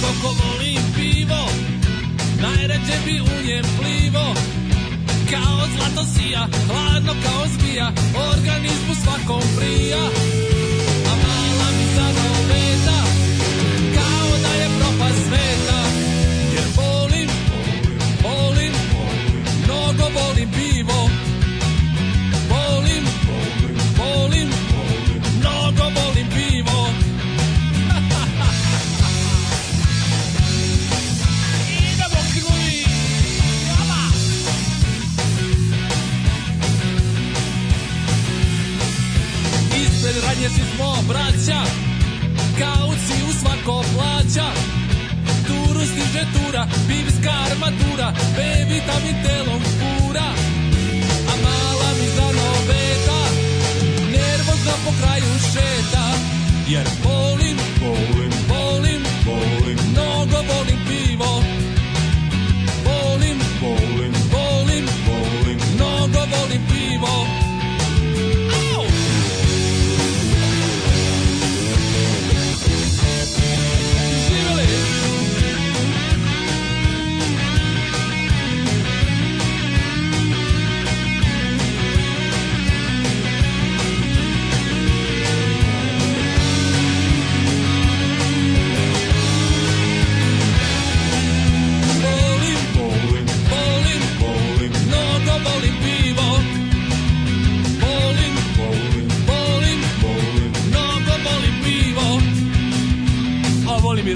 koliko volim pivo Najrađe bi u njem plivo Kao zlato sija, hladno kao zbija Organizmu svakom prija njezi smo braća Kauci u svako plaća Turu stiže tura, bibska armatura B vitamin telom kura A mala mi za zanobeta Nervozna po kraju šeta Jer volim, volim, volim, volim Mnogo volim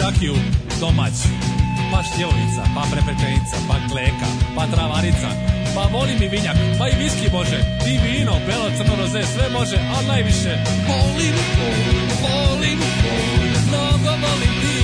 rakiju domaću, pa štjevovica, pa prepečenica, pa kleka, pa travarica, pa volim i vinjak, pa i viski može, i vino, belo, crno, roze, sve može, a najviše volim, volim, volim, volim, mnogo volim ti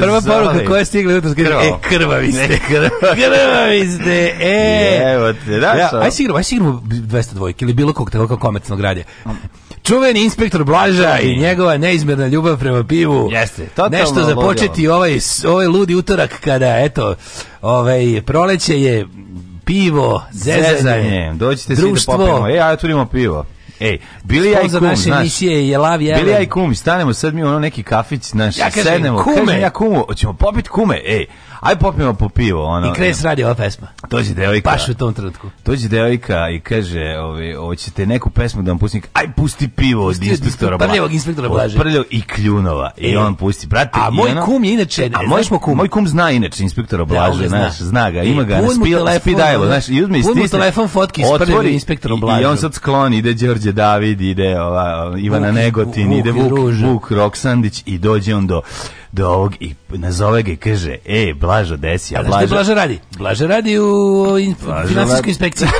Prva poruka koja je stigla jutros kaže e krvavi ste. krvavi ste. E. Evo te, da. Ja, aj sigurno, aj sigurno 202 ili bilo kog tako komercijalnog radija. Čuveni inspektor Blaža i njegova neizmjerna ljubav prema pivu. Jeste, Nešto započeti ovaj, ovaj ludi utorak kada, eto, ovaj, proleće je pivo, zezanje, zezanje. dođite svi da popijemo. E, ja tu imamo pivo. Ej, bili ja i kum, naše znaš, emisije je lav Bili ja i kum, stanemo sad mi ono neki kafić, znaš, ja sednemo, kume. Kažem, ja kumu, hoćemo popiti kume, ej aj popijemo po pivo. Ono, I kres radi ova pesma. Dođe devojka. Paš u tom trenutku. Dođe devojka i kaže, ovi, ovaj, hoćete neku pesmu da vam pustim? Aj pusti pivo od inspektora. Prljavog inspektora Blaža. Prljavog i kljunova. I e. on pusti. Brate, a moj kum je inače, a moj, smo kum? moj kum zna inače inspektora da, Blaže, znaš, zna ga, e, ima ga, e, spidajlo, znaš, i uzme i stisne. telefon fotke s prljavim inspektorom Blaže. I on sad skloni, ide Đorđe David, ide ova, Ivana Negotin, ide Vuk, Vuk Roksandić i dođe on do do ovog i nazove ga i kaže, e, Blažo, desi, a Blažo... Blažo radi? Blažo radi u in... finansijskoj inspekciji.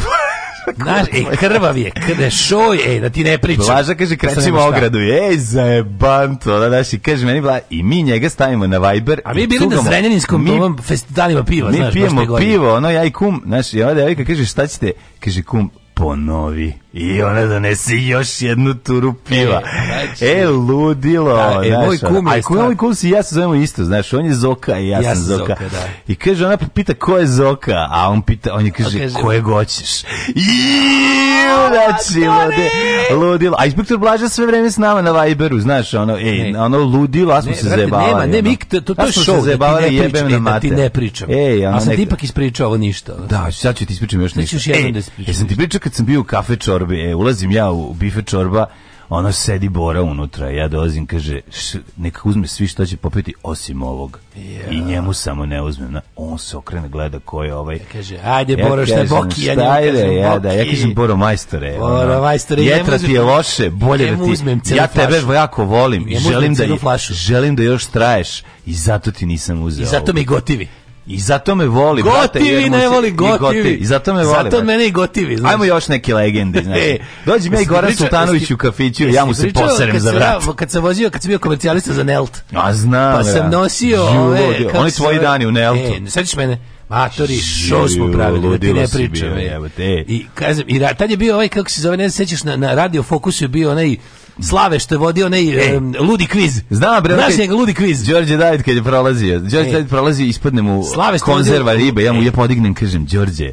Znaš, e, krvav je, krde, šoj, e, da ti ne pričam. Blaža kaže, krećemo ogradu, ej, zajebanto, da daš, i kaže meni, bla, i mi njega stavimo na Viber. A mi bili na Srenjaninskom, mi, festivalima piva, znaš, mi pijemo pivo, ono, ja i kum, znaš, i ova devojka kaže, šta ćete, kaže, kum, ponovi. I ona donese još jednu turu piva. E, znači, e ludilo. Da, e, moj kum je stvar... Moj kum si ja se zovemo isto, znaš, on je Zoka i ja, ja sam Zoka. zoka da. I kaže, ona pita ko je Zoka, a on pita, on je kaže, kaže kojeg hoćeš. Iiuu, da, znači, lude, ludilo. A inspektor Blaža sve vreme s nama na Viberu, znaš, ono, ej, ono ludilo, a smo ne, se vrati, zajebavali. Nema, ne, mik, to, to, to je show, se zajebavali, da ti ne pričam, e, da ti ne pričam. Ej, ono, a sam ti ipak ispričao ovo ništa. Da, sad ću ti ispričam još ništa. da Ej, jesam ti pričao kad sam bio u kafe čor čorbe, e, ulazim ja u bife čorba, ono sedi bora unutra, ja dolazim, kaže, š, neka uzme svi što će popiti osim ovog. Yeah. I njemu samo ne uzmem. Na, on se okrene, gleda ko je ovaj. Ja kaže, ajde ja Boro, šta je Boki? Šta ja njemu da, ajde, ja, boki. da, ja kažem Boro majstore. Boro majstore. Jetra ti je loše, bolje da ti... Uzmem ja tebe flašu. jako volim i želim da, želim da još traješ i zato ti nisam uzeo. I zato mi gotivi. I zato me voli, gotivi brate. Gotivi ne voli, gotivi. I, gotivi. I zato me voli. Zato brate. mene i gotivi. Znači. Ajmo još neke legende, Znači. e, Dođi me i Goran priča, Sultanović u kafiću, ja mu se pričao, poserem za vrat. Ja, kad sam vozio, kad sam bio komercijalista za Nelt. A znam, Pa sam nosio Žiju, ove... Oni tvoji dani u Neltu. E, ne sećaš mene? Matori, što smo pravili, da ti ne pričam. E. I, kažem, i tad je bio ovaj, kako se zove, ne sećaš, na, na Radio Fokusu je bio onaj Slave što je vodio onaj e. um, ludi kviz. Znam bre, znaš njega ludi kviz. Đorđe David kad je prolazio, Đorđe e. David prolazi, ispadne mu Slave konzerva ribe, ja mu je podignem kažem Đorđe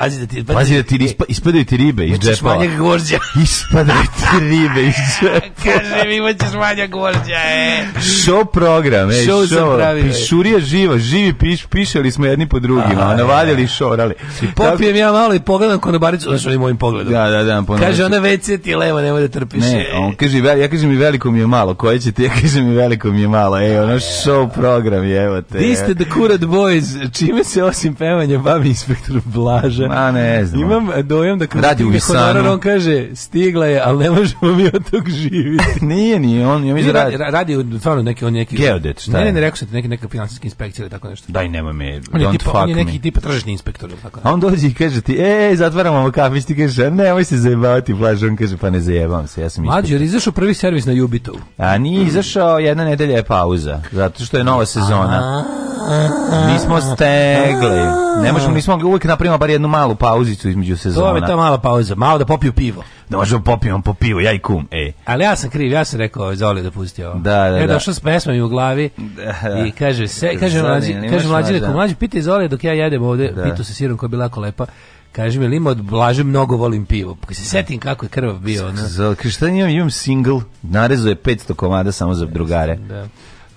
Pazi da ti, pazi, pazi da ti ispa, ispadaju ti ribe iz džepa. Manja gorđa. Ispadaju ti ribe iz džepa. Kaže mi hoćeš manja gorđa, e. Show program, ej, show. show. Pravi, Pišurija živa, živi piš, pišali smo jedni po drugima, navadili navaljali i šorali. I popijem ja malo i pogledam konobaricu, znaš ovim mojim pogledom. Da, da, da. Kaže, ona WC ti levo, nemoj da trpiš. Ne, on kaže, ja kažem mi veliko mi je malo, koje će ti, ja kažem mi veliko mi je malo, ej, ono show program je, evo te. Vi ste The Kurat Boys, čime se osim pevanja bavi inspektor Blaža? A ne znam. Imam dojam da kad Radi u honorar, on kaže stigla je, ali ne možemo mi od tog živjeti. nije, nije, on je mi da radi. Radi u stvarno neki on neki geodet, šta? Ne, ne, ne, rekao sam ti neki neka finansijska inspekcija ili tako nešto. Daj, nema me. On je, tipa, on je neki tip tržni inspektor ili tako. A on dođe i kaže ti: "Ej, zatvaramo ovo kafić." Ti kaže: "Nemoj se zajebavati, plaž." On kaže: "Pa ne zajebam se, ja sam Mlađi, je izašao prvi servis na Jubitovu. A ni izašao, jedna nedelja je pauza, zato što je nova sezona. Nismo stegli. Ne možemo, nismo uvijek napravimo bar jednu malu pauzicu između sezona. To je ta mala pauza, malo da popiju pivo. Da možemo da popijemo po pivu, ja i kum, ej. Ali ja sam kriv, ja sam rekao Zoli da pusti ovo. Da, da, ja da. došao s pesmom u glavi da. i kaže, se, kaže, mlađi, kaže mlađi, rekao, mlađi, pitaj Zoli dok ja jedem ovde, da. pitu sa sirom koja je bila jako lepa. Kaže mi, lima od Blaže mnogo volim pivo. Kad pa se setim kako je krvav bio. Zoli, šta imam, imam single, narezo je 500 komada samo za drugare. Da.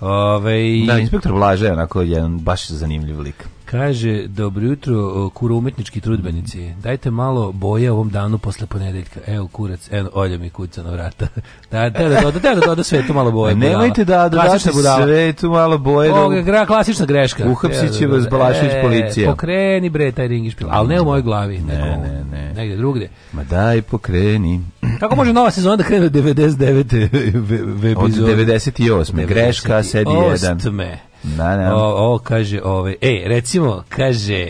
Ove, da, inspektor Blaže je onako jedan baš zanimljiv lik. Kaže, dobro jutro, kura umetnički trudbenici. Dajte malo boje ovom danu posle ponedeljka. Evo kurac, eno, olja mi kuca na vrata. Da, da, da, da, da, da, to malo boje. Nemojte da dodate to malo boje. Da Ovo je klasična greška. Uhapsit će da vas Balašić e, policija. Pokreni bre taj ringiš pila. Ali ne u mojoj glavi. Ne, ne, ne. Negde drugde. Ma daj pokreni. Kako može nova sezona da krene od 99. Od 98. Greška, sedi jedan. Da, da. O, o, kaže, ove, e, recimo, kaže,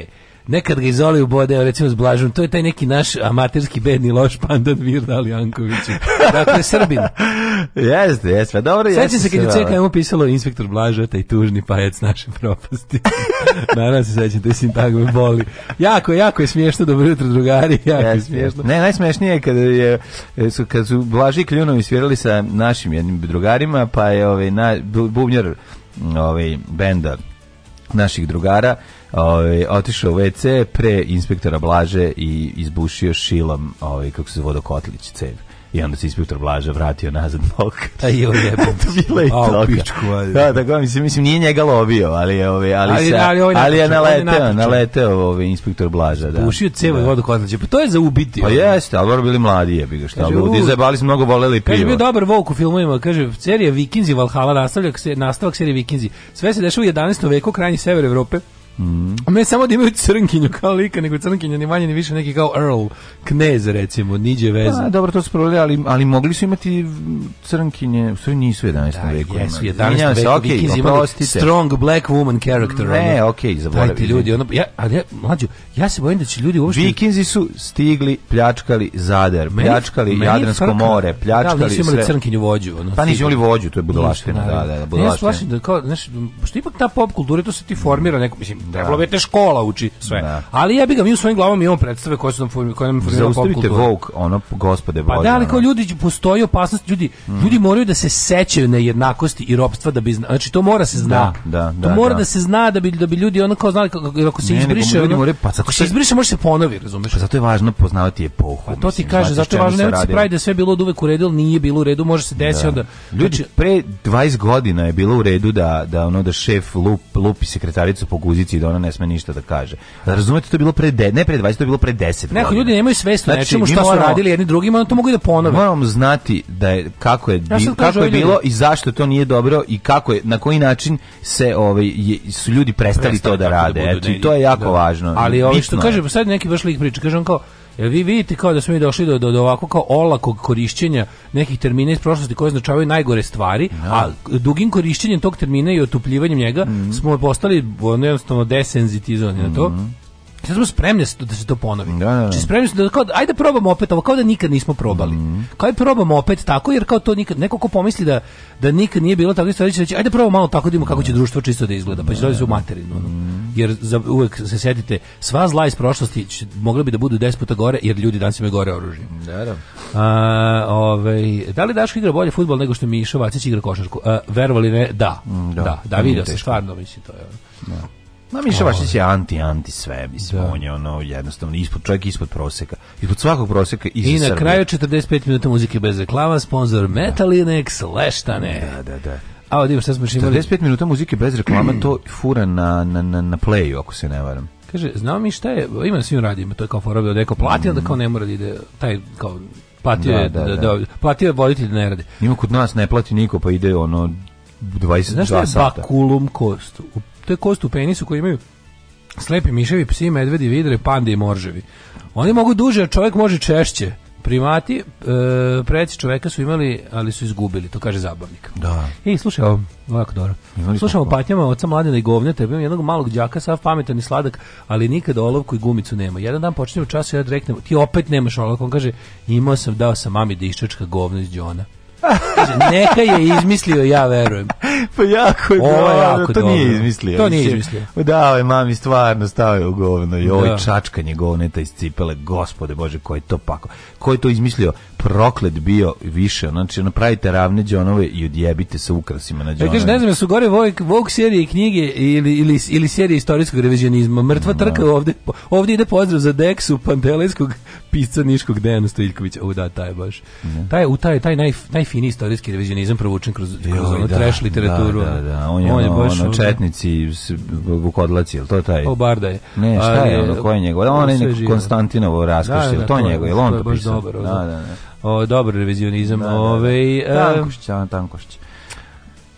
nekad ga izoli u bode, recimo s Blažom, to je taj neki naš amaterski bedni loš pandan Virda Jankoviću. Dakle, Srbin. jeste, jeste, pa dobro jeste. Sećam se kad je CKM mu pisalo inspektor Blaža, taj tužni pajac naše propasti. Naravno se sećam, te sintagme boli. Jako, jako je smiješno, dobro jutro drugari, jako jeste, je smiješno. Ne, najsmiješnije je kad, je, e, su, kad su Blaži i Kljunovi svirali sa našim jednim drugarima, pa je ovaj, na, bubnjar ovaj, benda naših drugara ovaj, otišao u WC pre inspektora Blaže i izbušio šilom ovaj, kako se zove vodokotlić cev i onda se inspektor Blaža vratio nazad bok. A jo, jebate. Bila je toga. Pičku, ali. Da, tako mislim, mislim, nije njega lovio, ali je, ovaj, ali, ali, ali, ovaj ali je naleteo, naleteo ovaj inspektor Blaža. Da. Pušio cevo da. vodu kotlaće, pa to je za ubiti. Pa jeste, ali bili mladi jebi ga šta. Ljudi zajebali smo mnogo voleli pivo. Kaže, bio dobar Vouk u filmovima, kaže, serija Vikinzi Valhalla, nastavljak se, nastavak serije Vikinzi. Sve se dešava u 11. veku, krajnji sever Evrope. Mm. Ne samo da imaju crnkinju kao lika, nego crnkinja ni manje ni više neki kao Earl, knez recimo, niđe veze. Pa, dobro, to su problemi, ali, ali mogli su imati crnkinje, u sve nisu 11. Da, veku. Jesu, 11. veku, se, okay, Vikings imali strong black woman character. Ne, ono. okej, okay, zaboravim. Dajte ljudi, ono, ja, ali ja, mlađu, ja se bojim da će ljudi uopšte... Vikinzi su stigli, pljačkali Zadar, pljačkali meni, Jadransko meni more, da, pljačkali... Da, nisu imali sve. crnkinju vođu. Ono, pa nisu imali vođu, to je budalaština, da, da, da, budalaština. Ne, ja se plašim da kao, znaš, što ipak ta pop kultura, to se ti formira neko, mislim, Da. Trebalo bi te škola uči sve. Da. Ali ja bih ga mi u svojim glavama imamo predstave koje su nam formi, koje nam formiraju pop kulturu. Vogue, ono gospode pa Bože. Pa da, ali kao ljudi postoji opasnost, ljudi, mm. ljudi moraju da se sećaju nejednakosti i ropstva da bi zna, znači to mora se zna. Da, da, da to mora da. da. se zna da bi da bi ljudi ono kao znali kako ako se ne, izbriše, ono, more, pa zato se izbriše može se ponovi, razumeš? Pa zato je važno poznavati epohu. Pa to ti kaže, zato je važno da se pravi da sve bilo od uvek u redu, nije bilo u redu, može se desiti da. onda. Ljudi znači- pre 20 godina je bilo u redu da da ono da šef lup lupi sekretaricu po guzici instituciji da ona ne sme ništa da kaže. razumete, to je bilo pre de, ne pre 20, to je bilo pre 10 Neko, ljudi nemaju svest znači, nečemu šta moramo, su radili jedni drugima, onda to mogu i da ponove. Moramo znati da je, kako je, ja kako je da bilo ljudi. i zašto to nije dobro i kako je, na koji način se ovaj, je, su ljudi prestali, prestali to da, da rade. Da budu, Eto, ne, i to je jako da. važno. Ali ovo što kaže, sad neki baš lik priča, kaže on kao, Jel vi vidite kao da smo mi došli do, do, do ovako kao olakog korišćenja nekih termina iz prošlosti koji označavaju najgore stvari, no. Da. a dugim korišćenjem tog termina i otupljivanjem njega mm smo postali jednostavno desenzitizovani mm na to mhm. Sad smo spremni da se to ponovi. Da, da. da. Znači, spremni smo da, kao, ajde probamo opet ovo, kao da nikad nismo probali. Mm. Kao da probamo opet tako, jer kao to nikad, neko ko pomisli da, da nikad nije bilo tako, stvari će reći, ajde probamo malo tako da imamo kako će društvo čisto da izgleda, pa će doći u materinu. Mm. Jer za, uvek se sjetite, sva zla iz prošlosti će, mogla bi da budu 10 puta gore, jer ljudi danas imaju gore oružje. Da, da. A, ovaj, da li Daško igra bolje futbol nego što Miša Vacić igra košarku? A, e, verovali ne, da. Mm, da, da, da, vidio se, stvarno, mislim, to je. Da. Ma Miša Vašić je anti-anti sve, mislim, da. on je ono jednostavno ispod čovjek ispod proseka, ispod svakog proseka iz I na Srbije. kraju 45 minuta muzike bez reklama, sponsor Metalinex, Leštane. Da, da, da. A ovdje šta smo imali? 45 minuta muzike bez reklama, to fura na, na, na, na playu, ako se ne varam. Kaže, znao mi šta je, ima na svim radijima, to je kao forobi da eko platio, da mm. da kao ne mora da ide, taj kao platio da, je, da, da, da, da, platio je voditelj da ne radi. Ima kod nas ne plati niko, pa ide ono 22 sata. Znaš šta je bakulum kost? U to je kost u penisu koji imaju slepi miševi, psi, medvedi, vidre, pande i morževi. Oni mogu duže, a čovjek može češće. Primati, e, preci čoveka su imali, ali su izgubili, to kaže zabavnik. Da. I e, slušaj ovo, ovako dobro. Slušamo patnjama oca mladina i govnja, tebe imam jednog malog đaka, sav pametan i sladak, ali nikada olovku i gumicu nema. Jedan dan počinje u času, ja reknem, ti opet nemaš olovku, on kaže, imao sam, dao sam mami da iščačka govno iz džona neka je izmislio, ja verujem. Pa jako je o, dobro, jako to dobro. nije izmislio. To nije izmislio. Da, je ovaj mami stvarno stavio u govno i ovo da. čačkanje govneta iz cipele, gospode bože, ko je to pako? Ko je to izmislio? proklet bio više, znači napravite ravne džonove i odjebite se ukrasima na znači, džonove. Ja, ne znam, ja su gore Vogue, serije knjige ili, ili, ili serije istorijskog revizionizma. Mrtva da. trka ovde, ovdje ide pozdrav za Dexu, Pantelejskog pisca Niškog Dejana Stojiljkovića. U da, taj baš. Taj, u taj, taj naj, najfini istorijski revizionizam provučen kroz, kroz ono da, trash literaturu. Da, da, da. On je, on je ono, baš, ono, četnici, vukodlaci, ili to taj? O, Barda je. Ne, šta je, ono, ko je njegov? On, on je Konstantinovo raskošće, da, da, to, to njegov, je, on to, je baš pisao? Da, da, da, da. O, dobro revizionizam. Da, da, da. Ovaj, e, Tankošć, Ana Tankošć.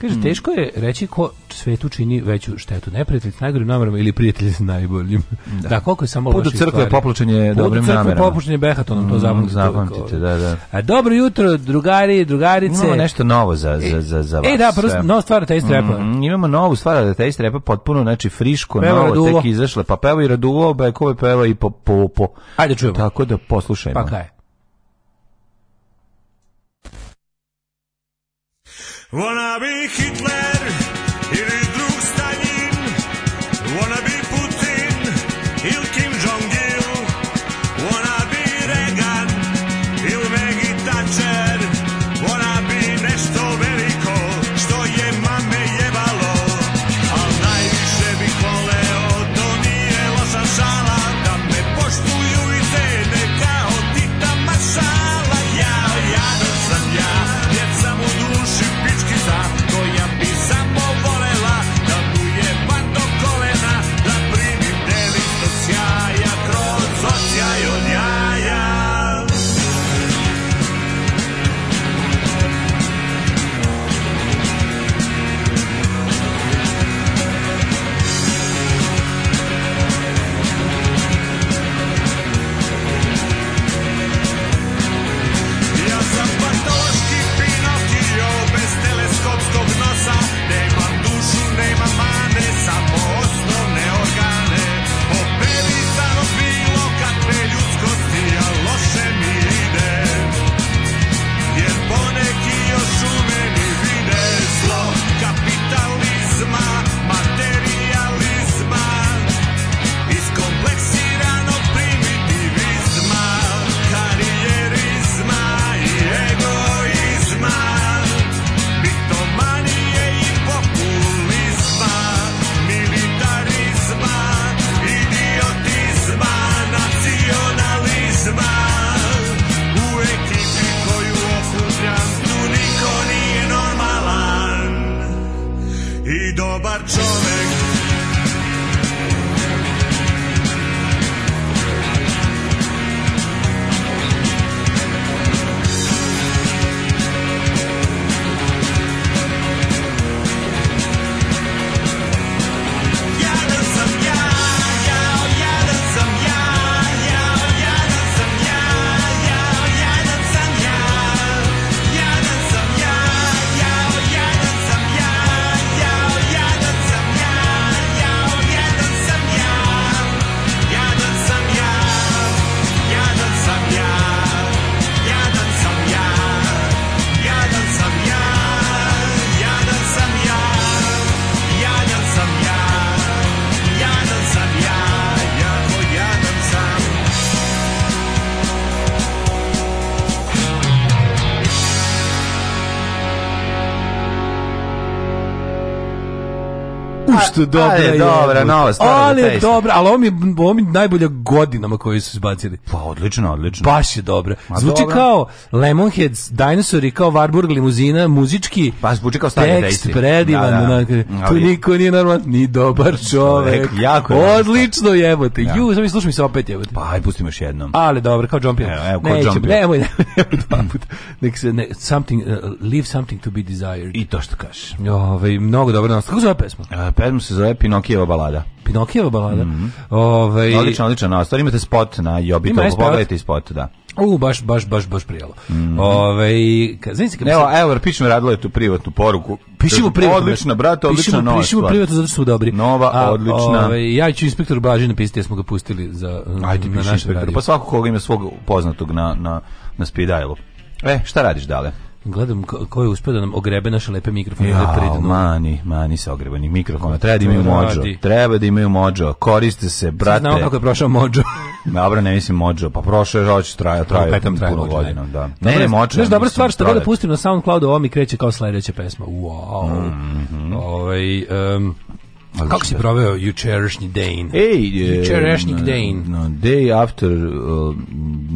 Kaže, mm. teško je reći ko svetu čini veću štetu. Neprijatelj s najgorim namerama ili prijatelj s najboljim. Da, da koliko je samo Podu crkve popločenje dobrim crkve namerama. popločenje behatonom, mm, to zapamtite. Zapamtite, da, da. A, e, dobro jutro, drugari, drugarice. Imamo nešto novo za, e, za, za, za vas. E, da, prvo, nova stvar da strepa. Mm, mm, imamo novu stvar da te strepa, potpuno, znači, friško, peva novo, raduvo. tek izašle. Pa peva i raduvo, bekove pa peva i po, po, po. Ajde da čujemo. Tako da poslušajmo. Pa kaj Wanna be Hitler? tu dobro. ali je. dobra, je, nova stvar. Ali je dobra, ali ovo mi, ovo mi najbolja godinama koju su izbacili. Pa odlično, odlično. Baš je dobra. Ma, Zvuči dobra. kao Lemonheads, Dinosauri, kao Warburg limuzina, muzički. Pa zvuči kao stari Tekst predivan. Da, da. Onak, tu niko nije normalan, ni dobar čovek. jako je Odlično jebote. Ja. Da. Ju, sami slušaj mi se opet jebote. Pa aj pustimo još jednom. Ali dobro, kao John Evo, evo, kao John Peel. Nemoj, nemoj, dva puta. Nek se, ne, something, uh, leave something to be desired. I to što kažeš. Ove, ovaj, mnogo dobro nas. Kako zove pesma? Uh, pesma se zove Pinokijeva balada. Pinokijeva balada. Mm -hmm. Ovaj odličan Na nastor. Imate spot na Jobi, to pogledajte spot, da. U, baš, baš, baš, baš prijelo. Mm -hmm. Ove, ovaj, ka, znači, ka, evo, evo, pišemo radilo je tu privatnu poruku. Pišimo privatno. Odlično, brate, odlična pišemo, nova Pišimo privatno zato što smo dobri. Nova, A, odlična. Ove, ovaj, ja ću inspektor Blaži napisati, ja smo ga pustili za, Ajde, na našem radio. Pa svako koga ima svog poznatog na, na, na speed dialu. E, šta radiš dale? Gledam ko, ko je uspio da nam ogrebe naše lepe mikrofone. Ja, da mani, mani sa ogrebanih mikrofona. Treba da imaju mođo. Treba da imaju mođo. Koriste se, brate. Znamo kako je prošao mođo. Dobro, ne mislim mođo. Pa prošao je žoć, traja, traja puno godina. Da. Ne, ne, mođo. Znaš, dobra stvar što ga da pustim na SoundCloudu, ovo mi kreće kao sledeća pesma. Wow. Mm -hmm. Ove, ovaj, um, kako si da. proveo jučerašnji dan? Ej, jučerašnji dan. No, day after uh,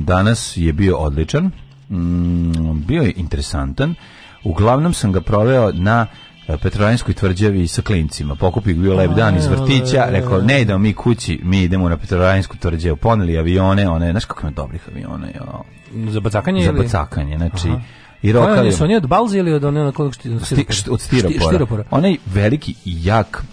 danas je bio odličan mm, bio je interesantan. Uglavnom sam ga proveo na eh, Petrovaranjskoj tvrđavi sa klincima. Pokupio je bio lep dan iz vrtića, rekao ne idemo mi kući, mi idemo na Petrovaranjsku tvrđavu. Poneli avione, one, znaš kako ima dobrih aviona, jo. Za bacakanje Za bacakanje, znači Aha. I rokali. Oni su oni od balze ili od onog od stiropora? Stiropora. Onaj veliki i jak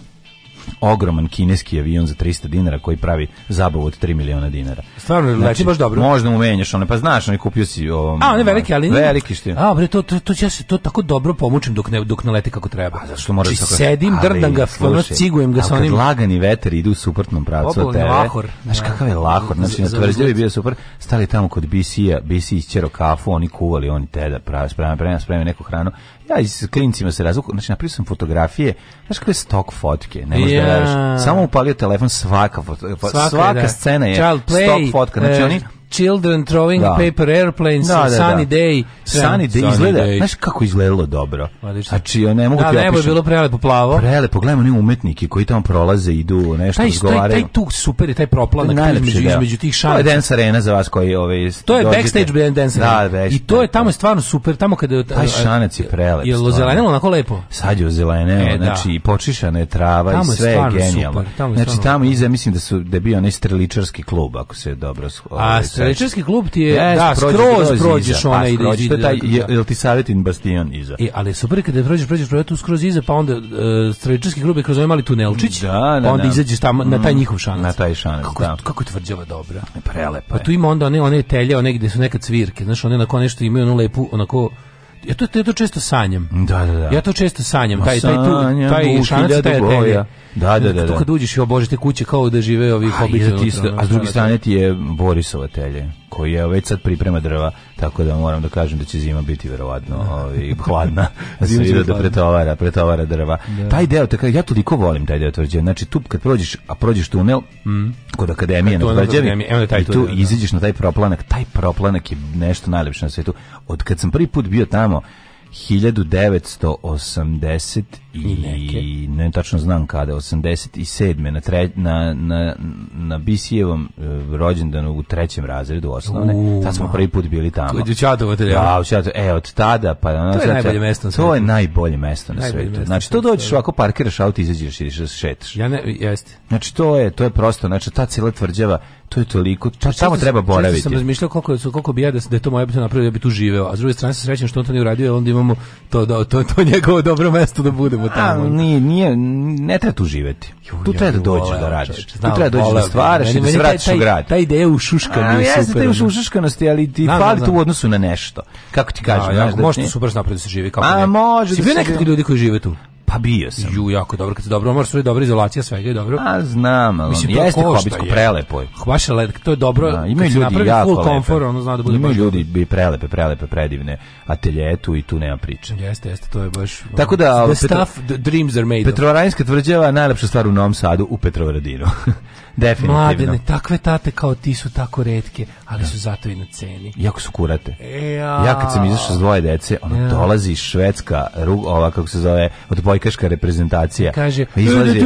ogroman kineski avion za 300 dinara koji pravi zabavu od 3 miliona dinara. Stvarno znači, leti baš dobro. Možda mu menjaš one, pa znaš, onaj kupio si ovom, A, one veliki, ali Veliki što. A, bre, to to to ja se to tako dobro pomučim dok ne dok ne leti kako treba. A zašto moraš znači, tako? Sedim, drdam ga, ono cigujem ga sa onim. lagani veter ide u suprotnom pravcu od tebe. Lahor, znaš da. kakav je lahor, znači na tvrđavi bio super. Stali tamo kod BC-a, BC isćero kafu, oni kuvali, oni teda, prave, spremaju, spremaju neku hranu. Ja da, i s klincima se razvuku, znači napravio sam fotografije, znaš kakve stok fotke, ne možda yeah. da veriš. Samo upalio telefon, svaka, fotka, svaka, svaka, da. scena je Child stok fotka. Znači e, oni Children Throwing da. Paper Airplanes, da, da, da. Sunny Day. Sunny Day izgleda, day. znaš kako izgledalo dobro. Odlično. Da, znači, ne mogu da, ti da nebo je bilo prelepo plavo. Prelepo, gledamo ni umetnici koji tamo prolaze, idu nešto taj, razgovaraju. Taj, taj tu super je taj proplanak između, da. između tih šana. dance arena za vas koji ove, ovaj, To je dođete. backstage dance arena. Da, I to je tamo je stvarno super, tamo kada... Taj šanac je prelep. Je ozelenilo onako lepo? Sad je ozelenilo, e, znači i počišana je trava i sve je genijalno. Znači tamo iza mislim da su da bio onaj streličarski klub, ako se dobro... Ovaj, Srećarski klub ti je da, da prođe, skroz prođeš iza, pa, ona ide ide. Taj, je, jel ti savetin bastion iza? E, ali super kada prođeš, prođeš prođeš tu skroz iza, pa onda uh, e, Srećarski klub je kroz ovaj mali tunelčić, da, da, pa onda da. izađeš tamo mm, na taj mm, njihov šanac. Na taj šanac, kako, da. Kako je tvrđava dobra. Prelepa Pa tu ima onda one, one telje, one gde su nekad cvirke, znaš, one onako nešto imaju onu lepu, onako ja to, ja to često sanjam. Da, da, da. Ja to često sanjam. Taj, taj, tu, taj šanac, taj boja. Da, da, da. Tu da. kad uđeš i obožite kuće kao da žive ovi hobiti. A, a s druge strane ti je Borisova telje koji je već sad priprema drva, tako da moram da kažem da će zima biti verovatno da. ovaj, hladna, zima će da pretovara, pretovara drva. Da. Taj deo, tako, ja toliko volim taj deo tvrđave, znači tu kad prođeš, a prođeš tunel, mm. kod akademije na tvrđavi, i tu da. izađeš na taj proplanak, taj proplanak je nešto najlepše na svetu. Od kad sam prvi put bio tamo, 1980 i neke. ne tačno znam kada, 87. na, tre, na, na, na Bisijevom e, rođendanu u trećem razredu osnovne. U, smo prvi put bili tamo. Kod Čadovo Da, u Čadovo. E, od tada pa ono, to je najbolje mesto To je najbolje mesto na svetu. znači to dođeš ovako parkiraš auto izađeš i šetaš. Ja ne, jeste. Znači to je to je prosto, znači ta cela tvrđava, to je toliko, to samo treba boraviti. Sam razmišljao koliko su koliko bi ja da, da je to moje da bi to napravio da bi tu živeo. A s druge strane se srećem što on to nije uradio, jer onda imamo to da to, to njegovo dobro mesto da budemo tamo, tamo. A, nije, nije, ne treba tu živeti. Tu da da treba da dođeš da radiš. Tu treba dođeš da stvaraš i da se vratiš u grad. Ta ideja u šuškanju je super. Ja u šuškanosti, ali ti fali tu u odnosu na nešto. Kako ti kažem? Da, možda su brzo napraviti se živi kako ne. A može. Si bio nekakvi ljudi koji žive tu? Pa bio sam. Ju, jako dobro, kad se dobro omorsu, je dobro izolacija svega je dobro. A znam, ali Mislim, jeste hobitsko prelepo. Baš led, to je dobro. Da, imaju ljudi jako full komfor, ono zna da bude Ima ljudi bi prelepe, prelepe, predivne ateljetu i tu nema priče. Jeste, jeste, to je baš. Tako da, the Petro, stuff the dreams are made. Petrovaranjska tvrđava najlepša stvar u Novom Sadu u Petrovaradinu. Definitivno. Mladene, takve tate kao ti su tako redke, ali da. su zato i na ceni. Jako su kurate. ja. E, ja kad sam izašao s dvoje dece, ono ja. dolazi švedska, ova kako se zove, odbojkaška reprezentacija. Kaže, pa izlazi,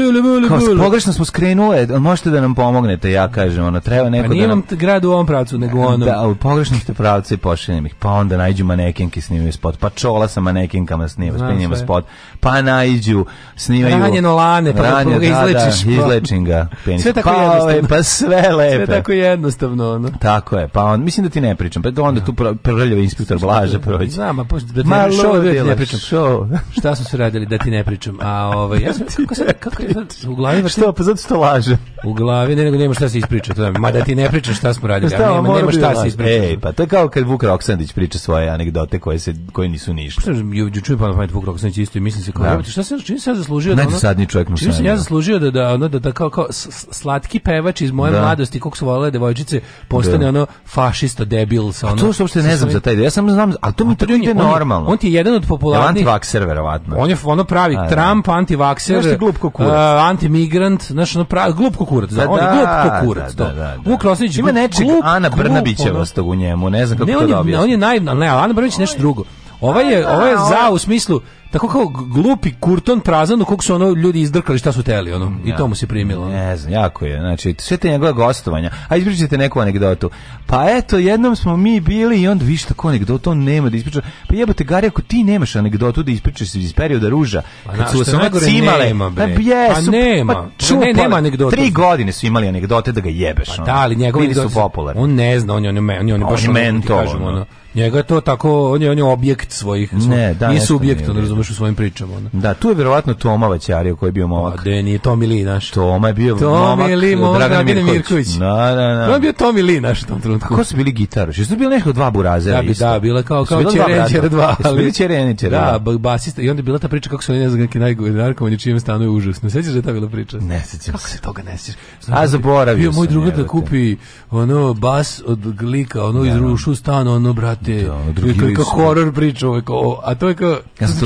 kao, pogrešno smo skrenule, možete da nam pomognete, ja kažem, ono, treba pa neko pa da nam... grad u ovom pravcu, nego ono. Da, ali pogrešno ste pravce i pošaljem ih, pa onda najđu manekenke, snimaju spot, pa čola sa manekenkama snima, snimaju spot, pa najđu, snimaju... Ranjeno lane, pa da ranjeno, da, izlečiš. Da, da izlečim ga. Penis. Sve tako pa jednostavno. Ovaj, pa sve lepe. Sve tako jednostavno, ono. Tako je, pa on, mislim da ti ne pričam, pa onda tu prljave inspektor Blaža prođe. Znam, a pošto da ti ne, show, da ne pričam. Show. Šta smo se radili da ti ne pričam, a ovaj, ja sam, kako se kako je u glavi vrti? Što, pa zato što laže. U glavi, ne, nego nema šta se ispriča, to da. ma da ti ne pričam šta smo radili, šta, nema, nema šta da se ispriča. Ej, pa to je kao kad Vuk Roksandić priča svoje anegdote koje se koje nisu ništa. Pa što ju čuje pa na pamet Vuk Roksandić isto i mislim se kao, da. šta se čini sad zaslužio da. Najdosadniji čovjek mu se. Ja zaslužio da da da-, da, da kao, kao slatki srpski pevač iz moje da. mladosti, kog su volele devojčice, postane da. ono fašista debil sa ono. A to što uopšte ne znam za taj, ja samo znam, a to mi to ide normalno. On ti je jedan od popularnih antivakser verovatno. On je ono pravi a, da. Trump antivakser, znači glup kurac. Uh, antimigrant, znači ono pravi glup kurac, da, pa on je da, glup da, kurac, da. da, Vuk Rosnić ima nečeg Ana Brnabićevastog u njemu, ne znam kako to dobije. On je naivno, ne, Ana Brnabić nešto ovaj- drugo. Ova je, ova je za u smislu tako kao glupi kurton prazan u kog su ono ljudi izdrkali šta su teli ono ja. i da. to mu se primilo. Ne znam, jako je. Znači sve te njegove gostovanja. A ispričajte neku anegdotu. Pa eto, jednom smo mi bili i onda vi šta anegdotu on nema da ispriča. Pa jebote Gari, ako ti nemaš anegdotu da ispričaš iz perioda ruža, pa, kad su se ono cimale, nema, pa bre. Pa, jesu, pa, pa nema, pa čupali. ne, nema anegdotu. Tri godine su imali anegdote da ga jebeš. Pa ono. da, ali njegove anegdote su popularne. On ne zna, on je on je on je, on je baš on mentor, kažemo, ono. Njega je to tako, on je on je objekt svojih, ne, da, nisu objekt, on baš u svojim pričama. Ona. Da, tu je verovatno Toma Vaćario koji je bio momak. A, de, nije Tomi Li naš. Toma je bio Tomi momak Li, momak Dragana Mirković. Mirković. Da, da, da. To je bio Tomi Li naš u tom trenutku. A ko su bili gitaraš? Jesu bili neko dva burazera? Da, bi, da, bila kao, kao Čerenđer 2. Jesu bili da. Da, basista. I onda je bila ta priča kako su oni ne znam kakvi najgore narkomani čijem stanu je užasno. Sećaš da je ta bila priča? Ne sećam Kako se. toga ne sećaš? A zaboravio Bio moj drugar da kupi ono bas od glika, ono da, iz da. rušu stan, ono brate. Da, kako horor priča, ovaj, a to je kao... Ja sam to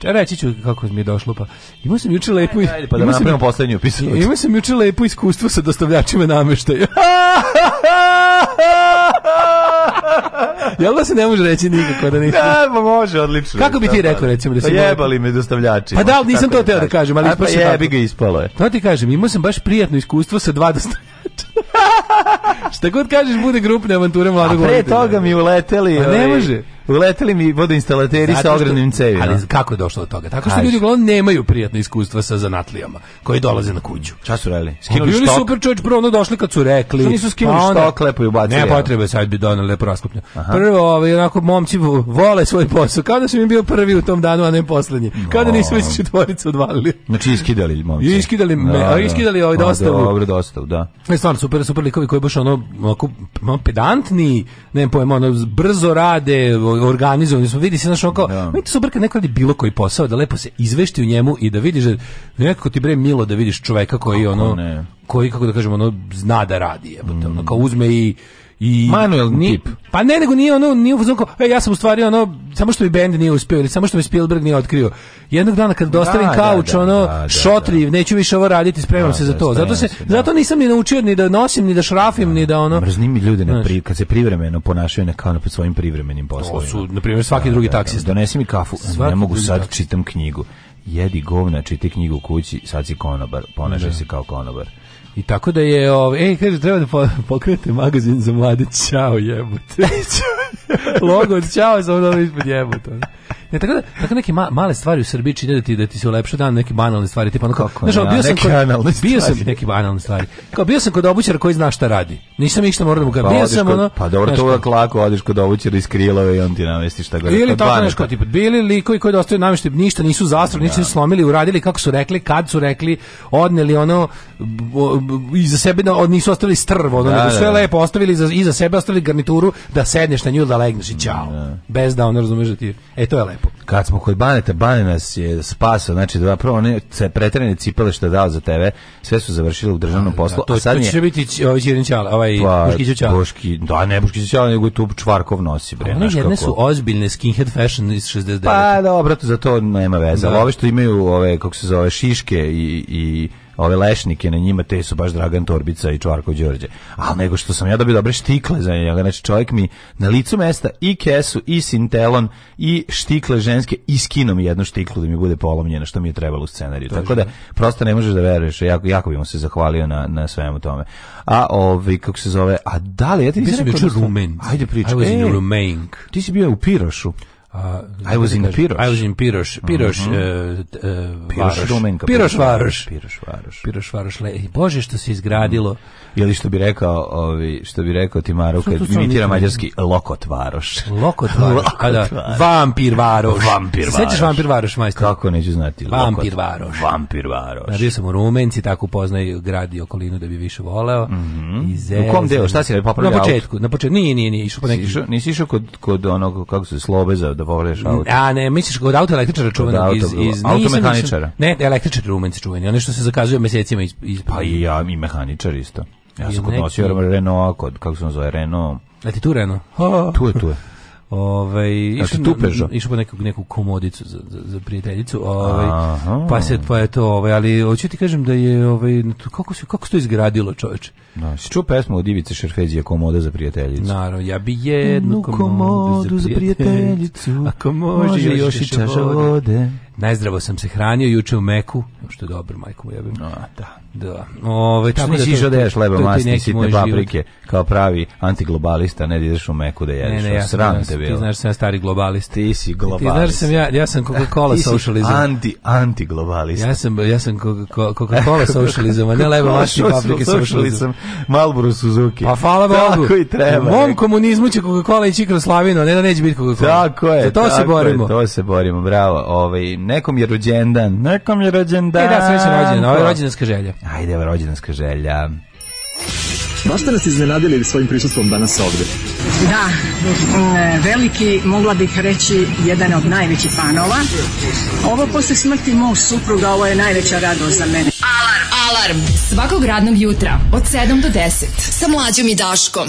Če reći ću kako mi je došlo pa. Imao sam juče lepo ajde, ajde, pa da imao napravimo poslednju epizodu. Imao sam juče lepo iskustvo sa dostavljačima nameštaja. Jel da se ne može reći nikako da nisi? Da, pa može, odlično. Kako bi ti da, rekao da. recimo da si... Pa jebali me dostavljači. Pa da, ali nisam to teo da, da kažem, ali ispalo je. Pa jebi ga ispalo je. To ti kažem, imao sam baš prijatno iskustvo sa dva dostavljača. Šta god kažeš bude grupne avanture mladog A pre toga mi uleteli. Pa ne ovaj, može uleteli mi vodoinstalateri sa ogromnim cevima. Ali kako je došlo do toga? Tako što ljudi uglavnom nemaju prijatna iskustva sa zanatlijama koji dolaze na kuđu. Šta su radili? Skinuli bili štok? super čovječ, prvo ono došli kad su rekli. Što nisu skinuli pa štok, lepo ju bacili. Ne potrebe, sad bi donali proskupnju. Prvo, ovaj, onako, momci vole svoj posao. Kada da su mi bio prvi u tom danu, a ne poslednji. Kada nisu već četvorice odvalili. Znači, iskidali momci. I iskidali, me, da, da. iskidali ovaj dostavu. Dobro, dostavu, da. Ne, stvarno, super, super likovi koji je baš ono, pedantni, ne pojem, ono, brzo rade, organizovani smo, vidi se naš oko, da. mi su brka neko radi bilo koji posao, da lepo se izvešti u njemu i da vidiš da nekako ti bre milo da vidiš čoveka koji kako ono, ne. koji, kako da kažemo, ono, zna da radi, jebote, mm. ono, kao uzme i i Manuel ni, tip. Pa ne, nego nije ono, nije uzunko, e, ja sam u stvari ono, samo što mi bend nije uspio ili samo što mi Spielberg nije otkrio. Jednog dana kad dostavim da, da, kauč, da, ono, da, šotri, da, da. neću više ovo raditi, spremam se za to. Zato, se, zato nisam ni naučio ni da nosim, ni da šrafim, ni da ono... Mrznim mi ljudi ne pri, kad se privremeno ponašaju na na svojim privremenim poslovima. To su, na primjer, svaki drugi taksista. Donesi mi kafu, svaki ne mogu sad, taksist. čitam knjigu. Jedi govna, čiti knjigu u kući, sad si konobar, ponašaj se kao konobar. I tako da je, ovaj, ej, kaže, treba da pokrenete magazin za mlade, čao jebote. Logo, čao, sam da ono ispod jebote. Ne, tako da, tako neke ma, male stvari u Srbiji čine da ti, da ti se ulepša dan, neke banalne stvari, tipa, ono, kao, Kako, znaš, ja, bio sam kod, banalne bio sam neke banalne stvari. Kao bio sam kod obućara koji zna šta radi. Nisam ništa morao da mu kažem. Pa, bio sam kod, ono, pa dobro, to uvek lako odiš kod obućara iz krilova i on ti namesti šta gore. Ili tako nešto tipa, bili likovi koji dostaju nameštaj, ništa nisu zastrali, da. ništa nisu slomili, uradili kako su rekli, kad su rekli, odneli ono iza sebe da nisu ostavili strvo, ono, da, nego da, sve da, lepo ostavili iza, iza sebe ostavili garnituru da sedneš na nju da legneš i ćao. Da. Bez da ono razumeš da ti. E to je lepo lepo. Kad smo kod Baneta, Bane nas je spasao, znači da prvo ne one pretrene cipele što je dao za tebe, sve su završile u državnom da, poslu, da, to, a sad to će biti ovaj Čirin Ćala, ovaj pa, Buškić Ćala. Buški, da, ne Buškić Ćala, nego tu čvarkov nosi. Bre, a one jedne kako... su ozbiljne skinhead fashion iz 69. Pa da, obratu, za to nema veze, da. ali ove što imaju, ove, kako se zove, šiške i, i ove lešnike na njima, te su baš Dragan Torbica i Čvarko Đorđe. Ali nego što sam ja dobio dobre štikle za njega, znači čovjek mi na licu mesta i kesu i sintelon i štikle ženske i skino mi jednu štiklu da mi bude polomljena, što mi je trebalo u scenariju. Tako da, prosto ne možeš da veruješ, jako, jako bi mu se zahvalio na, na svemu tome. A ovi, ovaj, kako se zove, a da li, ja ti nisam rekao... Ti si bio Ajde priča. I was in e, Ti si bio u Pirošu. Uh, I was da in Piroš. I was in Piroš. Piroš, uh Piroš Varoš. Piroš Varoš. Piroš Varoš. Piroš Varoš. bože što se izgradilo. Mm. Ili što bi rekao, ovi, što bi rekao Timaru kad imitira mađarski Lokot Varoš. Lokot Varoš. Kada, Vampir Varoš. Vampir Varoš. Sećaš Vampir Varoš majstor? Kako neću znati. Vampir Varoš. Vampir Varoš. Radio sam u Rumenci, tako poznaju grad i okolinu da bi više voleo. Mm u kom delu? Šta si Na početku, na početku. Nije, nije, nije, išao po neki. Nisi išao kod kod onog kako se slobeza da povrediš auto. A ne, misliš od auto električara čuvenog iz, iz... Automehaničara. Ne, električari rumenci čuveni, one što se zakazuje mesecima iz... iz... Pa i ja, i mehaničar isto. Ja sam kod nosio Renault, kod, kako se zove, Renault... A ti tu Renault? Tu je, tu je. Ovaj išao tu Peugeot. Išao po neku neku komodicu za za, za prijateljicu, ovaj pa se pa je to, ovaj ali hoću ti kažem da je ovaj kako se kako se to izgradilo, čoveče. Da, si čuo pesmu od Ivice Šerfezija komoda za prijateljicu. Naravno, ja bi jednu komodu, komodu za prijateljicu, ako može još i da čaša vode. Najzdravo sam se hranio juče u Meku, što je dobro, majko mu jebim. A, da. Da. Ove, ovaj, Tako si išao da ješ leba masne, sitne paprike, kao pravi antiglobalista, ne da ideš u Meku da jedeš. Ne, ne, ja Sram te bilo. Ti znaš da sam ja stari globalist. Ti si globalist. Ti znaš da sam ja, ja sam Coca-Cola socializam. anti, antiglobalista. Ja sam, ja sam Coca-Cola socializam, a ne leba masne paprike socializam. Malboro Suzuki. Pa hvala Bogu. Tako i treba. U mom komunizmu će Coca-Cola ići kroz slavinu, ne da neće biti Coca-Cola. Tako je. Za to se borimo. to se borimo, bravo. Ovaj, nekom je rođendan, nekom je rođendan. E da, srećan rođendan, ovo je rođendanska želja. Ajde, ovo je rođendanska želja. Baš ste nas iznenadili svojim prisustvom danas ovde. Da, mm, veliki, mogla bih reći, jedan od najvećih fanova. Ovo posle smrti mog supruga, ovo je najveća radost za mene. Alarm! Alarm! Svakog radnog jutra od 7 do 10 sa mlađom i Daškom.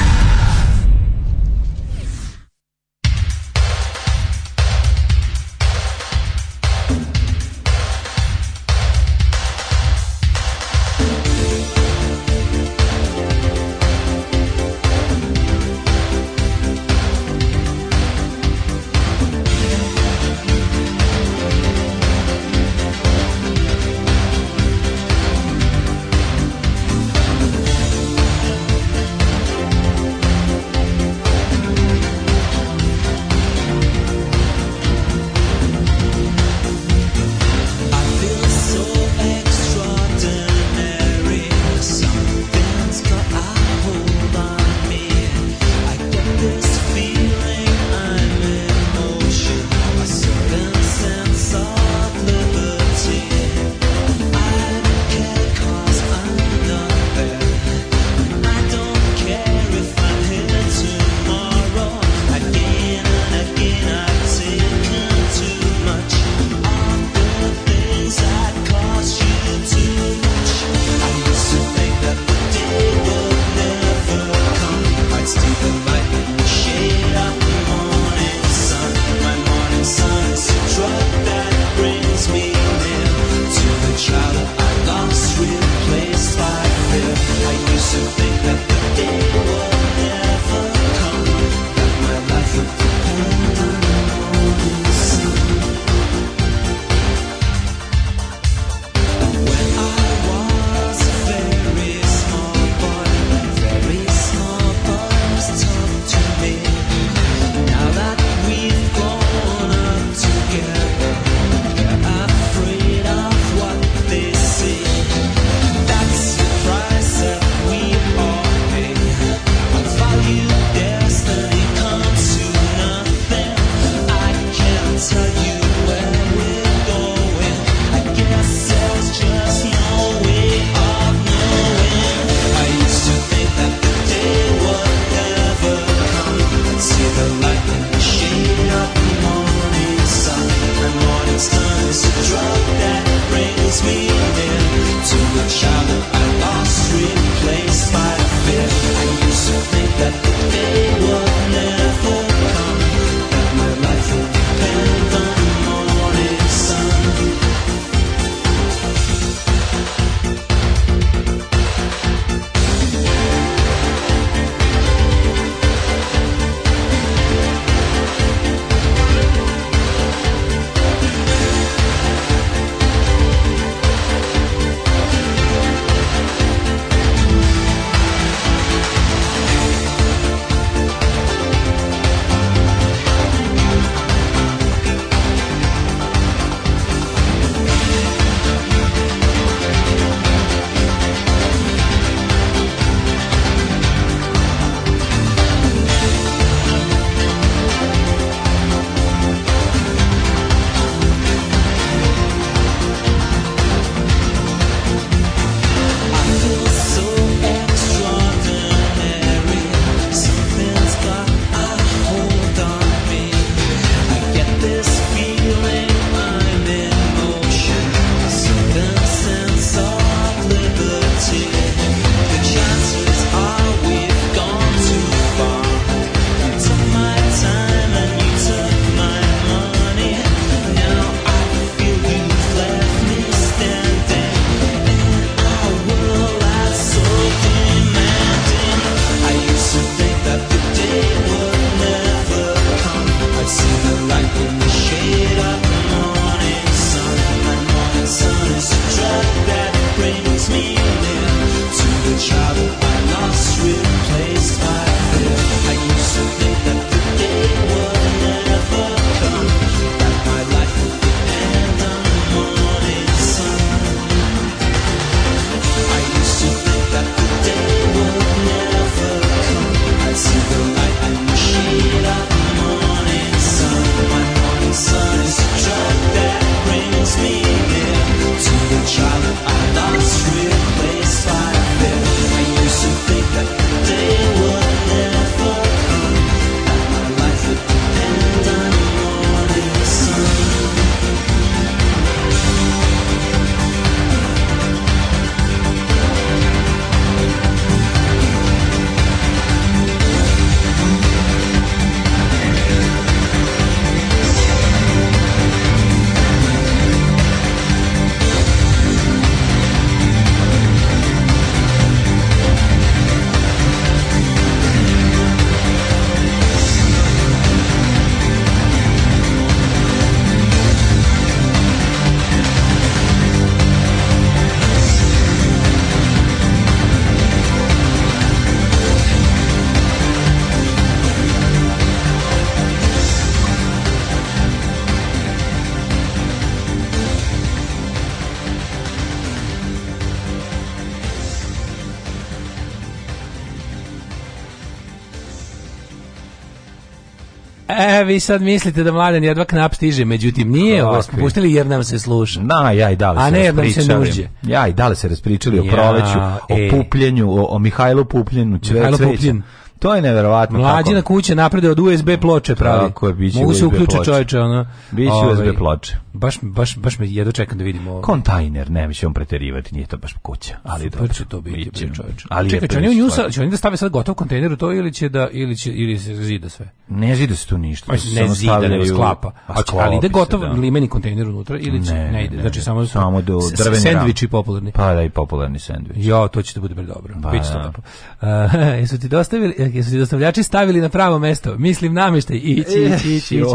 E, vi sad mislite da mladen jedva knap stiže, međutim nije, ovo smo puštili jer nam se sluša. Na, ja i da li se A ne, jer nam se nužđe. Ja i da li se raspričali o proleću, o e. pupljenju, o, o Mihajlu Pupljenju, Mihajlo Pupljen. To je neverovatno. na kuća napreduje od USB ploče pravi. Tako je, biće Mogu se uključiti čoveče, ono. Biće USB ovaj, ploče. Baš, baš, baš me jedno čekam da vidimo. Ovaj. Kontajner, ne, mi ćemo preterivati, nije to baš kuća. Ali Super dobro. će to biti, biće, čoveče. Ali Čekaj, će oni, njusa, će oni da stave sad gotov kontejner u to ili će da, ili će, ili se zida sve? Ne zida se tu ništa. ne zida, nego sklapa. ali ide gotov da. limeni kontejner unutra ili će, ne, ne ide. znači samo, samo do drveni sendviči popularni. Pa da, i popularni sendvič. Jo, to će da bude dobro. Pa biće to da. lepo. Jesu ti dostavili, jesu ti dostavljači stavili na pravo mesto. Mislim namještaj. Ići, ići, ići. ići.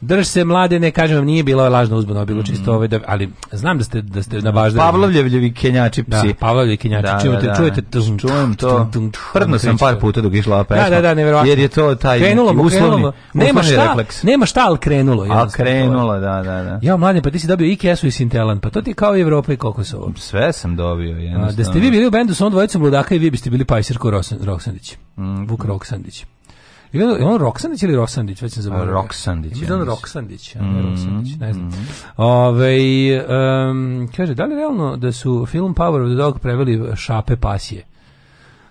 Drž se mlade, ne kažem vam, nije bilo lažno uzbano, bilo mm. čisto ovaj, da, ali znam da ste, da ste na važnoj. Pavlovljevljevi kenjači da, psi. Da, Pavlovljevi kenjači. Da, čujete, da, da. čujete, tzum, čujem to. Prdno sam par puta dok išla da, pesma. Da, da, da, nevjerovatno. Jer je to taj krenulo, uslovni, krenulo. Nema šta, refleks. Nema šta, al krenulo. je. Al krenulo, da, da, da. Ja, mladen, pa ti si dobio i kesu i sintelan, pa to ti kao Evropa i Kokosovo. Sve sam dobio, jednostavno. Da ste vi bili u bendu sa on dvojicom ludaka i vi biste bili Pajsir Rosen. Roksandić. Mm. Vuk Roksandić. Je on, on Roksandić ili Rosandić, već sam zaboravio. Roksandić. Ja on Roksandić, a ne mm, Roksandić, ne znam. Mm Ove, um, kaže, da li realno da su film Power of the Dog preveli šape pasije?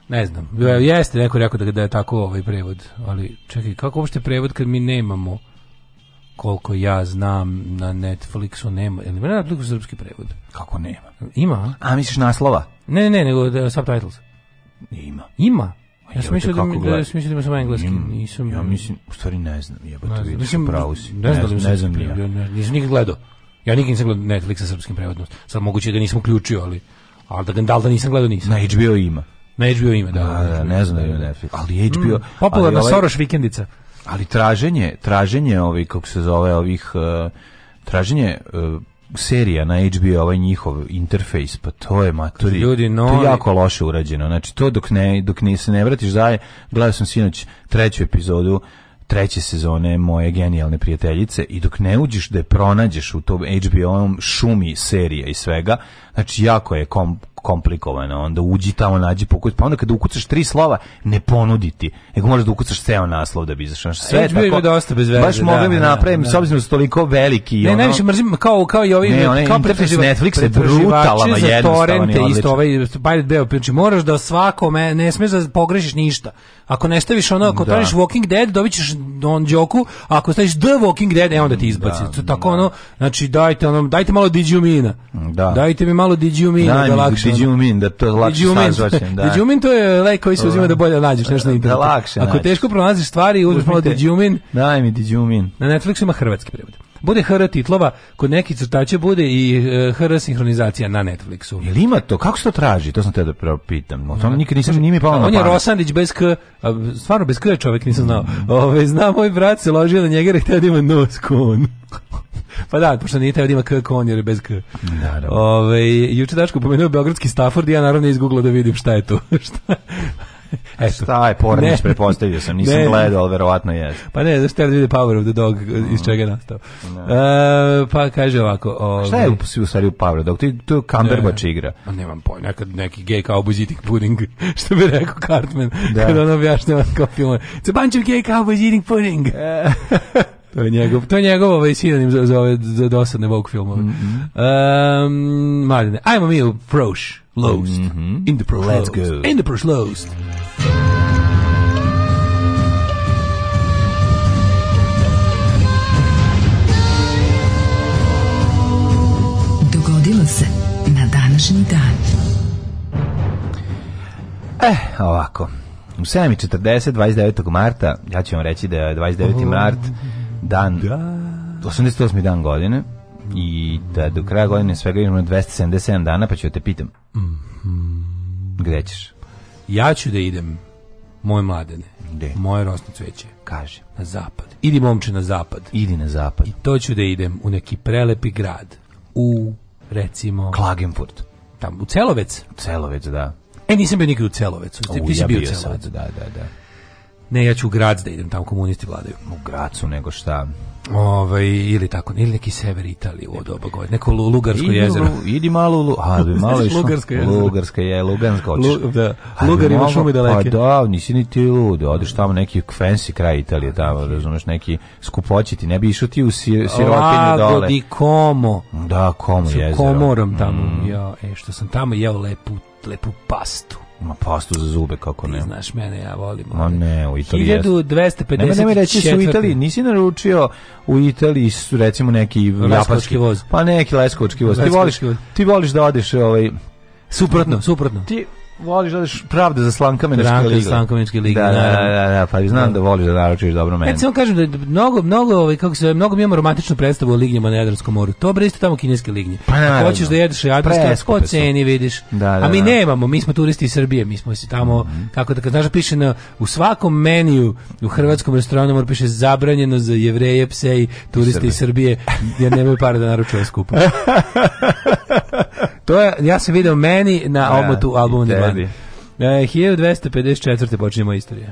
Ne znam. Jeste neko rekao da, da, je tako ovaj prevod, ali čekaj, kako uopšte prevod kad mi nemamo koliko ja znam na Netflixu nema, ili ima na Netflixu srpski prevod? Kako nema? Ima. A misliš naslova? Ne, ne, nego eh, subtitles. Ima. Ima? Ja sam mislio da, da, ja sam mislio da sam engleski, nisam. Ja mislim, u stvari ne znam, jebote, vidiš, mislim, pravo si. Ne, znam, ne da znam, ne znam, ja. nisam nikad gledao. Ja nikad nisam gledao Netflix sa srpskim prevodom. Sad moguće da nisam uključio, ali ali da Gandalf da nisam gledao nisam. Na HBO ima. Na HBO ima, da. da. Da, da, ne znam da je Netflix, ali HBO... Mm, popularna ovaj, Soroš vikendica. Ali traženje, traženje ovih, kako se zove, ovih... Uh, traženje uh, serija na HBO, ovaj njihov interfejs, pa to je maturi. Ljudi, no, to je jako loše urađeno. Znači to dok ne dok ne se ne vratiš dalje, gledao sam sinoć treću epizodu treće sezone moje genijalne prijateljice i dok ne uđeš da je pronađeš u tom HBO šumi serija i svega, znači jako je kom, komplikovano, onda uđi tamo, nađi pokuć, pa onda kada ukucaš tri slova, ne ponuditi, nego moraš da ukucaš ceo naslov da bi izašao. Sve je tako, dosta bez veze, baš da, mogli bi da, da, da napravim, s obzirom su toliko veliki. Ne, ono, najviše mrzim, kao, kao i ovi, ne, one, kao pretraživa, Netflix je brutalama jednostavno. Torrente, isto ovaj, Pirate znači moraš da svakome, ne smiješ da pogrešiš ništa. Ako ne staviš ono, ako da. Walking Dead, dobićeš ćeš Don Joku, a ako staviš The Walking Dead, e onda ti da, izbaci. Da, tako da. ono, znači dajte, ono, dajte malo Digiumina. Da. Dajte mi malo Digiumina da, da lakše. Digiumin, da to lakše sazvaćem. Da. Digiumin to je lek koji se uzima da bolje nađeš nešto na internetu. Da, da lakše Ako teško pronalaziš stvari, uzmeš malo Digiumin. Daj mi Digiumin. Na Netflixu ima hrvatski prevod bude HR titlova, kod nekih crtača bude i e, HR sinhronizacija na Netflixu. Jel ima to? Kako se to traži? To sam te da pitam. O tom nikad nisam ni mi palo na pamet. On je Rosandić bez k, stvarno bez k čovjek nisam znao. Mm. Ove, zna moj brat se ložio na njega i htio da ima nos kon. pa da, pošto nije teo da ima k kon jer je bez k. Naravno. Da, da. Ove, juče Daško pomenuo Beogradski Stafford i ja naravno izgooglao da vidim šta je to. šta, E, Eto. Šta je Pornić, prepostavio sam, nisam ne. gledao, ali verovatno je. Pa ne, zašto te da vide Power of the Dog, mm. iz čega je nastao. E, pa kaže ovako... O, šta je u, ovaj, u stvari u Power of the Dog? To je, to je Kamberbač ne. igra. Ma nemam pojma, nekad neki gej cowboys eating pudding, što bi rekao Cartman, da. kada on objašnjava kao film. It's a bunch of gay cowboys eating pudding. E. To je njegov, to je njegov ovaj sinonim za, za, ove, za dosadne Vogue filmove. Mm -hmm. um, Marine, ajmo mi u Proš. Lost. Mm -hmm. In the prošlost. Let's go. In the prošlost. Dogodilo se na današnji dan. Eh, ovako. U 7.40, 29. marta, ja ću vam reći da je 29. mart dan... Da. 88. dan godine i da do kraja godine svega imamo 277 dana, pa ću da te pitam. Mhm. Gde ćeš? Ja ću da idem, moj mladene, Gde? moje rosno cveće. Kaže. Na zapad. Idi momče na zapad. Idi na zapad. I to ću da idem u neki prelepi grad. U, recimo... Klagenfurt. Tam, u Celovec. Celovec, da. E, nisam bio nikad u Celovecu. U, Ti si ja bio u Celovec. Sad, da, da, da. Ne, ja ću u grad da idem, tamo komunisti vladaju. U Gracu nego šta. Ovaj ili tako ili neki sever Italije u doba godine neko Lugarsko idi, jezero idi malo u a malo je Lugarsko jezero Lugarsko je Lugansko hoćeš Lu, da Lugar ima šume daleke pa da nisi ni ti lud odeš tamo neki fancy kraj Italije tamo razumeš neki skupoćiti ne bi išao ti u sir, sirotinju dole Lago di Como da Como jezero komorom tamo mm. ja e što sam tamo jeo lepu lepu pastu Ma pastu za zube, kako ne. znaš mene, ja volim. Ma ovaj, ne, u Italiji 1254. Nemoj, nemoj reći da su u Italiji, nisi naručio u Italiji su recimo neki japanski voz. Pa neki leskovački voz. Ti voliš, ti voliš da odeš ovaj... Suprotno, mm. suprotno. Ti, voliš da odeš pravde za slankameničke Ranka lige. slankameničke lige. Da, da, da, da, da, pa znam da. da voliš da naručiš dobro meni. Ja samo kažem da mnogo, mnogo, ovaj, kako se, mnogo mi imamo romantičnu predstavu o lignjima na Jadranskom moru. To bre isto tamo kineske lignje. Pa, Ako hoćeš da jedeš jadranske, po ceni vidiš. Da, da, A mi da. nemamo, mi smo turisti iz Srbije, mi smo se tamo, mm. kako da kažeš, znaš, piše na, u svakom meniju u hrvatskom restoranu mora piše zabranjeno za jevreje, pse i turiste iz Srbije, jer nemaju para da naručuju skupo. To je, ja sam video meni na omotu albumu Nirvana. 1254. počinje moja istorija.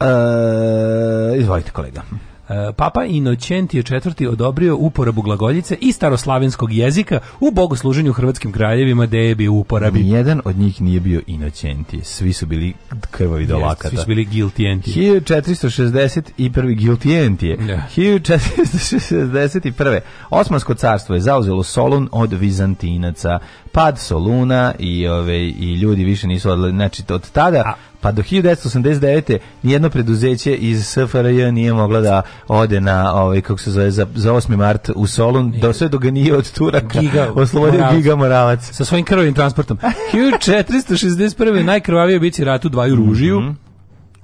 E, izvolite kolega. E, Papa Inocentije IV. odobrio uporabu glagoljice i staroslavinskog jezika u bogosluženju hrvatskim kraljevima gde je bio uporabi. Nijedan od njih nije bio Inocentije, svi su bili krvavi do lakata. Svi su bili Guiltientije. 1461. Guiltientije. Ja. 1461. Osmansko carstvo je zauzelo Solun od Vizantinaca pad Soluna i ove i ljudi više nisu odlazili znači od tada A, pa do 1989. nijedno preduzeće iz SFRJ nije moglo da ode na ovaj kako se zove za, za 8. mart u Solun do sve do ga nije od Turaka giga, oslobodio Giga Moravac sa svojim krvavim transportom 1461. najkrvavije bici rat u dvaju mhm. ružiju mm -hmm.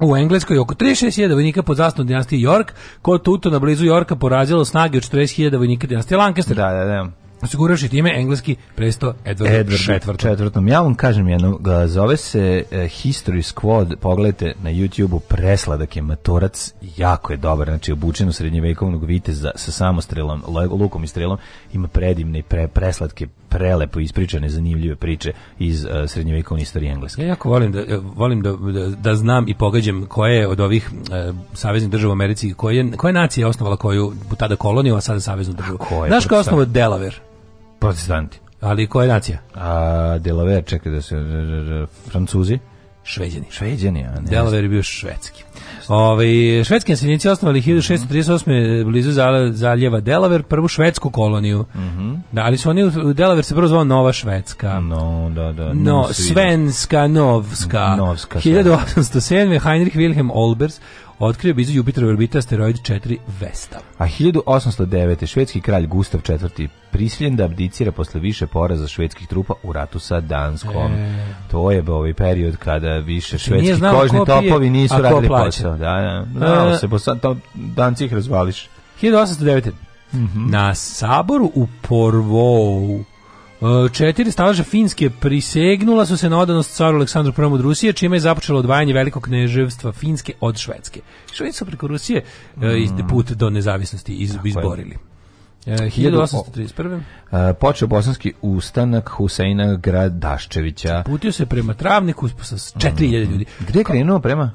U Engleskoj oko 36.000 vojnika pod zastavom dinastije York, kod na blizu Yorka porazilo snage od 40.000 vojnika dinastije Lancaster. Da, da, da. Osiguraš i time engleski presto Edward, Edward četvrtom. četvrtom. Ja vam kažem jedno, zove se e, History Squad, pogledajte na YouTube-u, presladak je matorac, jako je dobar, znači obučen u srednjevekovnog viteza sa samostrelom, lukom i strelom, ima predivne i pre, preslatke, prelepo ispričane, zanimljive priče iz uh, srednjevekovne istorije engleske. Ja jako volim da, e, volim da, da, da znam i pogađam koje je od ovih uh, saveznih država u Americi, koje, koje nacije je osnovala koju tada koloniju, a sada saveznu državu. Znaš koja je osnova Delaware? Protestanti. Ali koja je nacija? A, Delaware, čekaj da se... Francuzi? Šveđani. Šveđani, a ne. Delaware je bio švedski. Ove, ovaj, švedski nasilnici osnovali 1638. blizu zaljeva Delaware, prvu švedsku koloniju. Mm -hmm. da, ali su oni, u Delaware se prvo zvao Nova Švedska. No, da, da. No, Svenska, Novska. Novska. 1807. Heinrich Wilhelm Olbers otkrio blizu Jupitera orbita asteroid 4 Vesta. A 1809. švedski kralj Gustav IV prisiljen da abdicira posle više poraza švedskih trupa u ratu sa Danskom. E... To je bio ovaj period kada više znači, švedski kožni topovi nisu radili posao. Da, da. Znao e... se, bo sad Danci ih razvališ. 1809. Mm -hmm. Na saboru u Porvou E, četiri stalaža Finske prisegnula su se na odanost caru Aleksandru I od Rusije, čime je započelo odvajanje velikog kneževstva Finske od Švedske. Švedski su preko Rusije e, mm. put do nezavisnosti iz, izborili. 1831. E, počeo bosanski ustanak Huseina Gradaščevića. Putio se prema Travniku sa 4000 mm. ljudi. Gde je krenuo prema?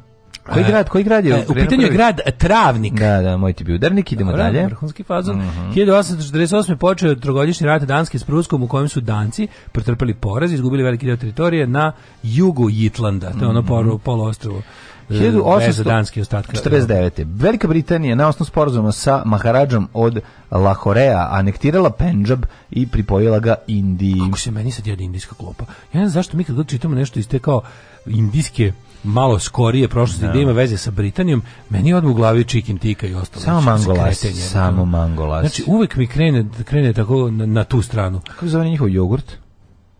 Koji grad? Koji grad je? E, u pitanju je grad Travnik. Da, da, moj ti bi udarnik, idemo Dobar, dalje. Vrhunski fazon. Mm -hmm. 1848. počeo trogodišnji rat Danske s Pruskom u kojem su Danci pretrpeli poraz, i izgubili veliki dio teritorije na jugu Jitlanda, to je ono mm -hmm. poluostrovo. 1849. E, Velika Britanija na osnovu sporazuma sa Maharadžom od Lahorea anektirala Pendžab i pripojila ga Indiji. Kako se meni sad jede indijska klopa? Ja ne znam zašto mi kad god čitamo nešto iz te kao indijske malo skorije prošlosti da ima veze sa Britanijom, meni je odmah u glavi čikin tika i ostalo. Samo mangolas, samo mangolas. Znači, uvek mi krene, krene tako na, na tu stranu. Kako zove njihov jogurt?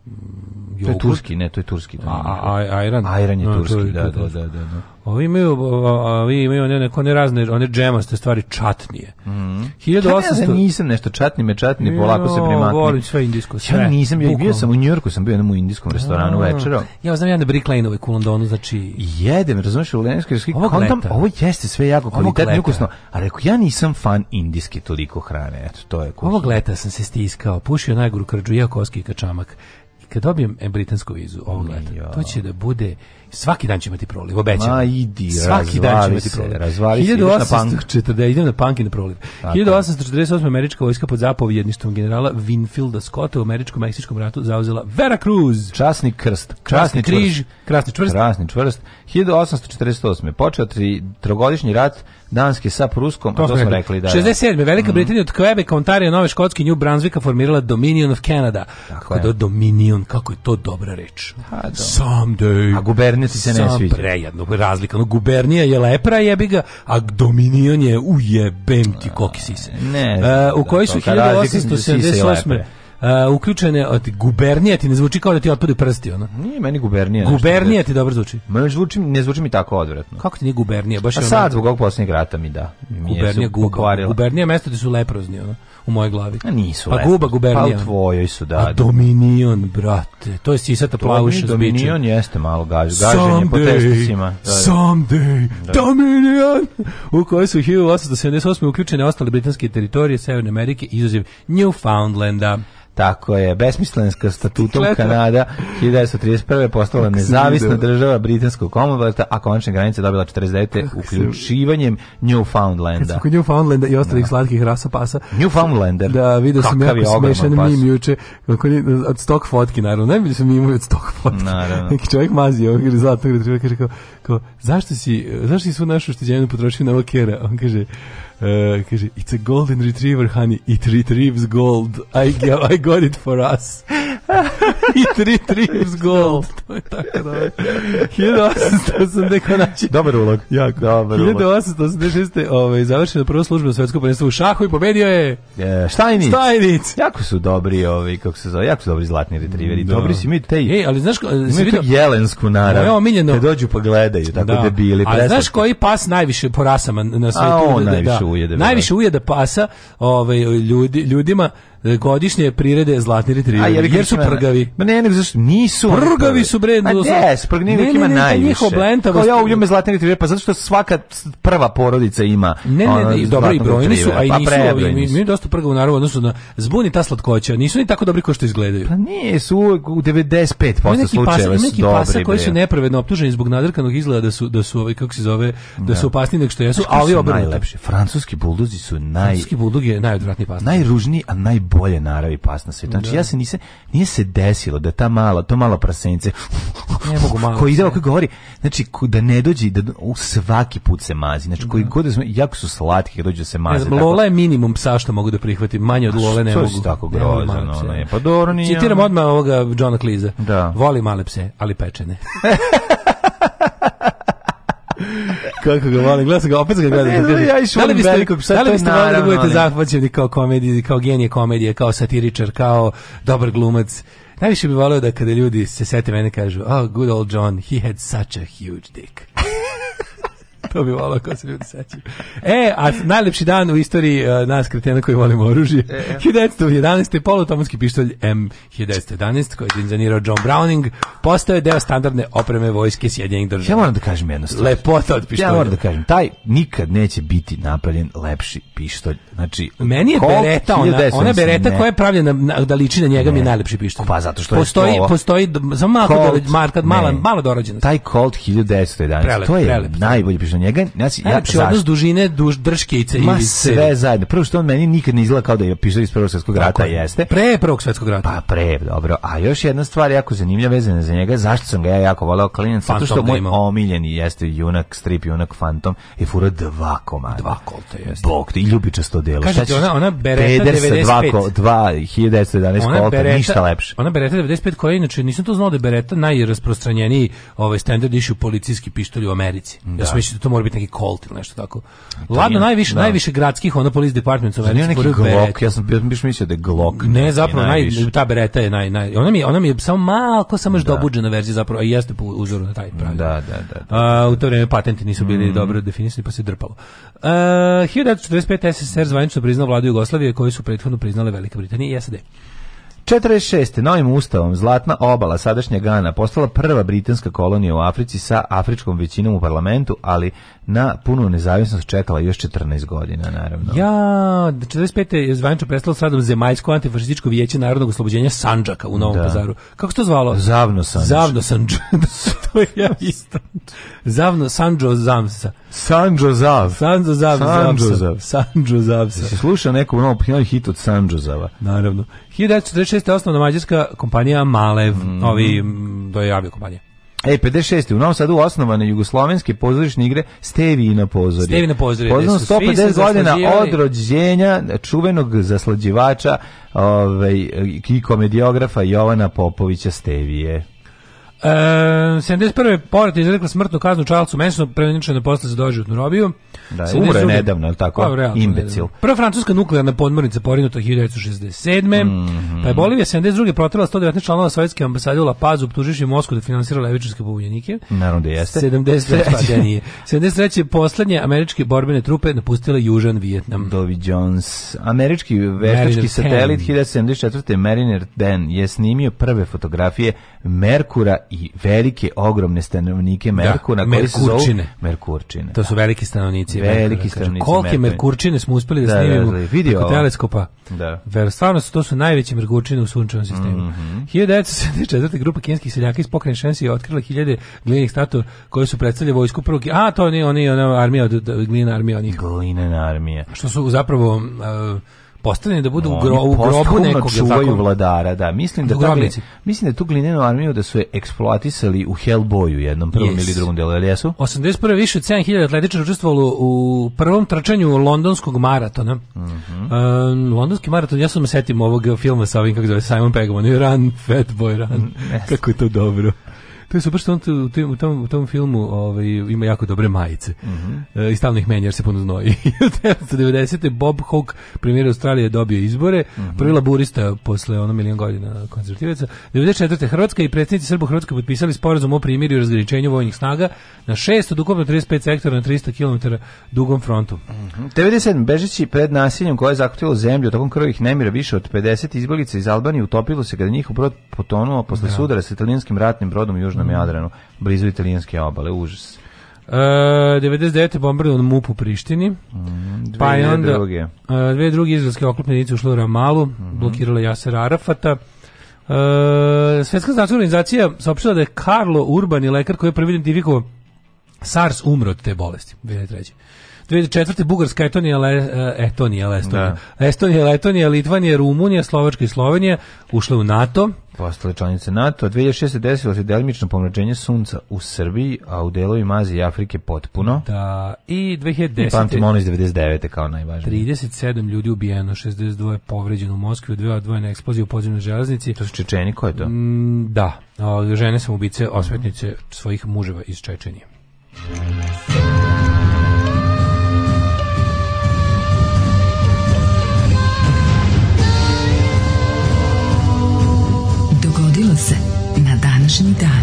jogurt? To je turski, ne, to je turski. Da, a, a, ajran? Ajran je no, turski, je, da, da, da, da. da. Ovi imaju, ovi imaju one, neke, one razne, one džemaste stvari čatnije. Mm -hmm. 1800... Ja nisam nešto čatni, me čatni, no, polako se primatni. Volim sve indijsko, sve. Ja nisam, bio, bio sam u Njujorku, sam bio jednom u indijskom restoranu večera. Ja znam, ja Brick Lane-ovoj u Londonu, znači... Jedem, razumeš, u Lenskoj, kontam, ovo jeste sve jako kvalitetno, ukusno, a rekao, ja nisam fan indijske toliko hrane, eto, to je kuhi. Ovog leta sam se stiskao, pušio najguru krđu, jeo koski kačamak. I kad dobijem e, britansku vizu ovog leta, to će da bude Svaki dan će imati proliv, obećam. Ma idi, Svaki dan će imati proliv. Razvali 1840, se, na da idem na punk i na proliv. Tako. 1848. američka vojska pod zapovjedništvom generala Winfielda Scotta u američko-meksičkom ratu zauzela Veracruz. Časni krst. Časni, križ. Krasni čvrst. Krasni čvrst. 1848. Počeo tri, trogodišnji rat Danske sa Pruskom, to, to smo rekli. da. 67. Da. Velika mm. Britanija od Quebec, Ontario, Nove Škotske, New Brunswicka formirala Dominion of Canada. Tako kako je. Dominion, kako je to dobra reč. Ha, pa, do. Someday. A guberni gubernija ti se ne sam sviđa. prejedno, razlika. No, gubernija je lepra jebi ga, a dominion je ujebem ti koki e, da, sise. Ne, uh, u kojoj su 1878 uh, uključene od gubernije ti ne zvuči kao da ti otpadu prsti ona. Nije meni gubernija. Gubernija ti dobro zvuči. Meni zvuči ne zvuči mi tako odvratno. Kako ti nije gubernija? Baš A je sad zbog ovog posljednjeg rata mi da. Mi gubernija guba. Gubernija mesto gde su leprozni ona u mojoj glavi. A nisu. Pa guba gubernija. Pa u tvojoj su da. A da. Dominion brate. To je sisata plavuša Dominion jeste malo gaž, gaženje po testicima. Da, da. Someday da. Dominion u kojoj su 1878 uključene ostale britanske teritorije Severne Amerike izuzev Newfoundlanda. Tako je, besmislenska statutom Kleta. Kanada 1931. postala nezavisna država Britanskog komonvelta, a konačne granice dobila 49. uključivanjem Newfoundlanda. Kad Newfoundlanda i ostalih da. slatkih rasa pasa. Newfoundlander. Da, vidio sam jako smešan mim juče, od stok fotki, naravno. Najbolje sam imao od stok fotki. Naravno. Neki čovjek mazio ovog zlatnog retriva, kaže kao, kao, zašto si, zašto si svu našu štiđenu potrošio na ovog kjera? On kaže, Uh, eh, kaže, it's a golden retriever, honey. It retrieves gold. I, I got it for us. I 3-3 uz gol. To je tako dobro. 1880 konači. Dobar ulog. Jako. Dobar 1886. Ovaj, završio prvu službu u svetskom prvenstva u šahu i pobedio je... E, Štajnic. Štajnic. Jako su dobri, ovi kako se zove, jako su dobri zlatni retriveri. Da. Dobri su mi te... Ej, ali znaš... Imaju vidio... tu jelensku naravno. Evo, miljeno. Te dođu pa gledaju, tako da. debili. A znaš koji pas najviše po rasama na svetu? A on da, da, da. najviše da, ujede. Najviše ujede pasa ovaj, ljudi, ljudima E, godišnje prirede zlatni retriveri. Jer, jer su prgavi. Ma ne, nego zašto nisu. Prgavi su bre, a des, prgnivih ima najviše. Njihov blentavost. Kao ja uljubim zlatni retriveri, pa zato što svaka prva porodica ima. Ne, ne, ne, dobro i brojni su, a i pa nisu, ovi, mi, mi dosta prgavu naravno odnosno na zbuni ta slatkoća. Nisu ni tako dobri kao što izgledaju. Pa su u 95% slučajeva su dobri. Pasa koji su nepravedno optuženi zbog nadrkanog izgleda da su da su ovaj kako se zove, da su da. opasni nego što jesu, ali obrnuto. Najlepše. Francuski buldozi su naj Francuski buldog je najodvratniji pas. Najružniji, a naj najbolje naravi pas na svijetu. Znači, da. ja se nisam, nije se desilo da ta mala, to malo prasenice ne mogu malo koji ide, koji govori, znači, da ne dođe, da u svaki put se mazi. Znači, koji da. god da smo, jako su slatki, dođe da se mazi. Ne znam, tako... je minimum psa što mogu da prihvatim, manje od Lole ne mogu. To je tako grozno, ne, pa dobro nije. Citiram odmah ovoga Johna Cleese. Da. Voli male pse, ali pečene. Kako ga volim, gledam ga, opet ga gledam. E, ne, ja išao da biste, velikog da li biste volili da, da budete zahvaćeni kao komedij, kao genije komedije, kao satiričar, kao dobar glumac? Najviše bih volio da kada ljudi se sete mene kažu, oh, good old John, he had such a huge dick to bi volao kao se ljudi sećaju. E, a najlepši dan u istoriji uh, nas kretena koji volimo oružje. E, e. 1911. poluautomatski pištolj M1911 koji je dizajnirao John Browning postao je deo standardne opreme vojske Sjedinjenih država. Ja moram da kažem jednu stvar. Lepota od pištolja. Ja moram da kažem, taj nikad neće biti napravljen lepši pištolj. Znači, meni je bereta, ona, ona bereta ne. koja je pravljena da liči na njega ne. mi je najlepši pištolj. Pa zato što postoji, je to... Postoji, postoji, za malo, Colt, da, marka, mala, mala dorađenost. Taj Colt 1911, prelep, to je prelep, najbolji pištolj njega. Znači, Najlepši ja, odnos dužine, duž, drškice Ma, i sve zajedno. Prvo što on meni nikad ne izgleda kao da je pisao iz Prvog svjetskog rata, jeste. Pre Prvog svetskog rata. Pa pre, dobro. A još jedna stvar jako zanimljiva vezana za njega, zašto sam ga ja jako voleo klinac, zato što moj omiljeni jeste junak, strip junak Phantom i fura dva komada. Dva kolta jeste. Bog, ti ljubičasto delo. ti ona, ona Beretta 95. Dva, ko, dva 1911 ona kolta, bereta, ništa lepše. Ona Beretta 95 koja inače, nisam to znao da je Beretta najrasprostranjeniji ovaj standard issue policijski pištolj u Americi. Da. Ja da sam mislio da to mora biti neki Colt ili nešto tako. To Ladno, najviše, da. najviše gradskih, ono police department su znači, neki Glock, ja sam biš mislio da je Glock. Ne, zapravo, naj, ta bereta je naj, naj, ona mi ona mi je samo malko, samo još da. dobuđena verzija zapravo, a jeste po uzoru na taj pravi. Da, da, da. da. A, u to vreme patenti nisu bili mm. dobro definisani, pa se drpalo. Uh, 1945 SSR zvanično priznao vladu Jugoslavije koju su prethodno priznale Velika Britanija i SAD. 46. novim ustavom Zlatna obala, sadašnja Gana, postala prva britanska kolonija u Africi sa afričkom većinom u parlamentu, ali na punu nezavisnost čekala još 14 godina, naravno. Ja, 45. je zvanično prestalo sadom Zemaljsko antifašističko vijeće narodnog oslobođenja Sanđaka u Novom da. pazaru. Kako se to zvalo? Zavno Sanđ. Zavno Sanđ. Da, to je ja isto. Zavno Sanđo Zavsa. Sanđo Zav. Sanđo Zav. Sanđo Zav. Sanđo Zav. Sanđo Zav. Sanđo Zav. Sanđo Zav. Sanđo Zav. Sanđo 1946. je osnovna mađarska kompanija Malev, mm. ovi, to je aviokompanija. E, 56. u Novom Sadu osnovane jugoslovenske pozorišne igre Stevi na pozori. Stevi na pozori. Poznam 150 godina od rođenja čuvenog zaslađivača ovaj, i komediografa Jovana Popovića Stevije. E, 71. je izrekla smrtnu kaznu Čalcu Mensonu, preveničeno posle za doživotnu robiju. Da, je umre nedavno, je tako? Pa, Imbecil. Nedavno. Da. Prva francuska nuklearna podmornica porinuta 1967. Mm -hmm. Pa je Bolivija 72. protrala 119 članova sovjetske ambasade u La Pazu, optuživši Moskvu da finansira levičarske pobunjenike. Naravno da jeste. 73. pa, da nije. 73. poslednje američke borbene trupe napustile Južan Vijetnam. Dovi Jones. Američki veštački satelit 1974. Mariner Dan je snimio prve fotografije Merkura i velike, ogromne stanovnike da, Merkura. Da, Merkurčine. Zovu, Merkurčine. To su da. veliki stanovnici. Veliki da stanovnici. Kolike Merkurčine smo uspeli da, da snimimo da, da, teleskopa. Da. Ver, stvarno su, to su najveće Merkurčine u sunčevom sistemu. Mm -hmm. 1974. grupa kinskih seljaka iz pokrajine Šensi je otkrila hiljade glinih statua koje su predstavljaju vojsku prvog. A, to oni, oni, ona armija, glina armija onih. Glina armija. Što su zapravo... Uh, postavljeni da bude u, gro, u grobu nekog čuvaju vladara, da. Mislim da ta, mislim da tu glinenu armiju da su je eksploatisali u Hellboyu jednom prvom yes. ili drugom delu, ali jesu? 81. više od 7000 atletičara učestvovalo u prvom trčanju londonskog maratona. Mm -hmm. um, londonski maraton, ja sam setim ovog filma sa ovim kako zove Simon Pegg, on je Run Fat Boy Run. Yes. Kako je to dobro. To je super što on tu, u, tom, u tom filmu ovaj, ima jako dobre majice. Mm -hmm. e, I stalnih menja jer se puno znoji. 1990. Bob Hawke, premijer Australije, dobio izbore. Mm -hmm. Prvi laburista posle ono milion godina konzervativaca. 94. Hrvatska i predsjednici Srbo Hrvatske potpisali sporazum o primirju i razgraničenju vojnih snaga na 6 od ukupno 35 sektora na 300 km dugom frontu. Mm -hmm. 97. Bežeći pred nasiljem koje je zakutilo zemlju tokom krvih nemira više od 50 izbjeglica iz Albanije utopilo se kada njih brod potonuo posle da. sudara s italijanskim ratnim brodom u Južnoj Južnom Jadranu, blizu italijanske obale, užas. Uh, e, 99. bombardovan MUP u Prištini. Mm, -hmm. pa je onda druge. Uh, dve druge izraelske oklopne jedinice ušle u Ramalu, mm -hmm. blokirala Jaser Arafata. Uh, e, Svetska značka organizacija saopštila da je Karlo i lekar koji je prvi identifikovao SARS umro od te bolesti 2003. 2004. Bugarska, Etonija, Le, e, Etonija, Lestonija. Da. Estonija, Letonija, Litvanija, Rumunija, Slovačka i Slovenija ušle u NATO. Postale članice NATO. 2006. desilo se delimično pomračenje sunca u Srbiji, a u delovima Azije i Afrike potpuno. Da, i 2010. I pamtimo ono iz 99. kao najvažnije. 37 ljudi ubijeno, 62 povređeno u Moskvi, u dve odvojene eksplozije u podzemnoj železnici. To su Čečeni, ko je to? Mm, da. da, žene sam ubice osvetnice svojih muževa iz Čečenije. 生蛋。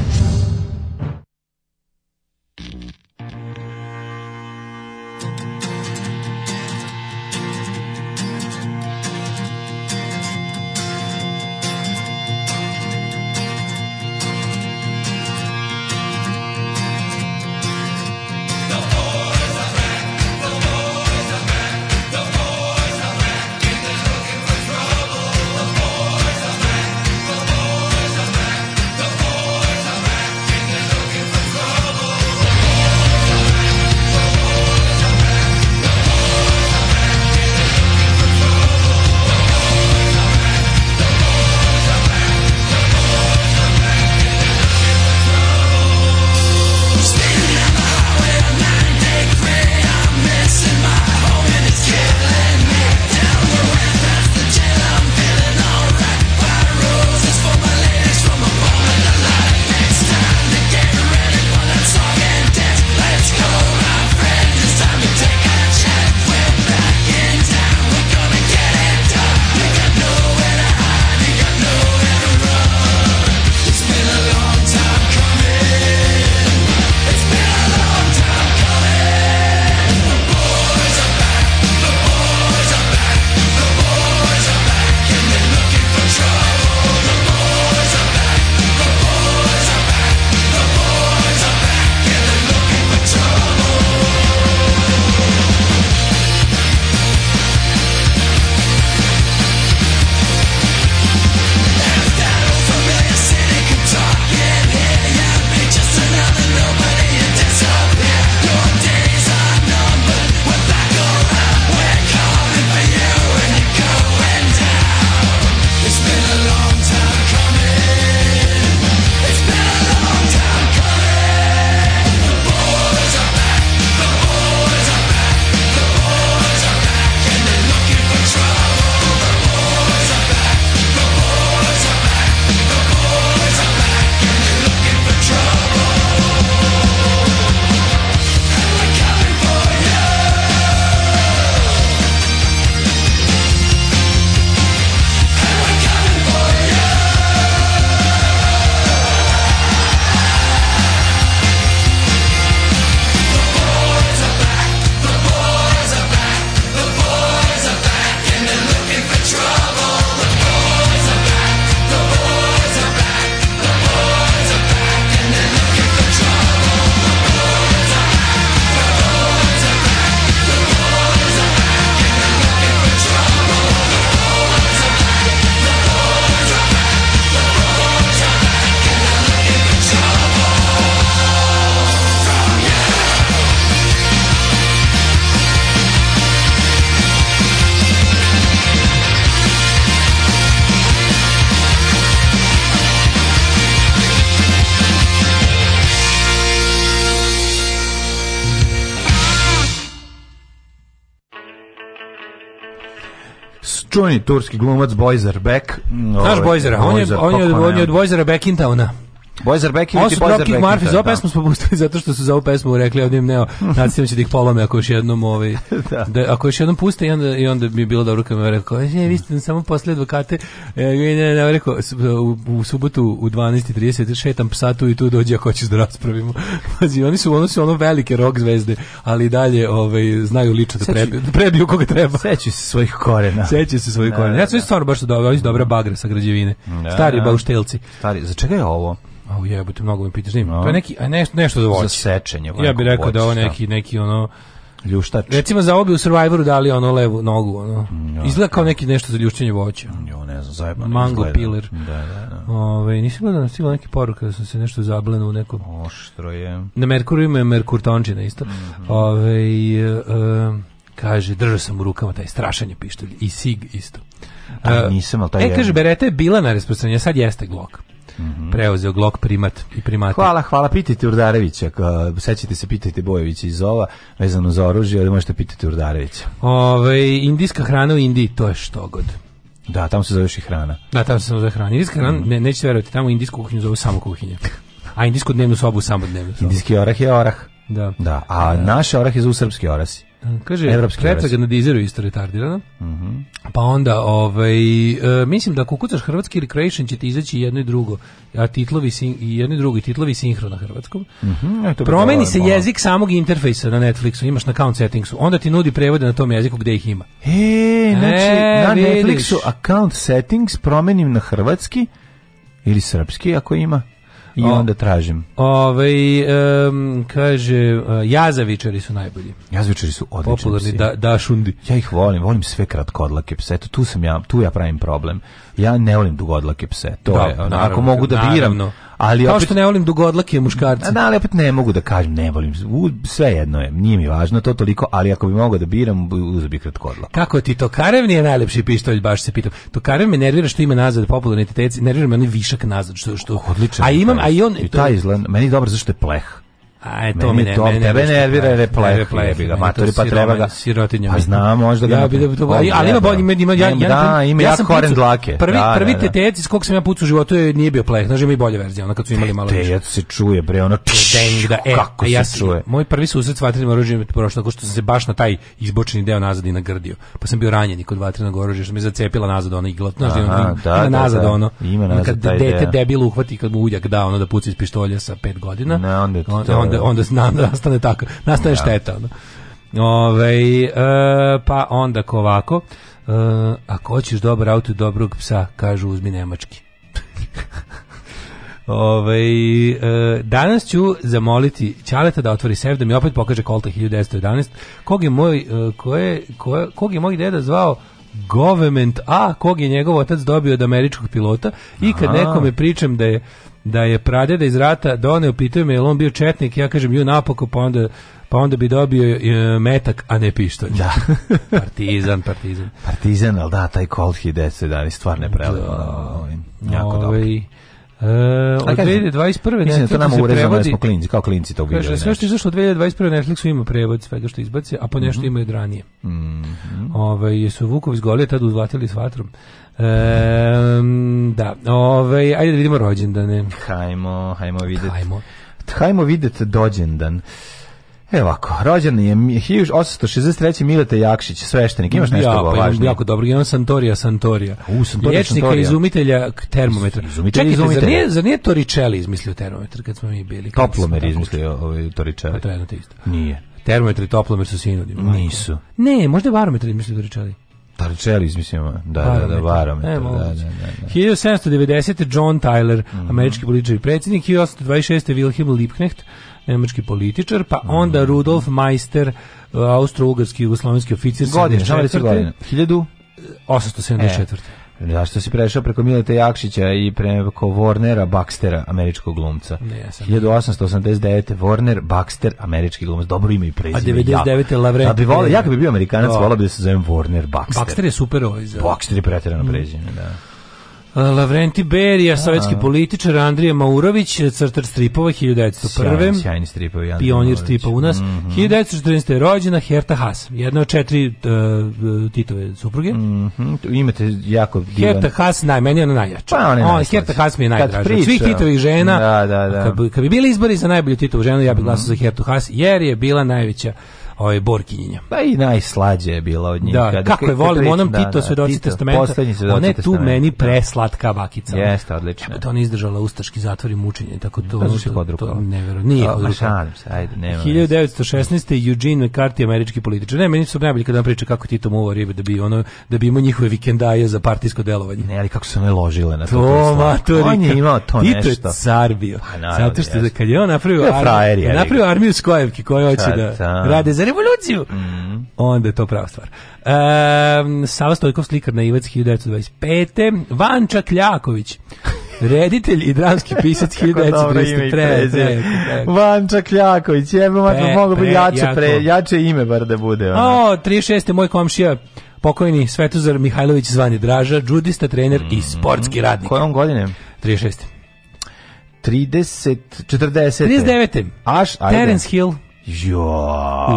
čuveni turski glumac Boyzer Beck. Znaš ovaj, Boyzera? on je, on je, on je od Bojzera Beckintowna. Boyzer Beković i Boyzer Beković. Osu Marfi, za da, ovu da. pesmu smo pustili zato što su za ovu pesmu rekli ovdje im neo, nacijem će da ih polome ako još jednom ovaj, da. da. ako još jednom puste i onda, i onda bi bilo dobro kad me rekao, e, vi ste samo posle advokate, e, ne, ne, ne, rekao, u, u subotu u 12.30 šetam psa tu i tu dođe ako hoćeš da raspravimo. Pazi, oni su, ono su ono velike rock zvezde, ali dalje ovaj, znaju lično da prebiju, da prebiju koga treba. Sećaju se svojih korena. Sećaju se svojih korena. Ja su stvarno baš dobro, oni su dobra bagre sa građevine. Da, Stari bauštelci. Stari, za čega je ovo? Au jebote, mnogo me pitaš, nema. To je neki nešto nešto za voće. Za sečenje. Ja bih rekao da ovo neki neki ono ljuštač. Recimo za obi u Survivoru dali ono levu nogu, ono. Mm, ja. Izgleda kao neki nešto za ljušćenje voća. Jo, ne znam, zajebano. Mango izgleda. piler. Da, da, da. Ove, nisi gledao na stilu neki poruk kada sam se nešto zableno u nekom... Oštro je. Na Merkuru ima Merkur Tončina isto. Mm -hmm. Ove, e, kaže, držao sam u rukama taj strašanje pištolj i sig isto. A, pa e, nisam, ali taj e, kaže, Bereta je bila na rasprostranje, sad jeste Glock. -hmm. preuzeo Glock primat i primat. Hvala, hvala, pitajte Urdarevića, sećate se, pitajte Bojevića iz ova, vezano za oružje, ali možete pitati Urdarevića. Ove, indijska hrana u Indiji, to je što god. Da, tamo se zoveš i hrana. Da, tamo se zove hrana. Indijska hrana, mhm. ne, nećete verovati, tamo indijsku kuhinju zove samo kuhinja. A indijsku dnevnu sobu samo dnevnu sobu. Indijski orah je orah. Da. da. A da. naš orah je zovu srpski orasi. Kaže, Evropski pretraga na dizeru isto retardirana. Mm -hmm. Pa onda, ovaj, e, mislim da ako kucaš Hrvatski Recreation će ti izaći jedno i drugo. A titlovi sin, jedno i drugo i titlovi sinhrona hrvatskom. Mm -hmm, Promeni se jezik samog interfejsa na Netflixu, imaš na account settingsu. Onda ti nudi prevode na tom jeziku gde ih ima. E, e znači, e, na vidiš. Netflixu account settings promenim na hrvatski ili srpski ako ima i o, onda tražim. Ovaj um, kaže jazavičari su najbolji. Jazavičari su odlični. Popularni da, da šundi. Ja ih volim, volim sve kratkodlake pse. Eto tu sam ja, tu ja pravim problem. Ja ne volim dugodlake pse. To da, je, naravno, ako mogu da biram, naravno. Ali Kao opet, što ne volim dugodlake muškarce. Da, ali opet ne mogu da kažem, ne volim. U, sve jedno je, nije mi važno to toliko, ali ako bi mogao da biram, uzeo bi kratkodla. Kako ti Tokarev nije najlepši pištolj, baš se pitam. Tokarev me nervira što ima nazad popularni teteci, nervira me on onaj višak nazad što je što. Odlično. A imam, taj, a i on i taj izgled, meni je dobar zašto je pleh. A to mene, to, mene tebe nervira replay, replay bi ga, matori pa, pa treba ga. Sirotinja. Pa znam, možda ga. Ja bi da to, ali, ali ima bolji ima ima ja ja da, ima ja koren dlake. Prvi da, prvi da, da. tetec kog sam ja pucao u životu je nije bio play, znači ima i bolja verzija, ona kad su imali malo. Tetec se čuje bre, ono deng da e, kako ja se čuje. Moj prvi susret s vatrenim oružjem je prošlo tako što sam se baš na taj izbočeni deo nazad i nagrdio. Pa sam bio ranjen i kod vatrenog oružja što me zacepila nazad ona igla, znaš da ima nazad ono. Kad dete debil uhvati kad mu uljak da ono da puca iz pištolja sa 5 godina. Ne, onda onda, da. onda na, nastane tako, nastane da. šteta. Ono. Ove, e, pa onda kovako e, ako hoćeš dobar auto i dobrog psa, kažu uzmi nemački. Ove, e, danas ću zamoliti Ćaleta da otvori sef da mi opet pokaže Kolta 1911 kog je moj, e, ko je, ko kog je moj deda zvao government A kog je njegov otac dobio od američkog pilota i kad Aha. nekome pričam da je da je pradeda iz rata doneo, pitao me je on bio četnik, ja kažem ju napako, pa onda pa onda bi dobio e, metak, a ne pištolj. Da. partizan, partizan. Partizan, ali da, taj Colt 1917, stvarno prelepo. Da. Jako dobro. Ovaj, e, od 2021. Mislim, da to nama urezano da klinci, kao klinci to ubiđali. Kaže, sve što je izašlo od 2021. Netflixu ima prevod svega što izbaci, a po nešto mm -hmm. imaju od ranije. Mm -hmm. Ove, ovaj, su Vukov iz Golije tad uzvatili s vatrom. Um, da, ovaj, ajde da vidimo rođendane. Hajmo, hajmo vidjeti. Hajmo. Hajmo vidjeti dođendan. Evo ovako, rođen je 1863. Milete Jakšić, sveštenik, imaš nešto ja, pa imam jako dobro, imam Santorija, Santorija. U, Santorija, Liječnika Santorija. izumitelja termometra. Izumitelj, Čekajte, izumitelja. Zar, nije, zar nije Toricelli izmislio termometar kad smo mi bili? Toplomer da, izmislio ovaj, Toricelli. Pa to je jedno te isto. Nije. Termometri i toplomer su sinodimi. Nisu. Ne, možda je barometar izmislio Toricelli. Tarčelis, mislim, da, da, da, barometar. E, da, da, da, da, 1790. John Tyler, mhm. američki političar i predsjednik, 1826. Wilhelm Liebknecht, nemački političar, pa mhm. onda Rudolf Meister, austro-ugarski jugoslovenski oficir. Godine, 14. godine? 1874. Zašto si prešao preko Mileta Jakšića i preko Warnera Baxtera, američkog glumca? Ne, sam 1889. Warner Baxter, američki glumac. Dobro ima i prezime. A 99. Ja. Lavre. Da bi volao, ja kad bi bio Amerikanac, da. volao bi da se zovem Warner Baxter. Baxter je super ovaj za... Baxter je pretjerano mhm. prezime, da. Eh, Lavrenti Berija, sovjetski da. političar, Andrija Maurović, eh, crtar stripova 1901. Sjajni stripovi. Pionir stripa u nas. Mm -hmm. 1914. je rođena Herta Haas, jedna od četiri uh, Titove supruge. Mm -hmm. Imate jako divan. Herta Haas, naj, meni je ona najjača. Pa ona on, Herta Haas mi je najdraža. Od svih Titovih žena, da, da, da. Kad, kad bi bili izbori za najbolju Titovu ženu, ja bih mhm. glasao mm -hmm. za Hertu Haas, jer je bila najveća ovaj Borkinjinja. Pa i najslađe je bila od njih. Da, kada, kako je volim, onom da, Tito da, svedoci testamenta. Svedoci ona je tu meni da. preslatka bakica. Jeste, odlično. to ona izdržala ustaški zatvor i mučenje, tako to... Da, to, to, to nevjero, nije to, pa, Ma šalim se, ajde, nema. 1916. Eugene McCarthy, američki političar. Ne, meni su najbolji kada nam priča kako Tito muvao ribe da bi, ono, da bi imao njihove vikendaje za partijsko delovanje. Ne, ali kako su one ložile na to. To, maturika. On je imao to Tito nešto. Tito je car bio. Pa, naravno, Zato što da kad je on napravio, armiju, napravio armiju skojevki koja hoće da rade za revoluciju. Mm. Onda je to prava stvar. Um, Sava Stojkov slikar na Ivac 1925. Vanča Kljaković. Reditelj i dramski pisac 1933. Pre, pre, pre, Vanča Kljaković, jebe matno, mogu biti jače, pre, jače ime bar da bude. Ona. O, 36. moj komšija, pokojni Svetozar Mihajlović zvani Draža, džudista, trener mm. i mhm. sportski radnik. Kojom godine? 36. 30, 40. 39. Aš, ajde. Terence Hill. Jo.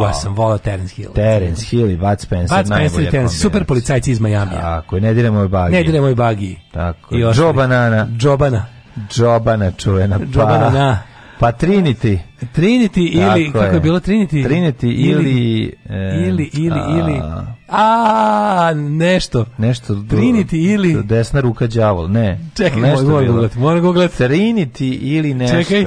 Ja sam volao Terence Hill. Terence Hill i Bud Spencer. Bud Spencer i Terence, super policajci iz Majamija. Tako, ne diremo je bagi. Ne diremo je bagi. Tako. I Joe Banana. Joe pa- Banana. Jobana čuvena. Pa, Jobana, na. Pa Trinity. Trinity ili, je. kako je bilo Trinity? Trinity ili... Ili, ili, ili... A, ili, a nešto. Nešto. Trinity ili... Desna ruka đavol, ne. Čekaj, nešto moram googlati, moram googlati. Trinity ili nešto. Čekaj.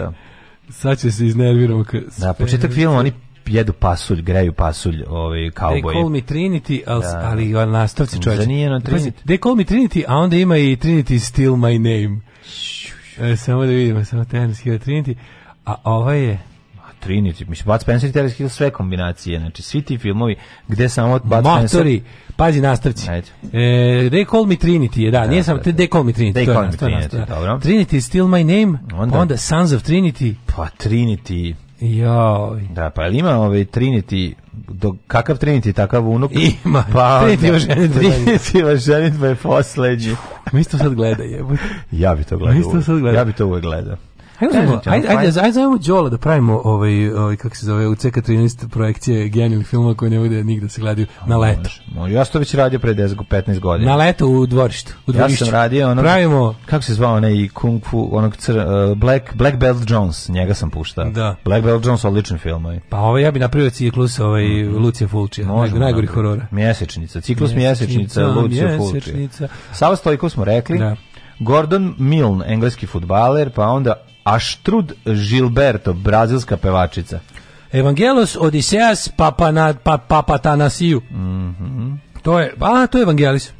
Sad će se iznerviramo. Ka... Da, početak filma oni jedu pasulj, greju pasulj, ovaj kauboj. They call me Trinity, al, da. ali ali Da nije na Trinity. They call me Trinity, a onda ima i Trinity still my name. E, samo da vidimo, samo tenis Trinity. A ovo je Trinity, mislim, Bud Spencer i Terence Hill, sve kombinacije, znači, svi ti filmovi gde samo Bud Motori, Spencer... pazi nastavci. E, they Call Me Trinity, da, da nije da, samo, da, da, They Call Me Trinity, they to call je, me to Trinity, je, dobro. Trinity is still my name, onda, onda Sons of Trinity. Pa, Trinity... Jo. Da, pa ima ovaj Trinity, do, kakav Trinity, takav unuk? Ima, pa, Trinity ima ženitba. Trinity ima ženitba je poslednji. Mi to sad gleda, jebut. ja bi to gledao. Mi to sad gleda. Ja bi to uvek gledao. Ajde, ajde, ajde, ajde, ajde zovemo Đola da pravimo ovaj, ovaj kako se zove, u CK13 projekcije genijalnih filmova koje ne bude nigde da se gledaju na leto. Može, može. Ja sam to već radio pre 10 15 godina. Na leto u dvorištu, u dvorištu. Ja sam radio ono pravimo kako se zvao onaj kung fu onog cr, uh, Black Black Belt Jones, njega sam puštao. Da. Black Belt Jones odličan film, aj. Ovaj. Pa ovaj ja bi napravio ciklus ovaj mm. Lucija Fulčija, najgori, najgori horora. Mjesečnica, ciklus mjesečnica, mjesečnica Lucija Fulčija. Sava Stojkov smo rekli. Da. Gordon Milne, engleski futbaler, pa onda Aštrud Gilberto, brazilska pevačica. Evangelos Odiseas Papana, pa, Papatanasiju. Mm To je, a, to je Evangelis.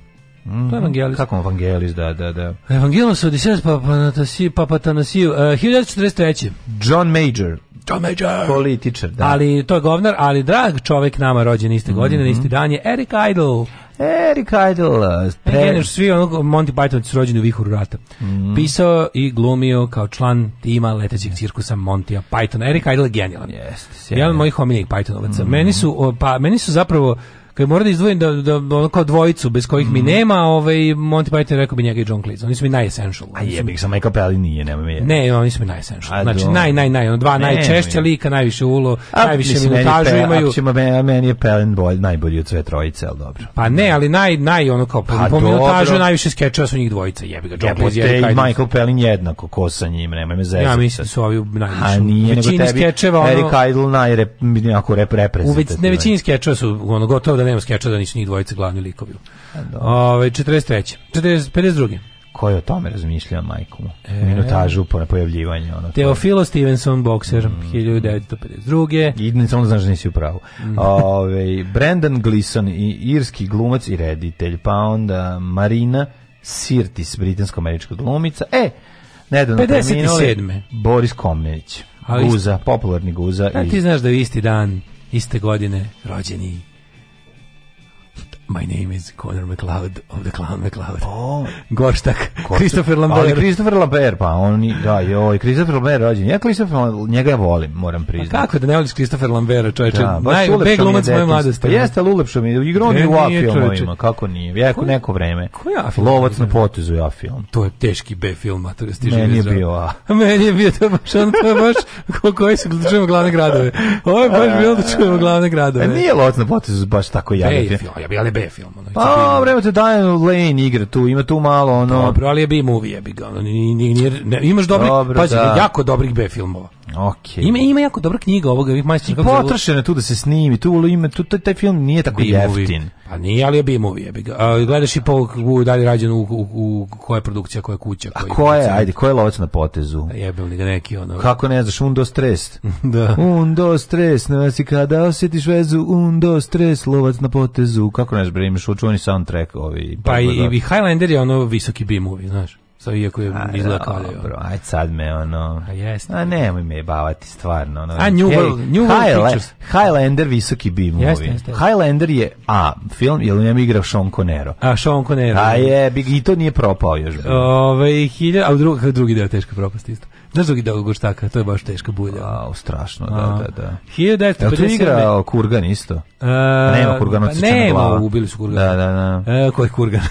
Mm -hmm. To je mhm. Evangelis. Kako Evangelis, da, da, da. Evangelos Odiseas Papatanasiju, Papatanasiju uh, 1943. John Major. John Major. Političar, da. Ali, to je govnar, ali drag čovek nama rođen iste godine, mm -hmm. na isti dan je Eric Idle. Eric Idle. Uh, pre... svi onog Monty Python su rođeni u vihuru rata. Mm. Pisao i glumio kao član tima letećeg cirkusa Montija Python. Eric Idle je genijalan. Yes, Jedan od mojih omiljenih Pythonovaca. Mm. Meni, su, pa, meni su zapravo Kad mora da izdvojim da, da, da, ono kao dvojicu bez kojih mm. mi mhm. nema, ovaj, Monty Python rekao bi njega i John Cleese. Oni su mi najessential. A jebi ih, Michael Pelli nije, nema mi Ne, oni su mi najessential. Znači, naj, naj, naj, ono, dva ne, najčešća ne, lika, najviše ulo, a, najviše minutažu pe, imaju. Ćemo, meni je Pelin bolj, najbolji od sve trojice, al dobro. Pa ne, ali naj, naj, ono kao, pa, po minutažu najviše skečeva su njih dvojica, jebi ga, John Cleese je. Michael Pelin jednako, ko sa njim, nema me zezati. Ja mislim da su ovi najviše. A nije, nego tebi, skečeva, ono, Eric Idle najrep, jako rep, reprezentativni. Ne, većini skečeva su, ono, gotovo da nemam skeča da nisu njih dvojice glavni likovi. Ove, 43. 40, 52 ko je o tome razmišljao majku E. Minutažu po pojavljivanju. Ono, Teofilo to... Stevenson, bokser, mm. 1952. I samo znaš da nisi upravo. pravu. Mm. Ove, Brandon Gleeson, irski glumac i reditelj, pa onda Marina Sirtis, britansko-američka glumica. E, nedavno 57. Boris Komneć, guza, popularni guza. Da, i... ti znaš da je isti dan, iste godine, rođeni My name is Conor McLeod of the Clown McLeod. Oh, Gorštak. Christopher Lambert. Ali Christopher Lambert, pa on da, joj, Christopher Lambert rođen. Ja Christopher njega ja volim, moram pa priznati. A kako da ne voliš Christopher Lambert, čoveče? Da, Naj, beg glumac moje mladosti. jeste, ali ulepšao mi. Igrao mi u A kako nije? Ja ko, neko vreme. Ko je A film? Lovac na potezu je A film. To je teški B film, a to je stiže Meni je bio A. Meni je bio to baš, on to je baš koji se da čujemo glavne gradove. Ovo je baš bilo da čujemo glavne gradove. E, nije Lovac na potezu baš tako jadan. Ja bi ali B film. Ono, pa, vreme te daje Lane igra tu, ima tu malo ono... Dobro, ali je B movie, je bi ga. Ono, ni, ni, ni, ne, imaš dobrih, Dobro, pazi, da. jako dobrih B filmova. Okay. Ima ima jako dobra knjiga ovoga, ovih majstora kako tu da se snimi, tu ima tu taj, taj film nije tako jeftin. Pa nije, ali je B movie, je bi ga. A, gledaš i po u, dalje rađen u, u, u koja je produkcija, koja je kuća, koja A koja je? Ajde, koja je lovac na potezu? Jebem li ga neki ono. Kako ne znaš, un dos tres. da. Un dos tres, ne kada osjetiš vezu, un dos tres, lovac na potezu. Kako ne znaš, bre, imaš učuvani soundtrack ovi. Pa i, da. i Highlander je ono visoki B-movie, znaš. Sa iako je izgleda kaljao. Bro, da aj sad me ono. A jeste. A nemoj me bavati stvarno. Ono, a New hey, New World Highlander, Pictures. Highlander visoki B movie. Jeste, jeste. Highlander je A film, jel njemu igra Sean Conero. A Sean Conero. A je, i to nije propao još. Ove, hilja, a drugi, drugi deo teška propast isto. Znaš drugi dao Guštaka, to je baš teška bulja. A, strašno, da, da, da. 1957. Jel tu igra Kurgan isto? A, nema Kurgana, nema, ubili su Kurgana. Da, da, da. E, koji Kurgan?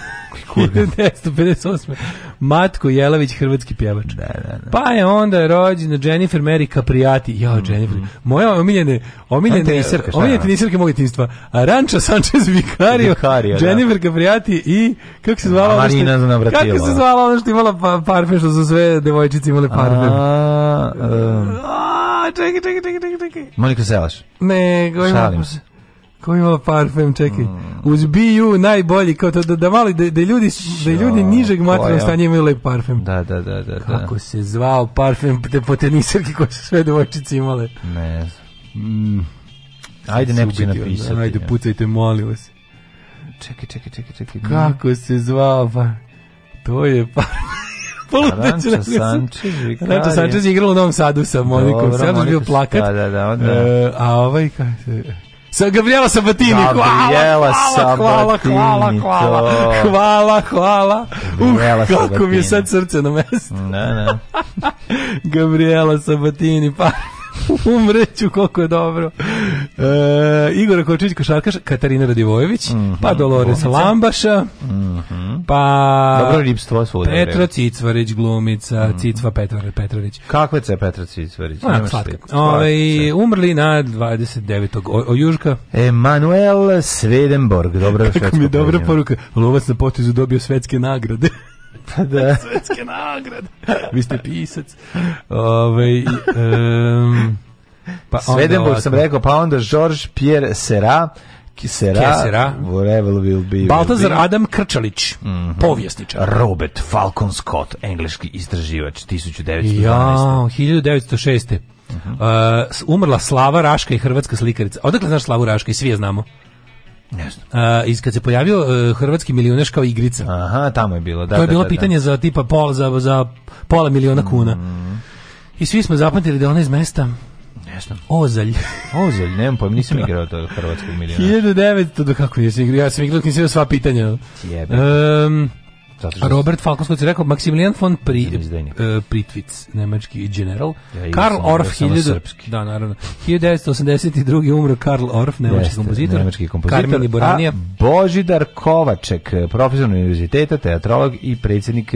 kurga. 1958. Matko Jelavić, hrvatski pjevač. Da, da, da. Pa je onda rođena Jennifer Mary Capriati. Jo, mhm. Jennifer. Mm. Moja omiljene, omiljene, tenisirka, omiljene tenisirke mog djetinjstva. Aranča Sanchez Vicario, Vicario da. Jennifer da. Capriati i, kako se zvala? Marina Zanavratila. Kako se zvala ona što imala pa, parfe, što su sve devojčice imale parfem? A, um. A, čekaj, čekaj, čekaj, čekaj. Monika Selaš. Ne, gojmo. Šalim pa se. Ko ima parfem, čekaj. Uz BU najbolji, kao to, da, da, mali, da, da ljudi, da ljudi nižeg materijalnog stanja imaju lep parfem. Da, da, da, da, da. Kako se zvao parfem te po teniserke koje su sve devojčice imale? Ne znam. Mm. Ajde, neko će napisati. Ajde, pucajte, molim vas. Čekaj, čekaj, čekaj, čekaj. Kako se zvao parfem? To je parfem. Ranča Sančez Ranča Sančez je igrala u Novom Sadu sa Monikom Dobro, Sančez bio plakat da, da, da, onda. E, a ovaj kaj se sa Gabriela Sabatini. Gabriela hvala, hvala, Sabatini. Hvala, hvala, hvala. Hvala, hvala. Uh, kako mi je sad srce na mestu. Ne, ne. Gabriela Sabatini, pa Umreću, koliko je dobro. E, Igor Kočić, košarkaš, Katarina Radivojević, mm -hmm. pa Dolores Glumica. Lambaša, mm -hmm. pa... Dobro ribstvo svuda. Petra Cicvarić, glumica, mm -hmm. Cicva Petra Petrović. Kakve je Petra Cicvarić? A, slatka. Ove, ovaj, umrli na 29. O, o Južka. Emanuel Swedenborg, dobro Kako mi dobra poruka. Lovac na potezu dobio svetske nagrade. Pa da. Svetske nagrade. Vi ste pisac. Ove, um, pa Swedenborg sam rekao, pa onda George Pierre Serra, Kisera, Kesera, whatever will be. Baltazar will be. Adam Krčalić, mm -hmm. povjesničar. Robert Falcon Scott, engleski istraživač, 1912. Ja, 1906. Mhm. Uh -huh. uh, umrla Slava Raška i hrvatska slikarica. Odakle znaš Slavu Raška i svi je znamo? Ne znam. Uh, iz kad se pojavio uh, hrvatski milijunaš kao igrica. Aha, tamo je bilo, da. To je da, bilo da, da. pitanje da. za tipa pol za, za pola miliona mm. kuna. Mm. I svi smo zapamtili da ona iz mesta ne znam. Ozalj. Ozalj, nemam pojma, nisam igrao to hrvatskog milijuna. 1900, do kako nisam igrao, ja sam igrao, nisam igrao sva pitanja. Jebe. Um, Zato Robert Falkonsko je rekao Maximilian von Pri, uh, e, Pritvic, nemački general. Ja, Karl Orff, 1000, da, naravno. 1982. umro Karl Orff, nemački Jeste, kompozitor. Nemački kompozitor. Karmin Božidar Kovaček, profesor univerziteta, teatrolog i predsjednik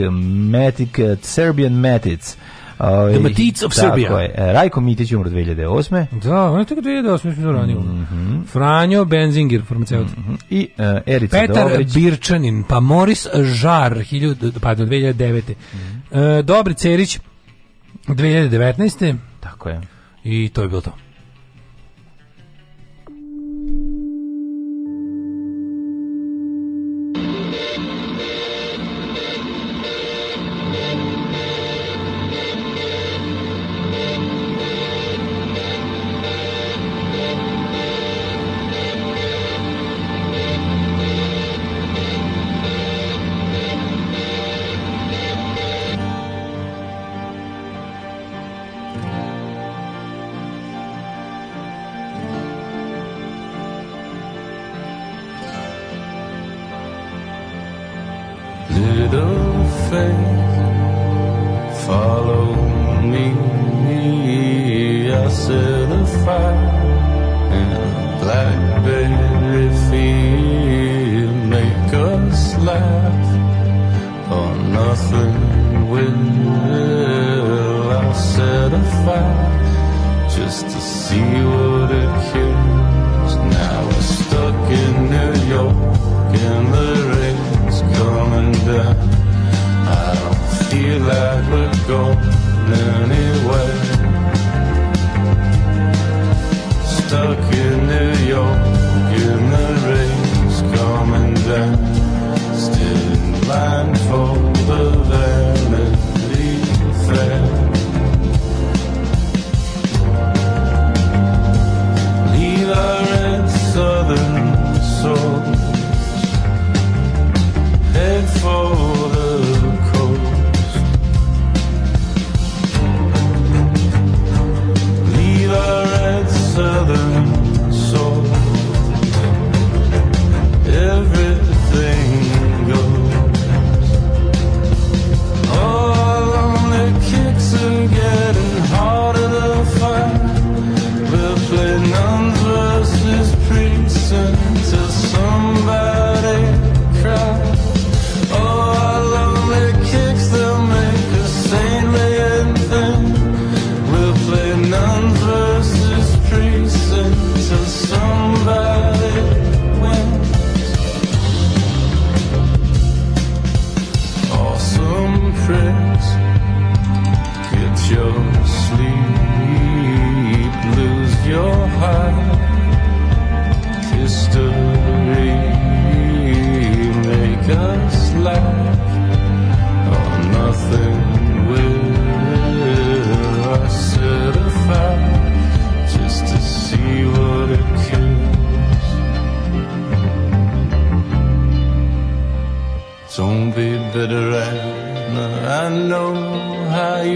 Metic, Serbian Metics. Ove, The Matiz of Serbia. tako Je. E, Rajko Mitić umro 2008. Da, on je tako 2008, mislim da ranio. Mm -hmm. Franjo Benzinger, farmaceut. Mm -hmm. I uh, Erica Petar Dobrić. Birčanin, pa Moris Žar, 1000, pardon, 2009. Mm -hmm. uh, Dobri Cerić, 2019. Tako je. I to je bilo to.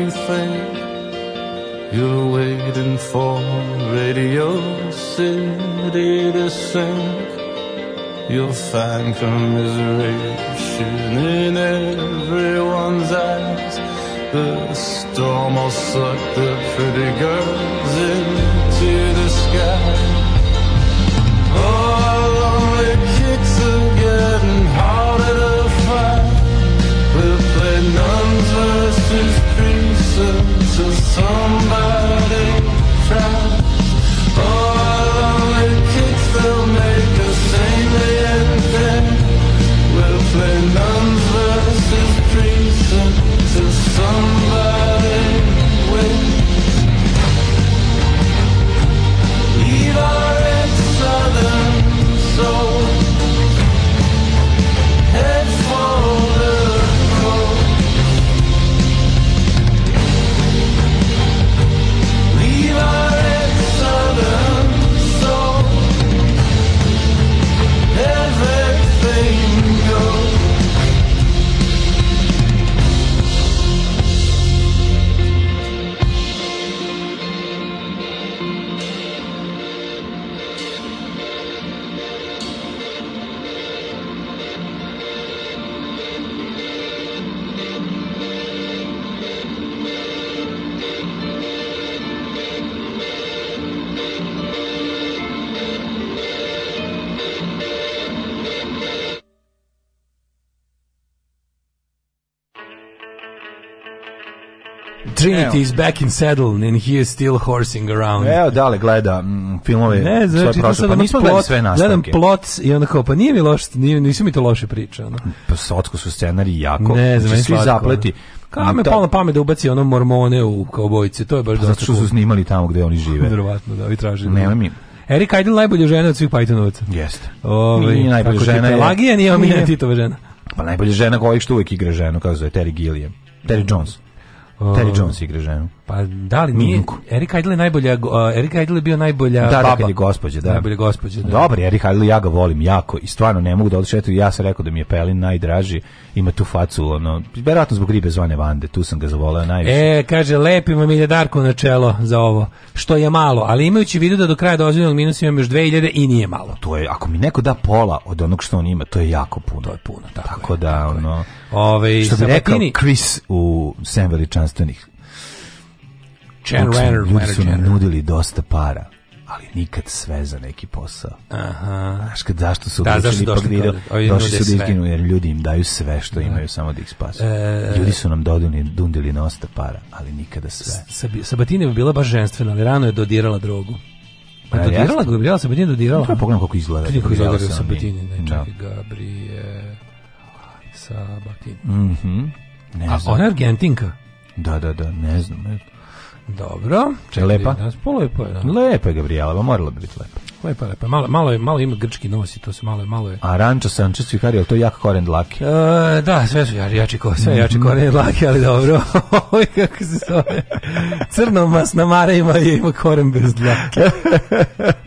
you think you're waiting for Radio City to sink? You'll find commiseration in everyone's eyes. The storm will suck the pretty girls into is back in saddle and he is still horsing around. Evo, dale, gleda mm, filmove ne, znači, pa sve prošlo, nismo plot, gledali sve nastavke. Gledam plot i onda kao, pa nije mi loš, nije, nisu mi to loše priče. Ono. Pa sotko su scenari jako, ne, znači, svi slatko, zapleti. Ne. Kako me da. palo na pamet da ubaci ono mormone u kaubojice, to je baš pa, dosta. Zato što su snimali tamo gde oni žive. Verovatno, da, vi tražite. Nema mi. Erik Ajden najbolja žena od svih Pajtonovaca. Jeste. Ovaj najbolja žena. Je... Pelagija nije omiljena Titova žena. Pa najbolja žena koja što uvijek igra ženu, kako zove, Terry Gilliam. Terry Jones. Terry Jones igra ženu. Pa da li nije? Minku. Erik Idle je najbolja, uh, Erik Idle je bio najbolja da, baba. Da, gospođa, da. Najbolja gospođa, da. Dobar, Erik Idle, ja ga volim jako i stvarno ne mogu da odšetu. Ja sam rekao da mi je Pelin najdraži, ima tu facu, ono, verovatno zbog ribe zvane Vande, tu sam ga zavoleo najviše. E, kaže, lepi lepimo mi Darko na čelo za ovo, što je malo, ali imajući vidu da do kraja dozvoljenog minus imam još 2000 i nije malo. To je, ako mi neko da pola od onog što on ima, to je jako puno. To je puno, tako, tako je, da, tako ono, je. Ove, što bi rekao Chris u Sem veličanstvenih, Chan Renner, ljudi su nam nudili dosta para ali nikad sve za neki posao. Aha. Znaš kad zašto su da, zašto došli, pa nido, došli su da izginu, jer ljudi im daju sve što da. imaju samo da ih spasu. E, ljudi su nam dodili, dundili nosta para, ali nikada sve. Sabatina je bila baš ženstvena, ali rano je dodirala drogu. Pa e, dodirala, Gabriela Sabatina dodirala. Pa pogledam kako izgleda. Kako izgleda Sabatina, ne, da. čekaj, no. Gabriela Sabatina. Mhm. Mm ne znam. A ona je Argentinka? Da, da, da, ne znam, ne znam. Dobro. Čekaj, lepa? Nas polepo je, da. Lepa je Gabriela, morala bi biti lepo. Lepa, lepa. Malo, malo, je, malo ima grčki nos i to se malo je, malo je. A ranča, sanča, svihari, ali to je jak koren dlake. E, da, sve su jači, jači, ko, sve jači mhm. koren dlake, ali dobro. Ovo kako se zove. Crno masna mara ima, ima koren bez dlake.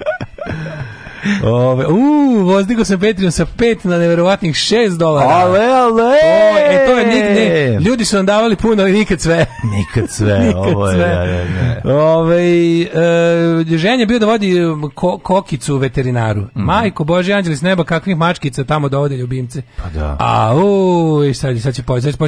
Ove, u, vozdigo sam Patreon sa 5 na neverovatnih 6 dolara. Ale, ale! O, e, to je nikne. Ljudi su nam davali puno, ali nikad sve. Nikad sve, nikad ovo je. Sve. Ja, da, ja, da, ja. Da. Ove, e, ženja bio da vodi um, ko, kokicu u veterinaru. Mm. Majko, Bože, anđeli s neba, kakvih mačkica tamo dovode ljubimce. Pa da. A, u, i sad, sad će početi,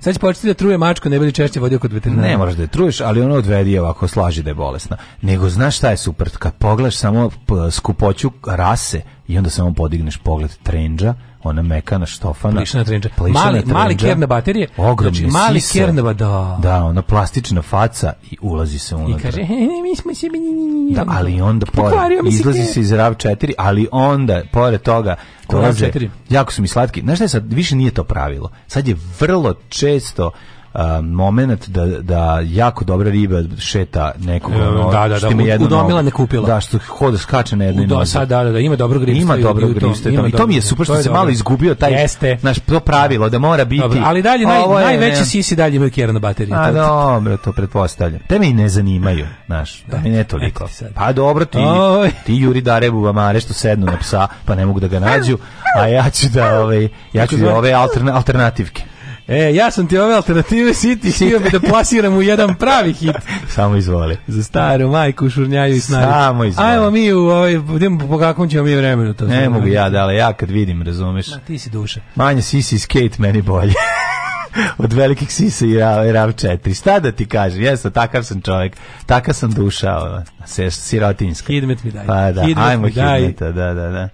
sad će početi da truje mačku, ne bili češće vodio kod veterinara. Ne moraš da je truješ, ali ono odvedi ovako, slaži da je bolesna. Nego, znaš šta je super, kad pogledaš samo skupoću rase i onda samo podigneš pogled trendža ona mekana štofana. Plišna trenđa. mali, trenđa, mali kerne baterije. Ogromne znači, mali kerne, da. Da, ona plastična faca i ulazi se unutra. I kaže, mi smo se... Da, ali onda pored, izlazi se iz RAV 4, ali onda, pored toga, rav 4 jako su mi slatki. Znaš šta je sad, više nije to pravilo. Sad je vrlo često moment da, da jako dobra riba šeta nekog e, ono, da, da, da, da, udomila ne kupila da što hoda skače na jedno Udo, da, sad, da, da, da, ima dobrog ribstva ima dobrog ribstva i to mi je super što se malo izgubio taj jeste naš to pravilo da mora biti dobro, ali dalje naj, najveće sisi dalje imaju kjera na bateriji a dobro to pretpostavljam te me i ne zanimaju znaš da, da mi ne toliko pa dobro ti ti Juri Darebu vamare što sednu na psa pa ne mogu da ga nađu a ja ću da ovaj ja ću da ove alternativke E, ja sam ti ove alternative siti htio bi da plasiram u jedan pravi hit. Samo izvoli. Za staru majku, šurnjaju i snaru. Samo izvoli. Ajmo mi u ovaj, po kakvom ćemo mi vremenu to. Ne mogu ja, da, ali ja kad vidim, razumeš. Ma, ti si duša. Manje sisi skate meni bolje. od velikih sisa i RAV4. Šta da ti kažem, jesam, takav sam čovjek, takav sam duša, ona, sirotinjska. Hidmet mi daj. Pa da, hidmet ajmo hidmeta, da, da, da.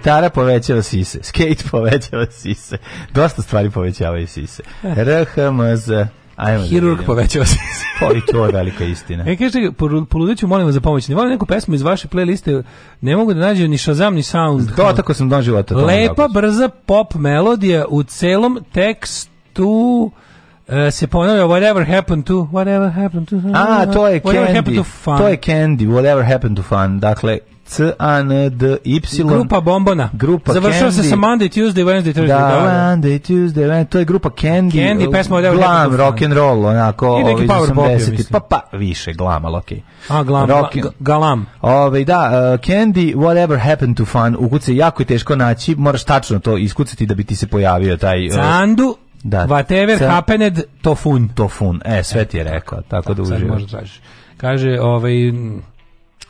Gitara povećava sise, skate povećava sise. Dosta stvari povećavaju sise. Eh. RHMZ Ajmo da Hirurg da povećava sise. Pa i to je velika istina. E, kažete, poludeću, molim vas za pomoć. Ne volim neku pesmu iz vaše playliste, ne mogu da nađem ni Shazam, ni Sound. To da, tako sam don života. Lepa, brza pop melodija u celom tekstu uh, se ponavlja whatever happened to whatever happened to a to je candy to je candy whatever happened to fun dakle C A N D Y. Grupa Bombona. Grupa Završava se sa Monday, Tuesday, Wednesday, Thursday. Da, da Monday, Tuesday, Wednesday. To je grupa Candy. Candy, uh, pesma od Glam, rock and roll, onako, ovi 80. Pa, pa, više, glam, ali okej. Okay. A, glam, rock and, galam. Ove, ovaj, da, uh, Candy, whatever happened to fun, U ukuce, jako je teško naći, moraš tačno to iskucati da bi ti se pojavio taj... Uh, Sandu, da, whatever ca... happened, to fun. To fun, e, sve ti je rekao, tako, tako da, da uživaš. Da Kaže, ovaj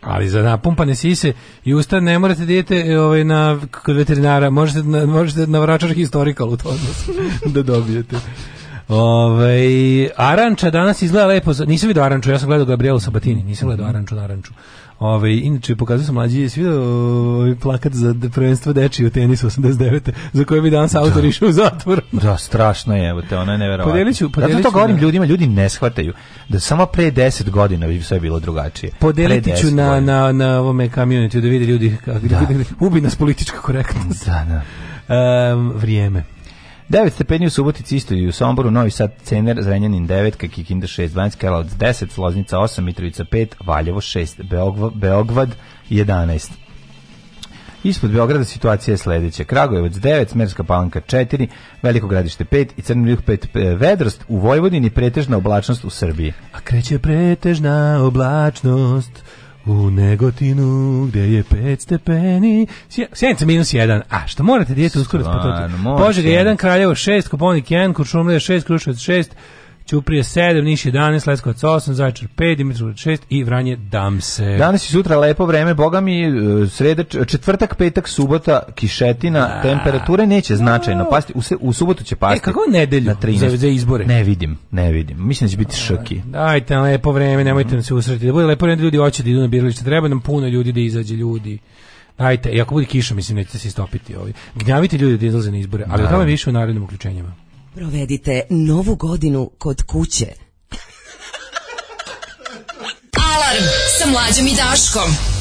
Ali za napumpane sise i usta ne morate da idete e, ovaj, na, kod veterinara, možete, na, možete na vračar historikal u to da dobijete. Ove, ovaj, Aranča danas izgleda lepo. Nisam vidio Aranču, ja sam gledao Gabrielu Sabatini, nisam gledao mhm. Aranču na Aranču. Ove, inače pokazao sam mlađi svi ovaj plakat za prvenstvo dečije u tenisu 89 za koje bi danas autor da. išao u zatvor. Da, strašno je, evo te, ona je neverovatno. Podeliću, podeliću. Zato to govorim da. ljudima, ljudi ne shvataju da samo pre 10 godina bi sve bilo drugačije. Podeliti ću na, na, na ovome community da vide ljudi kako da. ubi nas politička korektnost. Da, da. Um, vrijeme. 9 stepeni u Subotici isto i u Somboru, Novi Sad, Cener, Zrenjanin 9, Kikinda 6, Banjska Karlovac 10, Loznica 8, Mitrovica 5, Valjevo 6, Beogva, Beogvad 11. Ispod Beograda situacija je sledeća. Kragujevac 9, Smerska palanka 4, Veliko gradište 5 i Crni Ljub 5. E, Vedrost u Vojvodini pretežna oblačnost u Srbiji. A kreće pretežna oblačnost U Negotinu, gde je 5 stepeni, Sjenica minus 1, a što morate dijete uskoro spatoti. Požega 1, Kraljevo 6, Koponik 1, Kuršumlija 6, Krušovac 6, Ćuprije 7, Niš 11, Leskovac 8, Zaječar 5, Dimitrovgrad 6 i Vranje Damse. Danas i sutra lepo vreme, boga mi, e, sreda, četvrtak, petak, subota, kišetina, da. temperature neće značajno pasti, u, se, u subotu će e, pasti. E, kako nedelju na Za, za izbore? Ne vidim, ne vidim, mislim da će biti šoki. Da, dajte na lepo vreme, nemojte mhm. nam se usreti, da bude lepo vreme, da ljudi hoće da idu na biralište, treba nam puno ljudi da izađe ljudi. Ajte, i ako bude kiša, mislim, nećete se istopiti. ovi. Gnjavite ljudi da izlaze na izbore, ali da. o tome više u narednim uključenjima. Provedite novu godinu kod kuće. Alarm sa mlađom i Daškom.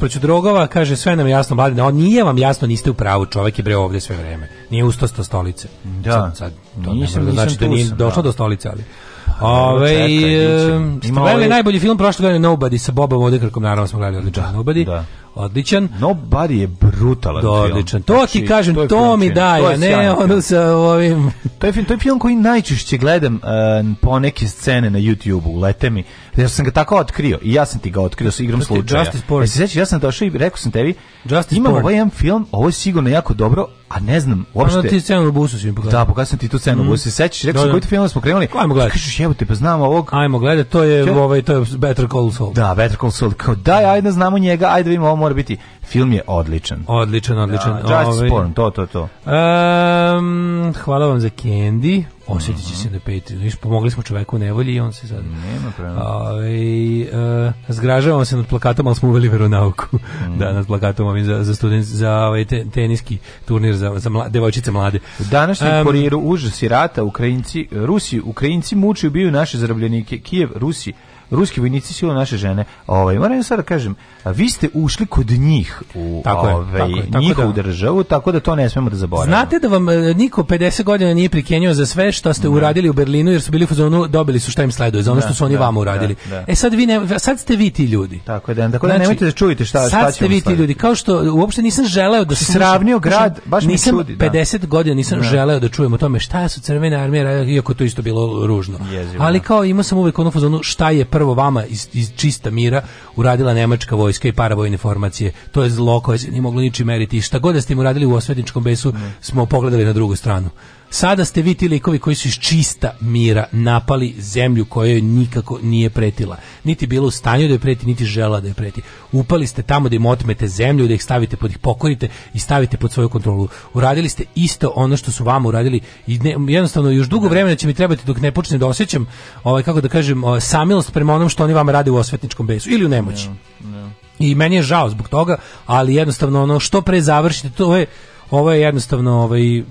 proću drogova, kaže sve nam jasno, da on nije vam jasno, niste u pravu, čovjek je bre ovdje sve vrijeme. Nije ustao sa stolice. Da. Sad, sad to nisam, da ne znači da nije došao da. do stolice, ali. Pa, Ove, Ima ovaj... najbolji film prošle godine Nobody sa Bobom Vodekrkom, naravno smo gledali odličan da, Nobody. Da. Odličan. Nobody je brutalan film. Odličan. To znači, ti kažem, to, to mi daje, to ne ono sa ovim. To je film, to je film koji najčešće gledam uh, po neke scene na YouTubeu, lete mi. Ja sam ga tako otkrio i ja sam ti ga otkrio sa igrom slučaja. Justice Porn. Ja, e, ja sam došao i rekao sam tebi, Justice imam Porn. ovaj jedan film, ovo je sigurno jako dobro, a ne znam, uopšte. Ono pa da, ti scenu u busu si mi pokazao. Da, pokazao ti tu scenu u mm. busu. Sećaš, rekao da, sam da. koji film smo krenuli. Pa ajmo gledati. Kažeš, jebote, pa znam ovog. Ajmo gledati, to je, ovaj, to je Better Call Saul. Da, Better Call Saul. Kao, daj, ajde, znamo njega, ajde vidimo, ovo mora biti. Film je odličan. Odličan, da, odličan. Da, just porn, to, to, to. Um, hvala vam za Candy. Osjetit će mm -hmm. se na Patreonu. Viš, pomogli smo čoveku u nevolji i on se sad... Nema problema. Ovaj, eh, zgražavamo se nad plakatom, ali smo uveli veronauku. Mm da, nad plakatom ovim za, za, student, za ovaj te, teniski turnir za, za mla, devojčice mlade. U današnjem um, kuriru užas i rata, Ukrajinci, Rusi, Ukrajinci muči biju naše zarobljenike. Kijev, Rusi, ruski vojnici su naše žene. Ovaj moram ja sad da kažem, vi ste ušli kod njih u tako je, ovaj tako je, tako njihovu da, državu, tako da to ne smemo da zaboravimo. Znate da vam eh, niko 50 godina nije prikenjao za sve što ste ne. Da. uradili u Berlinu jer su bili u zonu dobili su šta im sleduje za ono da, što su oni da, vama da, uradili. Da, da. E sad vi ne, sad ste vi ti ljudi. Tako je, tako da znači, nemojte da čujete šta šta Sad ste vi ti ljudi, kao što uopšte nisam želeo da se sravnio grad, baš mi nisam čudi, 50 godina nisam želeo da čujem o tome šta su crvena armija, iako to isto bilo ružno. Jezivno. Ali kao imao sam uvek onu fazonu šta je prvo prvo vama iz, iz čista mira uradila nemačka vojska i paravojne formacije. To je zlo koje se nije moglo ničim meriti. I šta god da ste im uradili u osvetničkom besu, smo pogledali na drugu stranu. Sada ste vi ti likovi koji su iz čista mira napali zemlju kojoj nikako nije pretila. Niti bilo u stanju da je preti, niti žela da je preti. Upali ste tamo da im otmete zemlju, da ih stavite pod ih pokorite i stavite pod svoju kontrolu. Uradili ste isto ono što su vama uradili i ne, jednostavno još dugo da. vremena će mi trebati dok ne počnem da osjećam ovaj kako da kažem samilost prema onom što oni vama rade u osvetničkom besu ili u nemoći. Ne, da, ne. Da. I meni je žao zbog toga, ali jednostavno ono što pre završite to je ovo je jednostavno ovaj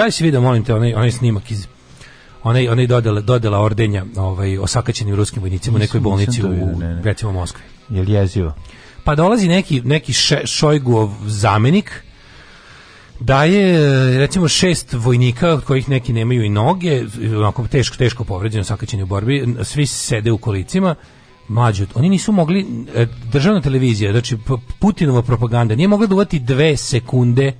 Da li si vidio, molim te, onaj, onaj snimak iz onaj onaj dodela dodela ordenja ovaj osakaćenim ruskim vojnicima u nekoj bolnici u ne, ne. recimo Moskvi. Jel jezivo? Pa dolazi neki neki še, Šojgov zamenik daje recimo šest vojnika od kojih neki nemaju i noge, onako teško teško povređeno osakaćeni u borbi, svi sede u kolicima. Mlađi, oni nisu mogli e, državna televizija, znači Putinova propaganda nije mogla duvati da dve sekunde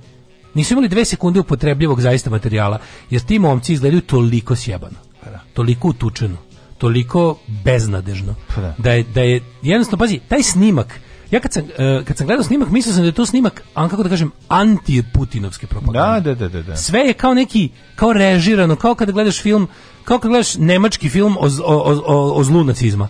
Nisu imali dve sekunde upotrebljivog zaista materijala, jer ti momci izgledaju toliko sjebano, pa da. toliko utučeno, toliko beznadežno, pa da. da je, da je jednostavno, pazi, taj snimak, ja kad sam, uh, kad sam gledao snimak, mislio sam da je to snimak, an, kako da kažem, anti-putinovske propagande. Da, da, da, da, da. Sve je kao neki, kao režirano, kao kada gledaš film, kao kad gledaš nemački film o, o, o, o zlu nacizma.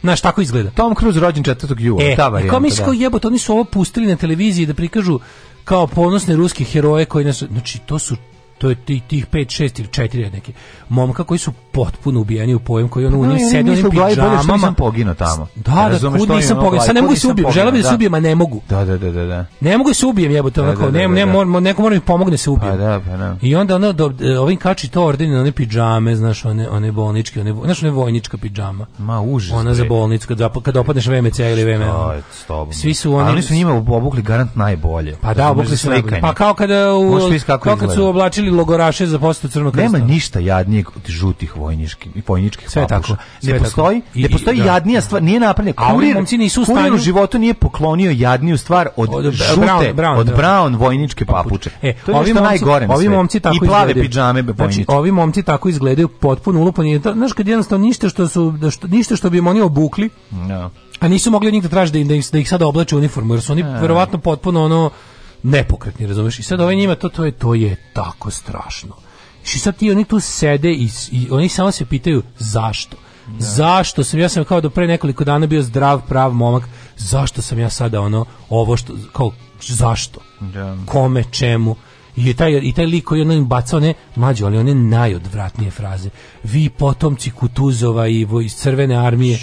Znaš, tako izgleda. Tom Cruise rođen 4. jula. E, ta varijanta, kao misliš kao jebote, oni su ovo pustili na televiziji da prikažu kao ponosne ruske heroje koji nas znači to su to je tih 5, 6 ili 4 neke momka koji su potpuno ubijeni u pojem koji ono u pa njih sede u pidžamama. Nisam pogino tamo. Da, da, kud nisam pogino. Ovaj, Sad ne mogu se ubijem, želim da se da da. ubijem, a ne mogu. Da, da, da, da. da. Ne mogu se ubijem, jebote, onako, ne, ne, neko mora mi pomogne se ubijem. Pa da, pa da. I onda ono, e, ovim kači to ordine, one pidžame, znaš, one, one bolničke, one, znaš, one vojnička pidžama. Ma, užas. Ona za bolnicu, kad, kad opadneš VMC ili VMC. Svi su oni... Ali su njima obukli garant najbolje. Pa da, obukli su najbolje. Pa kao kada u, kao kad su oblačili logoraše za posetu Crnog krsta. Nema ništa jadnijeg od žutih vojničkih i vojničkih sve Tako, ne postoji, ne postoji da. jadnija stvar, nije napravljen. A kurir, momci nisu u životu nije poklonio jadniju stvar od, od žute, od da. brown vojničke papuče. E, to je ovi najgore ovi momci tako I plave izgledaju. pidžame znači, ovi momci tako izgledaju potpuno ulupani. Znaš, kad jednostavno ništa što, su, da ništa što bi im oni obukli, no. a nisu mogli od njih da im, da, ih, sada oblače uniformu, jer su oni e. verovatno potpuno ono nepokretni, razumeš? I sad ovaj njima to, to je, to je tako strašno. I znači, sad ti oni tu sede i, i oni samo se pitaju zašto. Da. Zašto sam ja sam kao do pre nekoliko dana bio zdrav, prav momak, zašto sam ja sada ono ovo što kao zašto? Da. Kome, čemu? I taj, i taj lik koji ono im baca one mađo, ali one najodvratnije fraze. Vi potomci Kutuzova i iz crvene armije.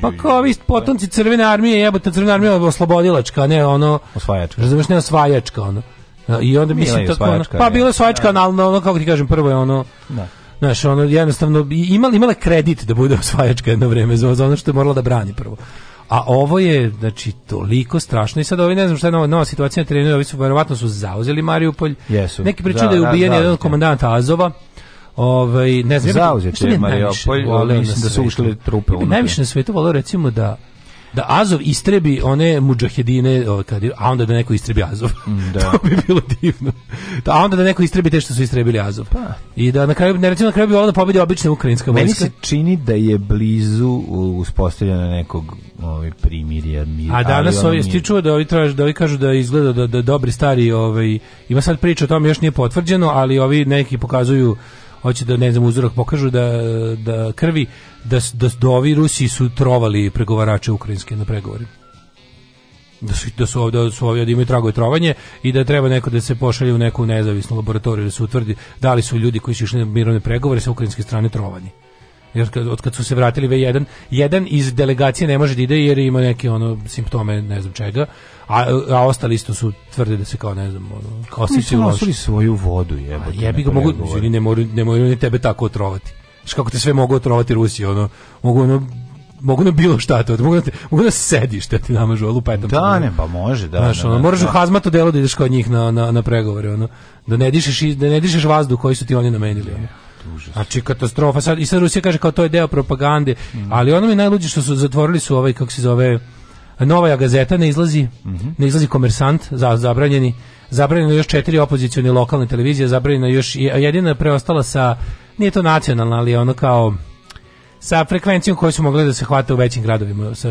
Pa kao vi potomci crvene armije, jebote, crvena armija je oslobodilačka, ne ono... Osvajačka. Razumeš, ne osvajačka, ono. I onda Mila mislim tako, ono, pa bilo je osvajačka, da. ali ono, kako ti kažem, prvo je ono... Da. Znaš, ono, jednostavno, imala, imala kredit da bude osvajačka jedno vreme za ono što je morala da brani prvo. A ovo je, znači, toliko strašno. I sad ovi, ne znam šta je nova, nova situacija na terenu, ovi su, verovatno su zauzeli Marijupolj. Jesu. Neki pričaju da je ubijen jedan od komandanta Azova. Ovaj, ne znam, zauzeti je Marijupolj, ali mislim da su ušli trupe unutra. Najviše na svetu volio recimo da da Azov istrebi one mudžahedine, ovaj, kad, a onda da neko istrebi Azov. Mm, da. to bi bilo divno. Da, a onda da neko istrebi te što su istrebili Azov. Pa. I da na kraju, ne recimo na kraju bi onda da pobedi obična ukrajinska vojska. Meni se čini da je blizu uspostavljena nekog ovaj primirja mir. A danas ovi sti čuo da ovi traže da ovi kažu da izgleda da, da dobri stari ovaj ima sad priča o tome još nije potvrđeno, ali ovi neki pokazuju hoće da ne znam uzorak pokažu da da krvi da, da, da ovi Rusi su trovali pregovarače ukrajinske na pregovorima da su da su ovdje, da su ovdje da imaju tragove trovanje i da treba neko da se pošalje u neku nezavisnu laboratoriju da se utvrdi da li su ljudi koji su išli na mirovne pregovore sa ukrajinske strane trovani. Jer kad, od kad su se vratili ve jedan jedan iz delegacije ne može da ide jer ima neke ono simptome ne znam čega, a, a ostali isto su tvrde da se kao ne znam, ono, kao si svoju vodu jebote. Jebi ga mogu, ne mogu ne mogu ni tebe tako otrovati kako te sve mogu otrovati Rusi, ono, mogu ono mogu na bilo šta to, mogu na, te, mogu na sediš pa da ti namažu lupetom. Da, ne, pa može, da. Znaš, ono, moraš da. u hazmatu delo da ideš kod njih na, na, na pregovore, ono, da ne dišeš, da ne dišeš vazduh koji su ti oni namenili. Ono. Užas. Znači katastrofa. Sad, I sad Rusija kaže kao to je deo propagande, mm. ali ono mi najluđe što su zatvorili su ovaj, kako se zove, Nova gazeta ne izlazi, mm -hmm. ne izlazi komersant, za, zabranjeni, zabranjeno još četiri opozicione lokalne televizije, zabranjena još jedina preostala sa nije to nacionalno, ali ono kao sa frekvencijom koju su mogli da se hvate u većim gradovima sa,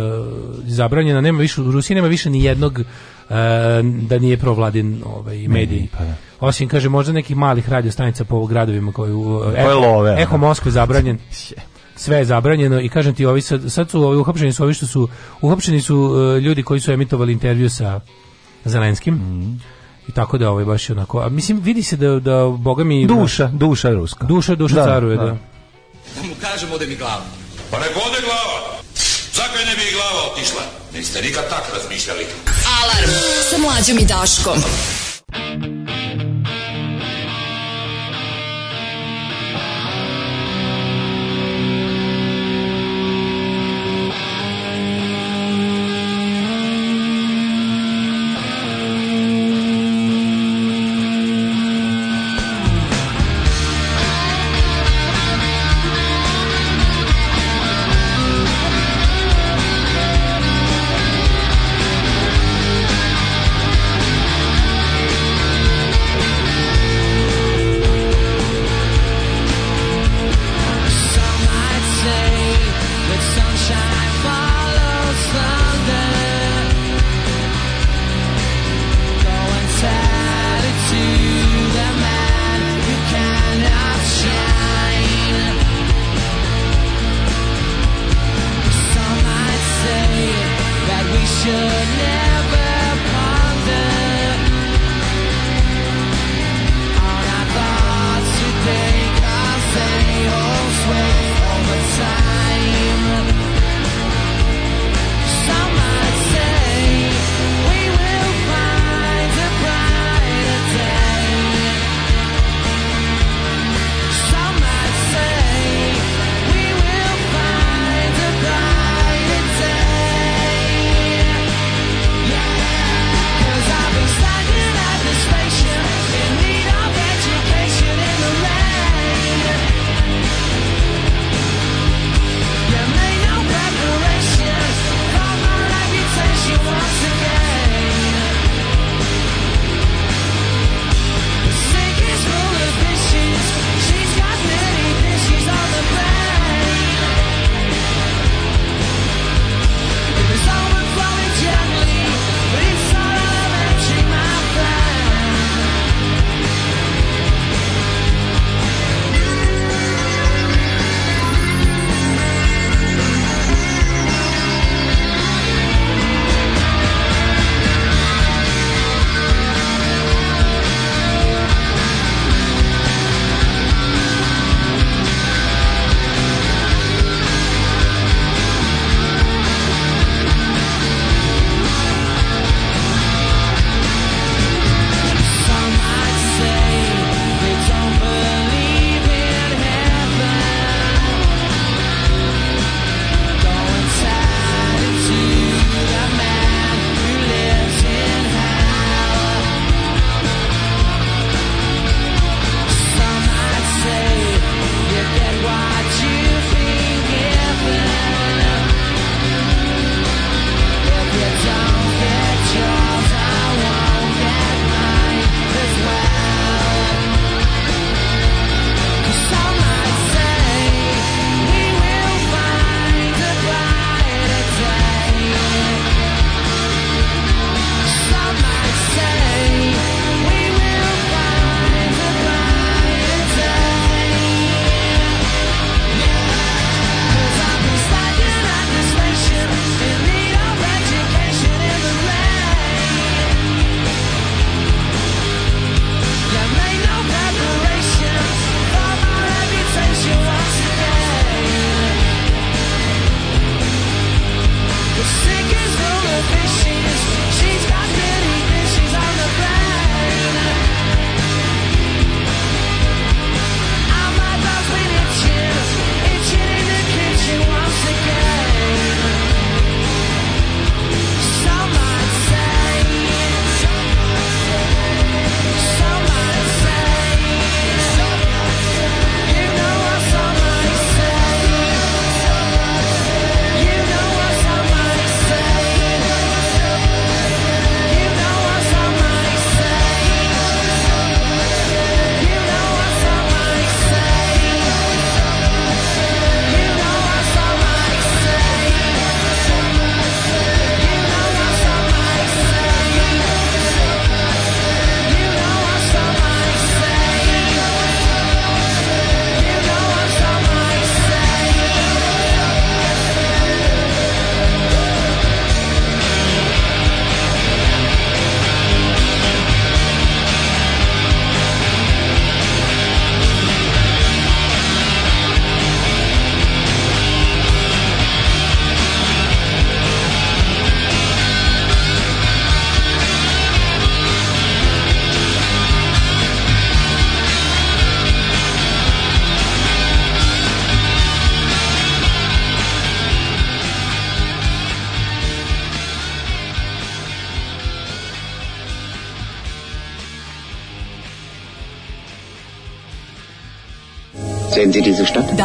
zabranjena nema više u Rusiji nema više ni jednog uh, da nije provladin ovaj mediji pa da. osim kaže možda nekih malih radio stanica po gradovima koji u e, eho, eho Moskve zabranjen sve je zabranjeno i kažem ti ovi sad, sad su ovi uhapšeni su ovi što su uhapšeni su uh, ljudi koji su emitovali intervju sa Zelenskim mm -hmm I tako da ovaj baš onako, a mislim vidi se da da boga mi da- duša, duša ruska. Duša, duša da, caruje, da. da. Da mu kažemo da mi glava. Pa ne ode glava. Zakaj ne bi glava otišla? Niste nikad tak razmišljali. Alarm sa mlađom i Daškom.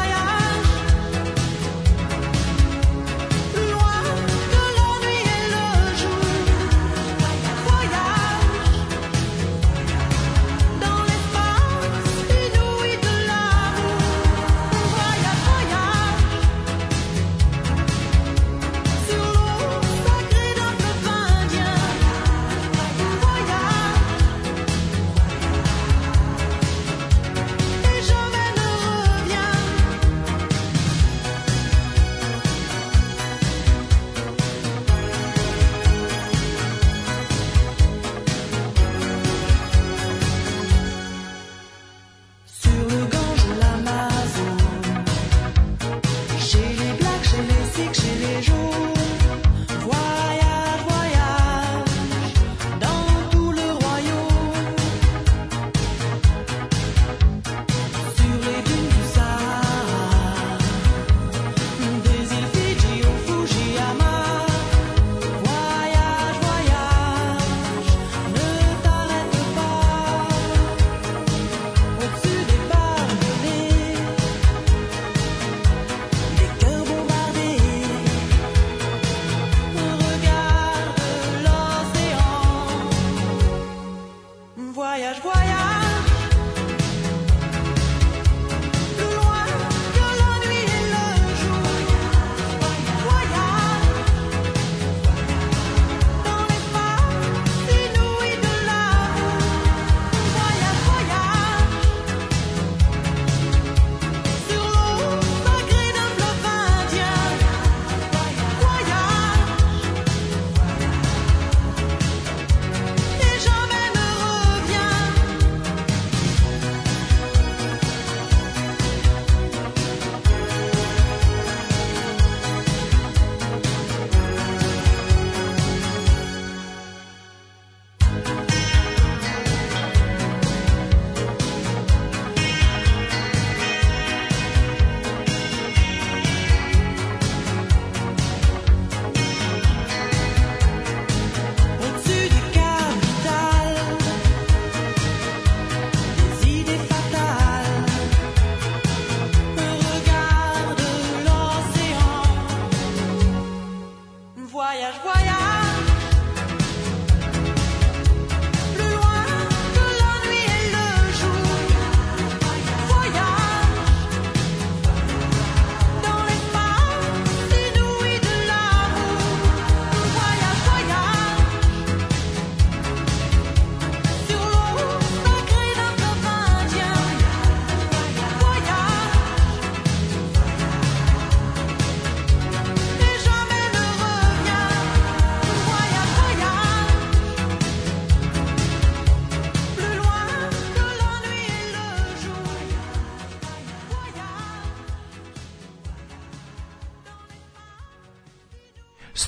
I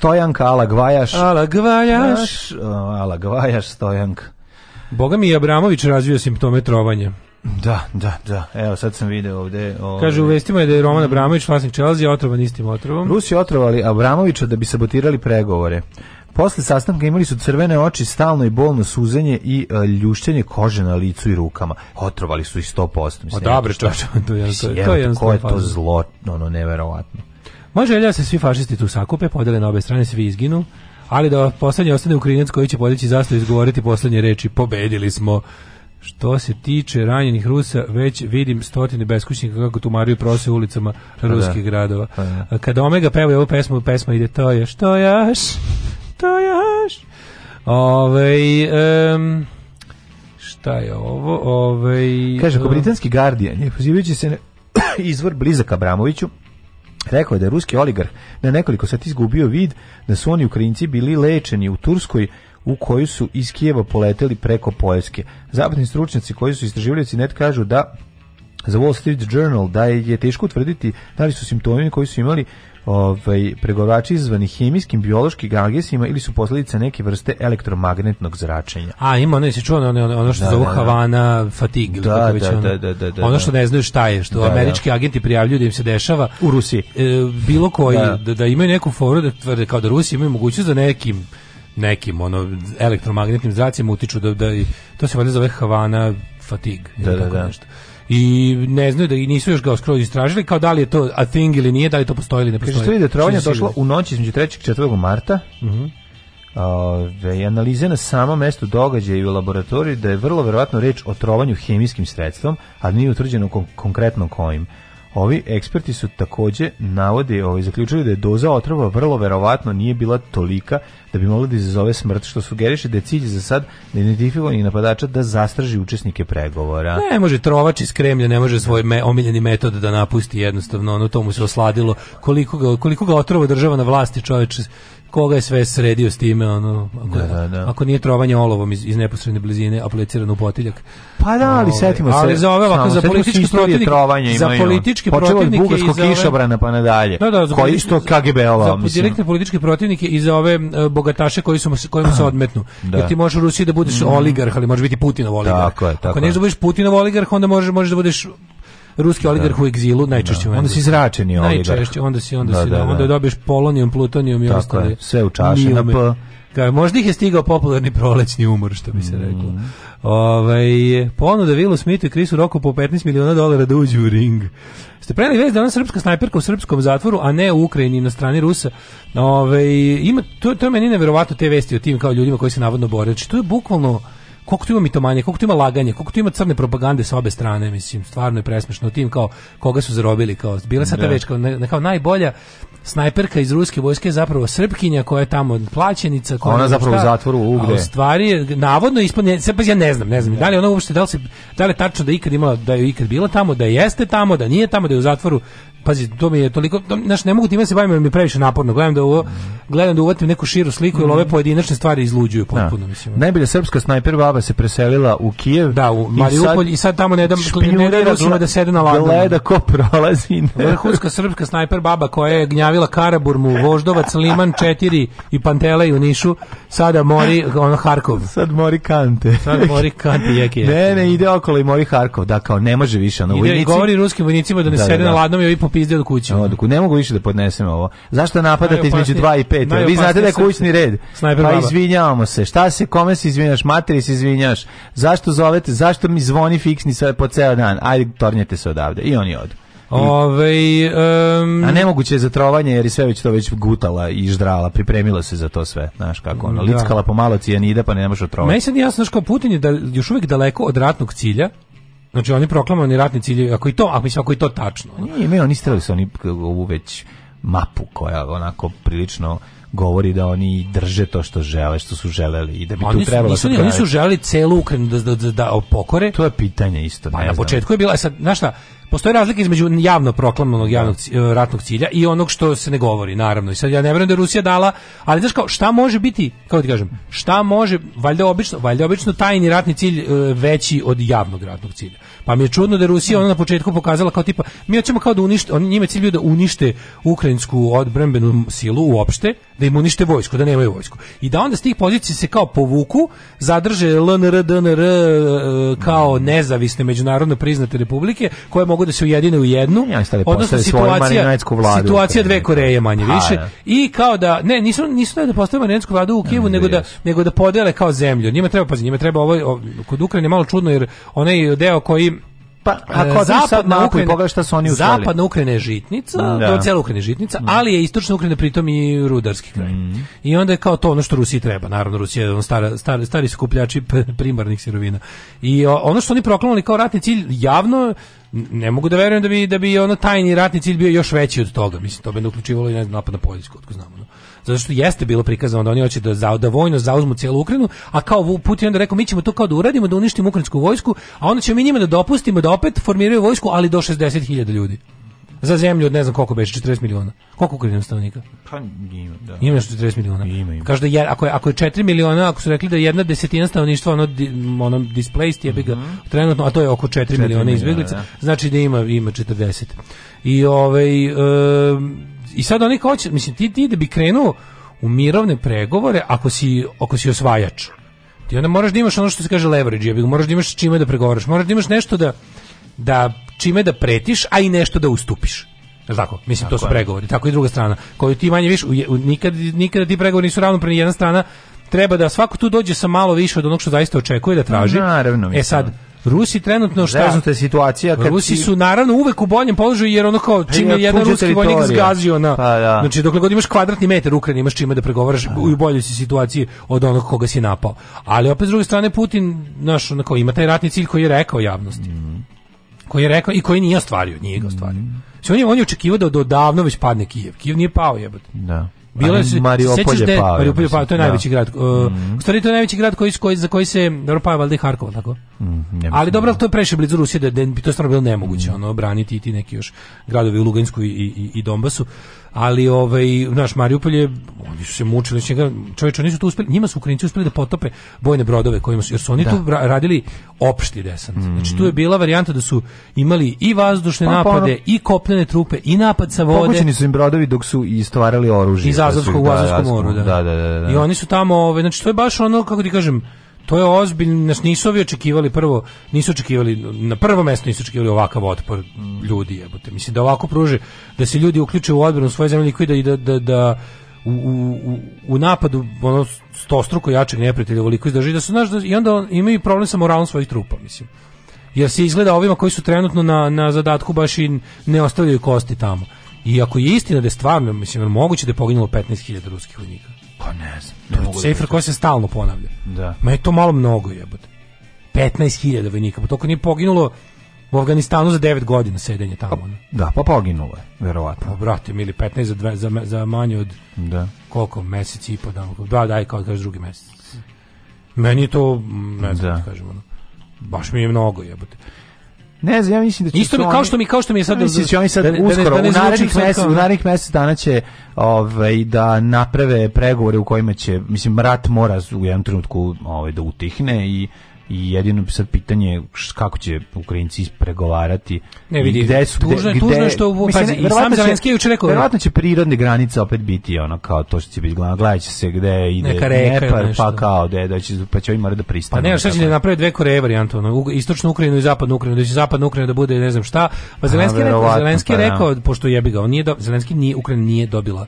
Stojanka, Alagvajaš. Alagvajaš. Alagvajaš, Stojanka. Boga mi i Abramović razvio simptome trovanja. Da, da, da. Evo, sad sam video ovde... Ovdje. Kaže, u vestima je da je Roman Abramović, vlasnik Chelsea, otrovan istim otrovom. Rusi otrovali Abramovića da bi sabotirali pregovore. Posle sastanka imali su crvene oči, stalno i bolno suzenje i uh, ljušćenje kože na licu i rukama. Otrovali su i 100%. Mislim, o, pa dobro, to je, to je, to je, to je, to je, to je, Moja želja da se svi fašisti tu sakupe, podele na obe strane, svi izginu, ali da poslednje ostane Ukrajinac koji će podići zastavu i izgovoriti poslednje reči, pobedili smo. Što se tiče ranjenih Rusa, već vidim stotine beskućnika kako tumaraju prose u ulicama pa da. ruskih pa da. gradova. Da. Kada Omega peva ovu pesmu, pesma ide to je što jaš, to jaš. Ovej... um, šta je ovo? Ovej, Kaže, ako britanski Guardian je pozivajući se izvor blizak Abramoviću, Rekao je da je ruski oligarh na nekoliko sati izgubio vid da su oni Ukrajinci bili lečeni u Turskoj u koju su iz Kijeva poleteli preko Poljske. Zapadni stručnjaci koji su istraživali net kažu da za Wall Street Journal da je teško utvrditi da li su simptomi koji su imali ovaj, pregorači izvani hemijskim, biološkim agesima ili su posledica neke vrste elektromagnetnog zračenja. A, ima ono, jesi čuo ono, ono što da, zovu da, da. Havana fatig. Da, da, već, ono, da, da, da, da ono što ne znaju šta je, što američki agenti prijavljuju da im se dešava. U Rusiji. E, bilo koji, da, imaju neku foru da tvrde kao da Rusija imaju mogućnost da nekim nekim ono elektromagnetnim zracima utiču da, da to se valjda zove Havana fatig. Da, da, da. Nešto i ne znaju da i nisu još ga skroz istražili kao da li je to a thing ili nije, da li to postoji ili ne postoji. Kaže što da je da trovanje došlo u noći između 3. i 4. marta. Mhm. Mm Ove, analize na samom mestu događaja i u laboratoriji da je vrlo verovatno reč o trovanju hemijskim sredstvom, a nije utvrđeno kon konkretno kojim. Ovi eksperti su takođe navode, i ovaj zaključili da je doza otrova vrlo verovatno nije bila tolika da bi mogla da izazove smrt, što sugeriše da je cilj za sad da identifikovani napadača da zastraži učesnike pregovora. Ne može trovač iz Kremlja, ne može svoj me, omiljeni metod da napusti jednostavno, ono to mu se osladilo. Koliko ga, koliko ga otrova država na vlasti, čoveč, koga je sve sredio s time ono ako, da, da, da. ako nije trovanje olovom iz, iz neposredne blizine aplicirano u potiljak pa da ali setimo se ali za ove ovako za politički protivnik trovanje za politički političke Počeo protivnike od bugarskog ove... kišobrana pa nadalje. Da, da, koji isto KGB-ova, mislim. Direktne političke protivnike i ove e, bogataše koji su kojima se odmetnu. Da. Jer ti možeš u Rusiji da budeš mm. oligarh, ali možeš biti Putinov oligarh. Tako je, tako Ako ne budeš Putinov oligarh, onda možeš, možeš da budeš ruski oligarh da. u egzilu najčešće da. onda si izračeni oligarh najčešće onda si onda da, si da, da. onda da. dobiješ polonijum plutonijum i Tako ostale je. sve u čaši na p Ka, da, možda ih je stigao popularni prolećni umor, što bi se mm. reklo. Mm. Ovaj ponuda Vilu Smith i Krisu Roku po 15 miliona dolara da uđu u ring. Ste preli vez da ona srpska snajperka u srpskom zatvoru, a ne u Ukrajini na strani Rusa. Ove, ovaj, ima, to, to je meni neverovatno te vesti o tim kao ljudima koji se navodno bore. Znači, to je bukvalno koliko tu ima mitomanje, koliko tu ima laganje, koliko tu ima crne propagande sa obe strane, mislim, stvarno je presmešno tim kao koga su zarobili, kao bila sad ta da. već kao, ne, kao najbolja snajperka iz ruske vojske je zapravo srpkinja koja je tamo plaćenica koja ona je zapravo šta, u zatvoru ugde. A u stvari je navodno ispod se pa ja ne znam, ne znam. Ne. Da li ona uopšte da li se da li je tačno da ikad imala da je ikad bila tamo, da jeste tamo, da nije tamo, da je u zatvoru, pazi, to mi je toliko, znaš, ne mogu time da se bavim, mi je previše naporno. Gledam da u, gledam da uvatim neku širu sliku, jer mhm. ove pojedinačne stvari izluđuju da. potpuno, da. mislim. Najbolja srpska snajper baba se preselila u Kijev. Da, u Mariupolj i, sad, tamo ne dam ne da Rusima da sede na ladnom. Gleda ko prolazi. Ne. Vrhunska srpska snajper baba koja je gnjavila Karaburmu, Voždovac, Liman 4 i Pantele u Nišu, sada mori ono Harkov. Sad mori Kante. Sad mori Kante jeke. Ne, ne, ide okolo i mori Harkov, da kao ne može više na vojnici. Ide i govori ruskim vojnicima da ne da, sede da. na da. ladnom i ovi po upizde od kuće. Odku, ne mogu više da podnesem ovo. Zašto napadate između 2 i 5? Vi znate da je kućni red. Snajper pa izvinjavamo se. Šta se kome se izvinjaš? Materi se izvinjaš. Zašto zovete? Zašto mi zvoni fiksni sve po ceo dan? Ajde, tornjete se odavde. I oni odu. Ove, um, A nemoguće je za jer je sve već to već gutala i ždrala, pripremila se za to sve, znaš kako ono, da. lickala pomalo cijanida pa ne možeš otrovati. Meni se nije jasno što Putin je da, još uvijek daleko od ratnog cilja, Znači oni proklamovani ratni ciljevi, ako i to, ako mislim ako i to tačno. Nije, ne, oni strali su oni ovu već mapu koja onako prilično govori da oni drže to što žele, što su želeli i da bi oni tu trebalo nisu, da nisu, nisu želeli celu Ukrajinu da, da, da, da opokore. To je pitanje isto. Pa na početku je bila, e sad, znaš šta, Postoji razlika između javno proklamanog da. javnog e, ratnog cilja i onog što se ne govori, naravno. I sad ja ne verujem da je Rusija dala, ali znači kao, šta može biti, kako da ti kažem, šta može, valjda obično, valjda obično tajni ratni cilj e, veći od javnog ratnog cilja. Pa mi je čudno da Rusija ona na početku pokazala kao tipa, mi hoćemo kao da unište, oni njima cilj bio da unište ukrajinsku odbrambenu silu uopšte, da im unište vojsku, da nemaju vojsku. I da onda s tih pozicija se kao povuku, zadrže LNR, DNR e, kao nezavisne međunarodno priznate republike koje mogu mogu da se ujedine u jednu. Ja, odnosno situacija, vladu situacija dve Koreje manje više. Ha, pa, da. I kao da, ne, nisu, nisu da postave marinatsku vladu u Kijevu, nego, da, nego da podele kao zemlju. Njima treba, pazi, njima treba ovo, kod Ukrajine malo čudno, jer onaj deo koji pa ako e, zapadna Ukrajina pogledaj šta su oni uspeli. Zapadna Ukrajina je žitnica, da. do cela Ukrajina je žitnica, mm. ali je istočna Ukrajina pritom i rudarski kraj. Mm. I onda je kao to ono što Rusiji treba, naravno Rusija je on stara, stari, stari skupljači primarnih sirovina. I ono što oni proklamali kao ratni cilj javno ne mogu da verujem da bi da bi ono tajni ratni cilj bio još veći od toga. Mislim to bi uključivalo i ne napad na Poljsku, otko znamo. No. Zato što jeste bilo prikazano da oni hoće da za da vojno zauzmu celu Ukrajinu, a kao Putin onda rekao mi ćemo to kao da uradimo da uništimo ukrajinsku vojsku, a onda ćemo mi njima da dopustimo da opet formiraju vojsku, ali do 60.000 ljudi. Za zemlju od ne znam koliko beše, 40 miliona. Koliko Ukrajina stanovnika? Pa ima, da. Ima nešto 40 miliona. Ima, Kaže da je, ako, je, ako je 4 miliona, ako su rekli da je jedna desetina stanovništva ono, ono displaced je bi mm -hmm. trenutno, a to je oko 4, 4 miliona izbjeglica, da. znači da ima, ima 40. I, ovaj, um, i sad oni hoće, mislim, ti, ti da bi krenuo u mirovne pregovore ako si, ako si osvajač. Ti onda moraš da imaš ono što se kaže leverage, jebi, bih moraš da imaš s čime da pregovaraš, moraš da imaš nešto da da čime da pretiš, a i nešto da ustupiš. Jel tako? Mislim, tako to su je. pregovori. Tako i druga strana. Koju ti manje više, nikad nikada ti pregovori nisu ravnopravni jedna strana treba da svako tu dođe sa malo više od onog što zaista očekuje da traži. Naravno. E sad, Rusi trenutno šta? Zaznata je situacija kad Rusi su naravno uvek u boljem položaju jer ono kao pa čim je jedan ruski vojnik zgazio na pa, da. znači dokle god imaš kvadratni metar Ukrajine imaš čime da pregovaraš pa, u boljoj si situaciji od onog koga si napao. Ali opet s druge strane Putin naš kao ima taj ratni cilj koji je rekao javnosti. Mm -hmm koji je rekao i koji nije ostvario, nije ga ostvario. Mm. Znači, on je, on je očekivao da do davno već padne Kijev. Kijev nije pao, jebote. Da. Bilo pa je Mariupolje de, da pao. Mariupolje pao, to je da. najveći grad. Uh, mm. U to je najveći grad koji, koji za koji se dobro pa valjda Harkov tako. Mm, Ali da. dobro, to je previše blizu Rusije da, da bi to stvarno bilo nemoguće, mm. ono braniti i ti neki još gradovi u Luganskoj i i i Donbasu ali ovaj naš Mariupol je oni su se mučili znači, njega čoveče nisu to uspeli njima su Ukrajinci uspeli da potope bojne brodove kojima su jer su oni da. tu radili opšti desant mm -hmm. znači tu je bila varijanta da su imali i vazdušne pa, pa napade pa, i kopnene trupe i napad sa vode pogođeni su im brodovi dok su istvarali oružje iz pa Azovskog u da, Azovskom da, moru da. Da, da, da, da. i oni su tamo ovaj znači to je baš ono kako ti kažem to je ozbiljno, nas nisu ovi očekivali prvo, nisu očekivali, na prvo mesto nisu očekivali ovakav otpor ljudi, jebote. Mislim da ovako pruže, da se ljudi uključe u odbranu svoje zemlje da, i da, da, da u, u, u, u napadu ono stostruko jačeg neprijatelja ovoliko izdrži da su znaš da, i onda imaju problem sa moralom svojih trupa mislim jer se izgleda ovima koji su trenutno na, na zadatku baš i ne ostavljaju kosti tamo i ako je istina da je stvarno mislim moguće da je poginulo 15.000 ruskih vojnika Pa ne znam. Ne to mogu da cifra da koja se stalno ponavlja. Da. Ma je to malo mnogo jebote. 15.000 vojnika, pa toliko nije poginulo u Afganistanu za 9 godina sedenje tamo. Pa, da, pa poginulo je, verovatno. Pa, brate, mili, 15 za, dve, za, za manje od da. koliko, mesec i po dana. Da, daj, kao kažeš drugi mesec. Meni je to, mm, ne znam da. da kažem, ono, baš mi je mnogo jebote. Ne znam, ja mislim da će Isto mi kao što mi kao što mi je sad ja da oni sad da-, da-, da, uskoro da ne, da ne u narednih mesec, u narednih mesec dana će ovaj da naprave pregovore u kojima će mislim rat mora u jednom trenutku ovaj da utihne i i jedino sad pitanje kako će Ukrajinci pregovarati ne vidi gde su tužno, gde, tužno što u, mislim, pazi, sam Zelenski juče rekao verovatno će prirodne granice opet biti ono kao to što će biti glavno gledaće se gde ide nepar, pa kao da da će pa će oni morati da pristane pa ne šta će da napravi dve kore varijante ono istočnu Ukrajinu i zapadnu Ukrajinu da će zapadna Ukrajina da bude ne znam šta pa Zelenski A, rekao Zelenski pa, da. rekao pošto jebi ga on nije do, Zelenski nije Ukrajina nije dobila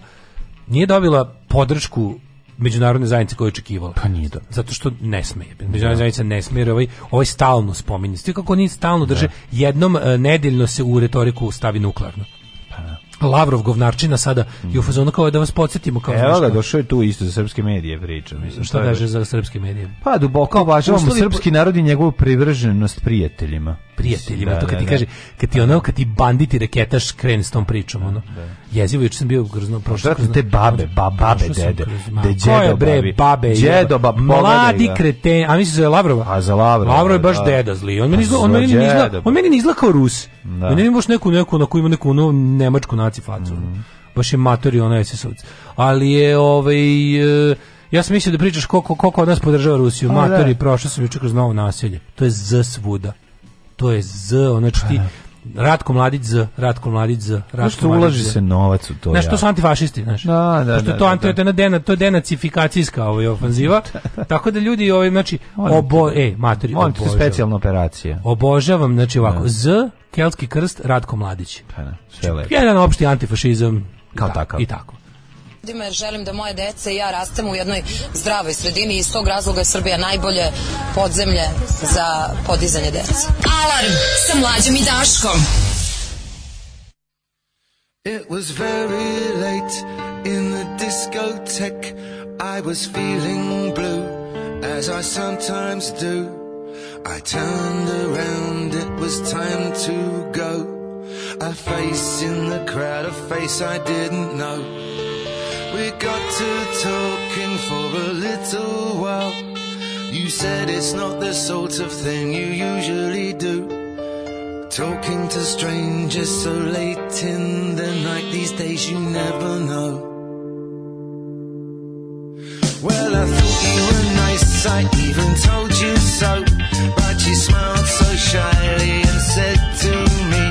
nije dobila podršku međunarodne zajednice koje očekivala. Pa nije dobro. Zato što ne sme. Da. Međunarodna zajednica ne sme, jer ovaj, ovaj stalno spominje. Svi kako oni stalno drže, da. jednom e, nedeljno se u retoriku stavi nuklearno. Pa da. Lavrov govnarčina sada mm. i u mhm. fazonu kao da vas podsjetimo kao Evo ga, došao je tu isto za srpske medije priča, mislim. Šta kaže za srpske medije? Pa duboko obažavamo srpski narod i njegovu privrženost prijateljima. Prijateljima, da, to kad da, ti da. kaže, da. kad ti pa ono, da. kad ti banditi reketaš kreni s tom pričom, ono. Da jezivo, juče sam bio grzno prošao. Pa kroz te babe, ba, babe, dede, de djedo, bre, babe, djedo, ba, mladi kreten, a mislim za da Lavrova. A za Lavrova. Lavrov je baš da. deda zli. On meni pa izgleda, on meni izgleda, on meni izgleda kao Rus. Da. Meni baš neku neku na koju ima neku no nemačku naci facu. Mm. Baš je matori ona SS-ovac. Ali je ovaj e, Ja sam mislio da pričaš koliko, koliko od nas podržava Rusiju. A, pa Matori, da. prošao sam juče kroz novo naselje. To je z svuda. To je z, znači ti, da. Ratko Mladić Z, Ratko Mladić Z, Ratko Mladić Z. ulaži se novac u to. ja. Nešto su antifašisti, znaš. Da, da, da. To, da, anti, da, da. to je denacifikacijska ovaj, ofanziva. Da, da, tako da ljudi, ovaj, znači, obo, e, materi, Molim te specijalna operacija. Obožavam, znači ovako, Z, Kelski krst, Ratko Mladić. Pa, sve lepo. Jedan opšti antifašizam. Kao takav. I tako ljudima jer želim da moje dece i ja rastemo u jednoj zdravoj sredini i iz tog razloga je Srbija najbolje podzemlje za podizanje dece. Alarm sa mlađom i Daškom. It was very late in the discotheque I was feeling blue as I sometimes do I turned around, it was time to go A face in the crowd, a face I didn't know We got to talking for a little while. You said it's not the sort of thing you usually do. Talking to strangers so late in the night these days, you never know. Well, I thought you were nice, I even told you so. But you smiled so shyly and said to me,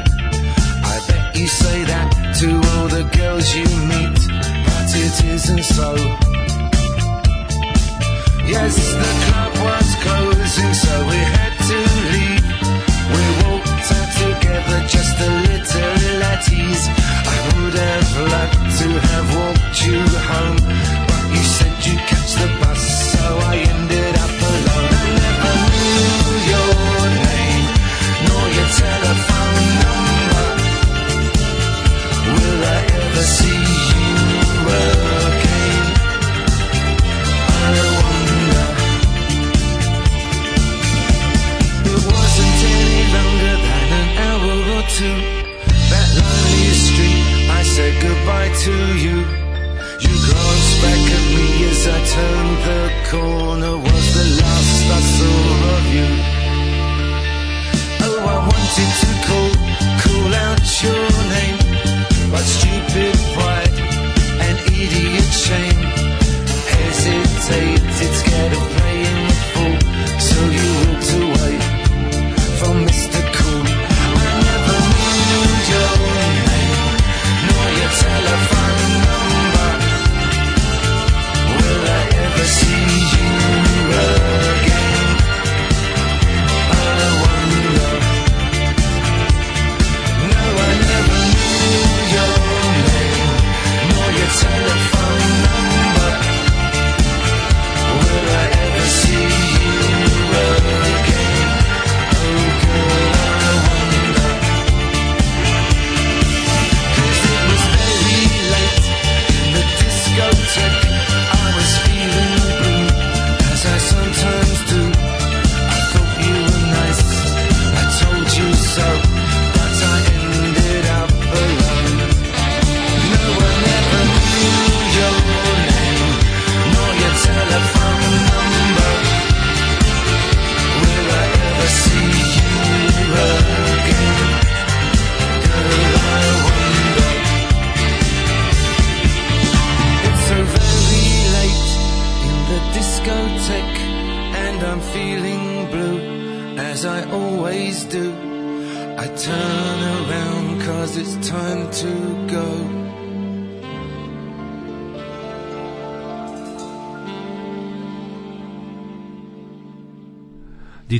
I bet you say that to all the girls you it isn't so. Yes, the club was closing, so we had to leave. We walked out together, just a little at ease. I would have liked to have walked you home. to you. You glanced back at me as I turned the corner. Was the last I saw of you. Oh, I wanted to call, call out your name, but stupid pride and idiot shame hesitated.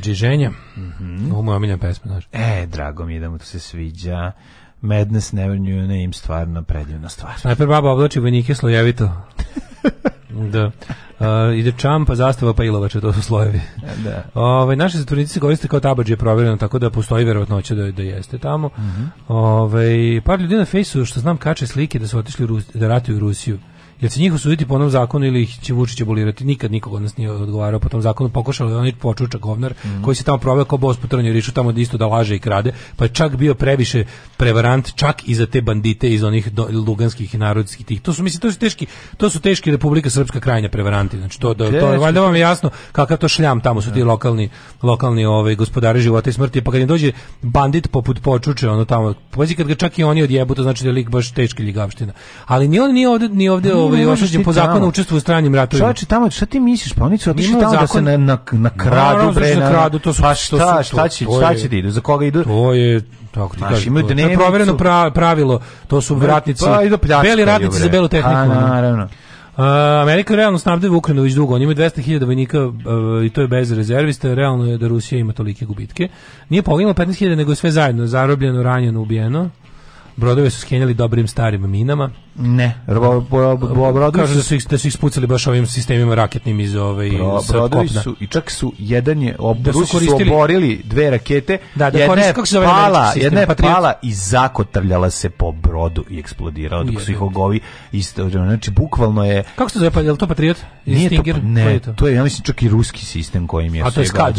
DJ Ženja. Mm -hmm. Ovo je pesma, znaš. E, drago mi je da mu to se sviđa. Madness Never Knew Name, stvarno predivna stvar. Sniper baba oblači vojnike slojevito. da. Uh, ide pa zastava pa ilovača, to su slojevi. E, da. Ove, naše zatvornici se koriste kao tabađe provjereno, tako da postoji verovatnoća da, da jeste tamo. Mm -hmm. Ove, par ljudi na fejsu, što znam, kače slike da su otišli Rus, da ratuju u Rusiju. Jel će njih osuditi po onom zakonu ili ih će Vučić abolirati? Nikad nikoga od nas nije odgovarao po tom zakonu. Pokušao je onaj počuča govnar mm koji se tamo proveo kao bos po rišu, tamo isto da laže i krade, pa je čak bio previše prevarant čak i za te bandite iz onih do, luganskih i narodskih tih. To su mislim to su teški, to su teški Republika Srpska krajnja prevaranti. Znači to da to valjda vam je jasno kakav to šljam tamo su ti da. lokalni lokalni ovaj gospodari života i smrti, pa kad im dođe bandit poput počuče, ono tamo, pazi kad ga čak i oni odjebu, to znači da je lik baš teški ljigavština. Ali ni on ni ovde ni ovde mm je osuđen po zakonu učestvuje u stranim ratovima. Šta znači tamo šta ti misliš? Pa oni su otišli tamo da se na na na kradu bre, na kradu, to su pa šta, šta će, šta će da idu? Za koga idu? To je tako ti kažem. To je provereno pravilo. To su ratnici. Pa beli ratnici za belu tehniku. A, Naravno. Amerika realno snabdeva Ukrajinu već dugo. Oni imaju 200.000 vojnika uh, i to je bez rezervista. Realno je da Rusija ima tolike gubitke. Nije poginulo 15.000, nego sve zajedno. Zarobljeno, ranjeno, ubijeno. Brodove su skenjali dobrim starim minama. Ne. Brodovi da su... su ih, da su ih spucali baš ovim sistemima raketnim iz ove ovaj, Bro, Brodovi su, i čak su, jedan je, ob, da su, su oborili dve rakete, da, da jedna, je pala, jedna je pala i zakotavljala se po brodu i eksplodirala, dok su ih ogovi isto, znači, bukvalno je... Kako se zove, pa, je li to Patriot? Nije Stinger? To, pa- ne, to? to? je, ja mislim, čak i ruski sistem kojim je... A to je SCAD,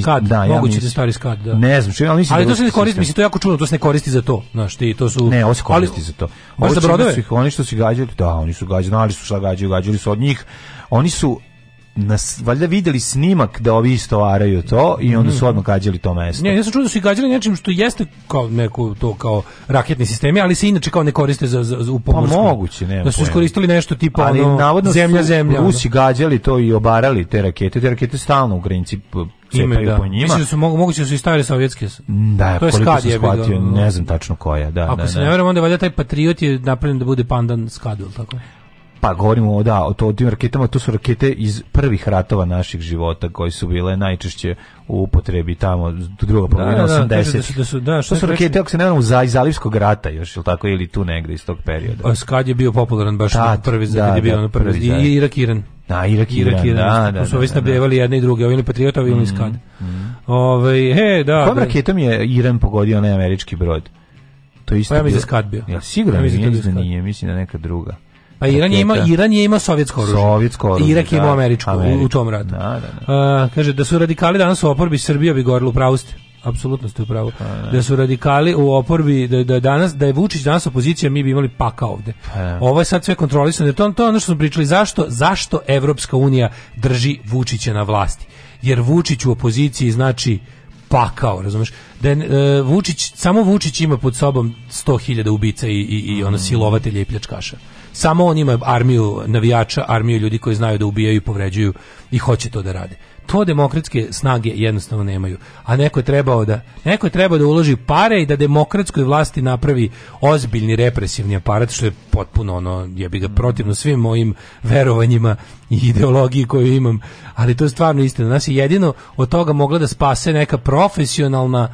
SCAD, da, ja mogući da stari Skad, da. Ne znam, čim, ja mislim... Ali da to se ne koristi, mislim, to je jako čudno, to se ne koristi za to, znaš, ti, to su... Ne, ovo se koristi za to. Baš za brodove? oni što su gađali, da, oni su gađali, ali su šta gađaju, gađali su od njih. Oni su nas valjda videli snimak da ovi istovaraju to i onda su mhm. odmah gađali to mesto. Ne, ja sam čuo da su i gađali nečim što jeste kao neko to kao raketni sistemi, ali se inače kao ne koriste za, za, za u pomorsku. Pa moguće, ne. Da su iskoristili nešto tipa ali, ono, navodno zemlja, su zemlja. Rusi ono. gađali to i obarali te rakete, te rakete stalno u granici cepaju da. po njima. Mislim da su mogu, moguće da su i stare sovjetske. Da, to je skad je shvatio, ne znam tačno koja. Da, Ako da, se ne verujem, onda valjda taj Patriot je napravljen da bude pandan skadu, tako pa govorimo o, da, o, to, o tim raketama, to su rakete iz prvih ratova naših života koji su bile najčešće u upotrebi tamo druga da, polovina da, 80. Da, da su, da su, da, što su rakete, reči... ako se ne znam, za, iz Alivskog rata još, ili tako, ili tu negde iz tog perioda. A pa, skad je bio popularan baš da, prvi, da, kad je bio da, prvi, prvi, da. i Irakiran. Da, Irak, Irak, Iran, da, da, su ovi da, snabdevali jedne i druge, ovi ili Patriotov, ili mm, Iskad. Mm. Ove, he, da. Kom raketom je Iran pogodio onaj američki brod? To isto. Pa ja mislim Skad bio. Ja, sigurno ja mislim, nije, mislim da neka druga. A pa Iran je imao Iran je imao sovjetsko oružje. Sovjetsko oružje. Irak je imao da, američko u, u tom ratu. Da, da, da. Uh, kaže da su radikali danas u oporbi Srbija bi gorila u pravu ste apsolutno ste u pravu. Pa, da su radikali u oporbi da, da danas da je Vučić danas opozicija mi bi imali paka ovde. Pa, Ovo je sad sve kontrolisano. To to ono što smo pričali zašto zašto Evropska unija drži Vučića na vlasti. Jer Vučić u opoziciji znači pakao, razumeš? Da je, e, Vučić, samo Vučić ima pod sobom 100.000 ubica i, i, i ono mm. silovatelja i pljačkaša. Samo on ima armiju navijača, armiju ljudi koji znaju da ubijaju i povređuju i hoće to da rade. To demokratske snage jednostavno nemaju. A neko je trebao da neko je trebao da uloži pare i da demokratskoj vlasti napravi ozbiljni represivni aparat što je potpuno ono ja bih ga mhm. protivno svim mojim verovanjima i ideologiji koju imam, ali to je stvarno istina. Nas je jedino od toga mogla da spase neka profesionalna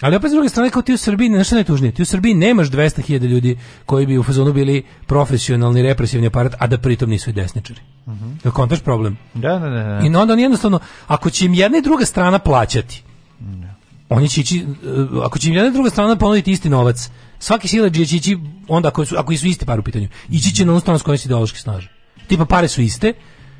Ali opet s druge strane kao ti u Srbiji, nešto najtužnije, ti u Srbiji nemaš 200.000 ljudi koji bi u fazonu bili profesionalni represivni aparat, a da pritom nisu i desničari. Mhm. Uh kontaš problem? Da, da, da. da. I onda on jednostavno, ako će im jedna i druga strana plaćati, da. oni će ići, e, ako će im jedna i druga strana ponuditi isti novac, svaki sile će ići, onda ako su, ako su isti par u pitanju, ići će na ustanovac koji se ideološki snaže. Tipa pare su iste,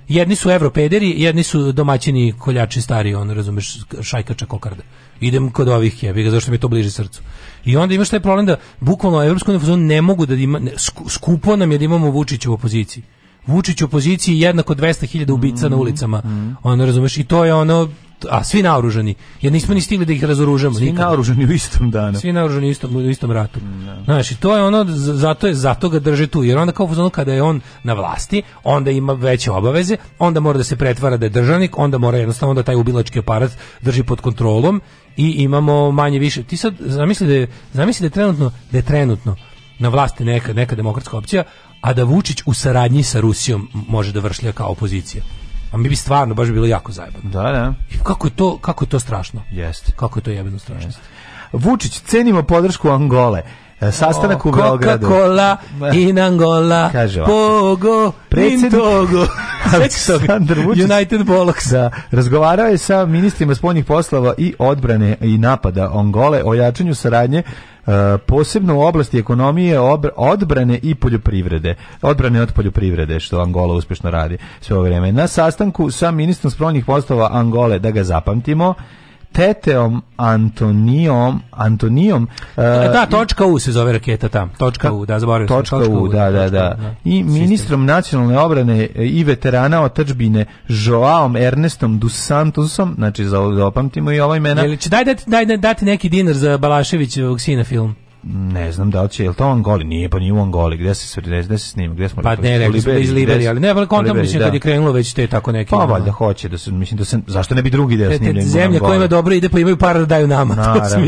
jedni su evropederi, jedni su domaćini koljači stari, on razumeš, šajkača kokarda idem kod ovih jebiga, zašto mi je to bliže srcu. I onda imaš taj problem da bukvalno Evropsku uniju ne mogu da ima, ne, skupo nam je da imamo Vučića u opoziciji. Vučić u opoziciji jednako 200.000 ubica mm -hmm. na ulicama. Mm -hmm. Ono, razumeš, i to je ono, a svi naoružani. Jer nismo ni stigli da ih razoružamo svi nikada. naoružani u istom danu. Svi naoružani u istom, u istom ratu. No. Mm, da. Znaš, to je ono, zato, je, zato ga drže tu. Jer onda kao ono kada je on na vlasti, onda ima veće obaveze, onda mora da se pretvara da je državnik, onda mora jednostavno da taj ubilački aparat drži pod kontrolom i imamo manje više. Ti sad zamisli da je, zamisli da je trenutno, da je trenutno na vlasti neka, neka demokratska opcija, a da Vučić u saradnji sa Rusijom može da vršlja kao opozicija. A mi bi stvarno baš bilo jako zajebano. Da, da. I kako je to, kako je to strašno? Jeste. Kako je to jebeno strašno? Jest. Vučić, cenimo podršku Angole. E, sastanak o, u Beogradu. Coca-Cola in Angola. Kaže Pogo in Togo. Aleksandar Vučić. United Bollocks. Da, razgovarao je sa ministrima spoljnih poslova i odbrane i napada Angole o jačanju saradnje E, posebno u oblasti ekonomije, odbrane i poljoprivrede. Odbrane od poljoprivrede, što Angola uspešno radi sve ovo vreme. Na sastanku sa ministrom spoljnih poslova Angole, da ga zapamtimo, Teteom Antonijom, Antonijom. Uh, e, e, da, točka U se zove raketa tam. Točka U, da, zaboravim. Točka, točka U, da, da, da, da. I ministrom nacionalne obrane e, i veterana od tržbine Joaom Ernestom Dos Santosom, znači za opamtimo i ova imena. Jel će daj dati, daj dati neki dinar za Balaševićevog sina film? ne znam da li će, je li to Angoli? Nije, pa nije u Angoli, gde se sve, gde, gde se snima, gde smo... Pa rekli, ne, rekli smo iz Liberi, ali ne, ali kontam, mislim, da. kad je krenulo već te tako neke... Pa valjda hoće, da se, mislim, da se, zašto ne bi drugi deo snimljen Zemlja koja ima dobro ide, pa imaju par da daju nama, Naravno. to sam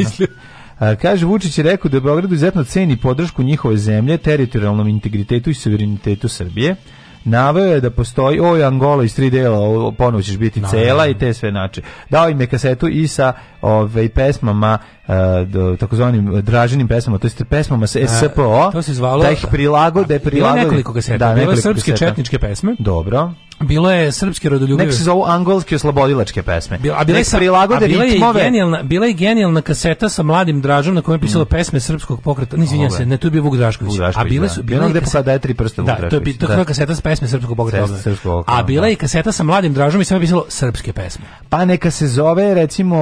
A, kaže Vučić je rekao da Beogradu izuzetno ceni podršku njihove zemlje, teritorijalnom integritetu i suverenitetu Srbije naveo je da postoji oj Angola iz tri dela, ponovo ćeš biti cela i te sve znači. Dao im je kasetu i sa ove ovaj, pesmama eh, do takozvanim draženim pesmama, to jest pesmama sa e, SPO. To se zvalo da ih prilagode, da je prilagode nekoliko kaseta. Da, nekoliko srpske četničke pesme. Dobro. Bilo je srpski rodoljubive. Nek se zovu angolske oslobodilačke pesme. Bila, a bila je prilagode bila je Genijalna, bila je genijalna kaseta sa mladim Dražom na kojoj je pisalo mm. pesme srpskog pokreta. Ne izvinjavam se, ne tu je bio Vuk Drašković. a bile da. su bile gde sad daje tri prsta Vuk da, Drašković. Da, to je da. kaseta sa pesme srpskog pokreta. Da. Srpskog a da. bila je i kaseta sa mladim Dražom i sve je pisalo srpske pesme. Pa neka se zove recimo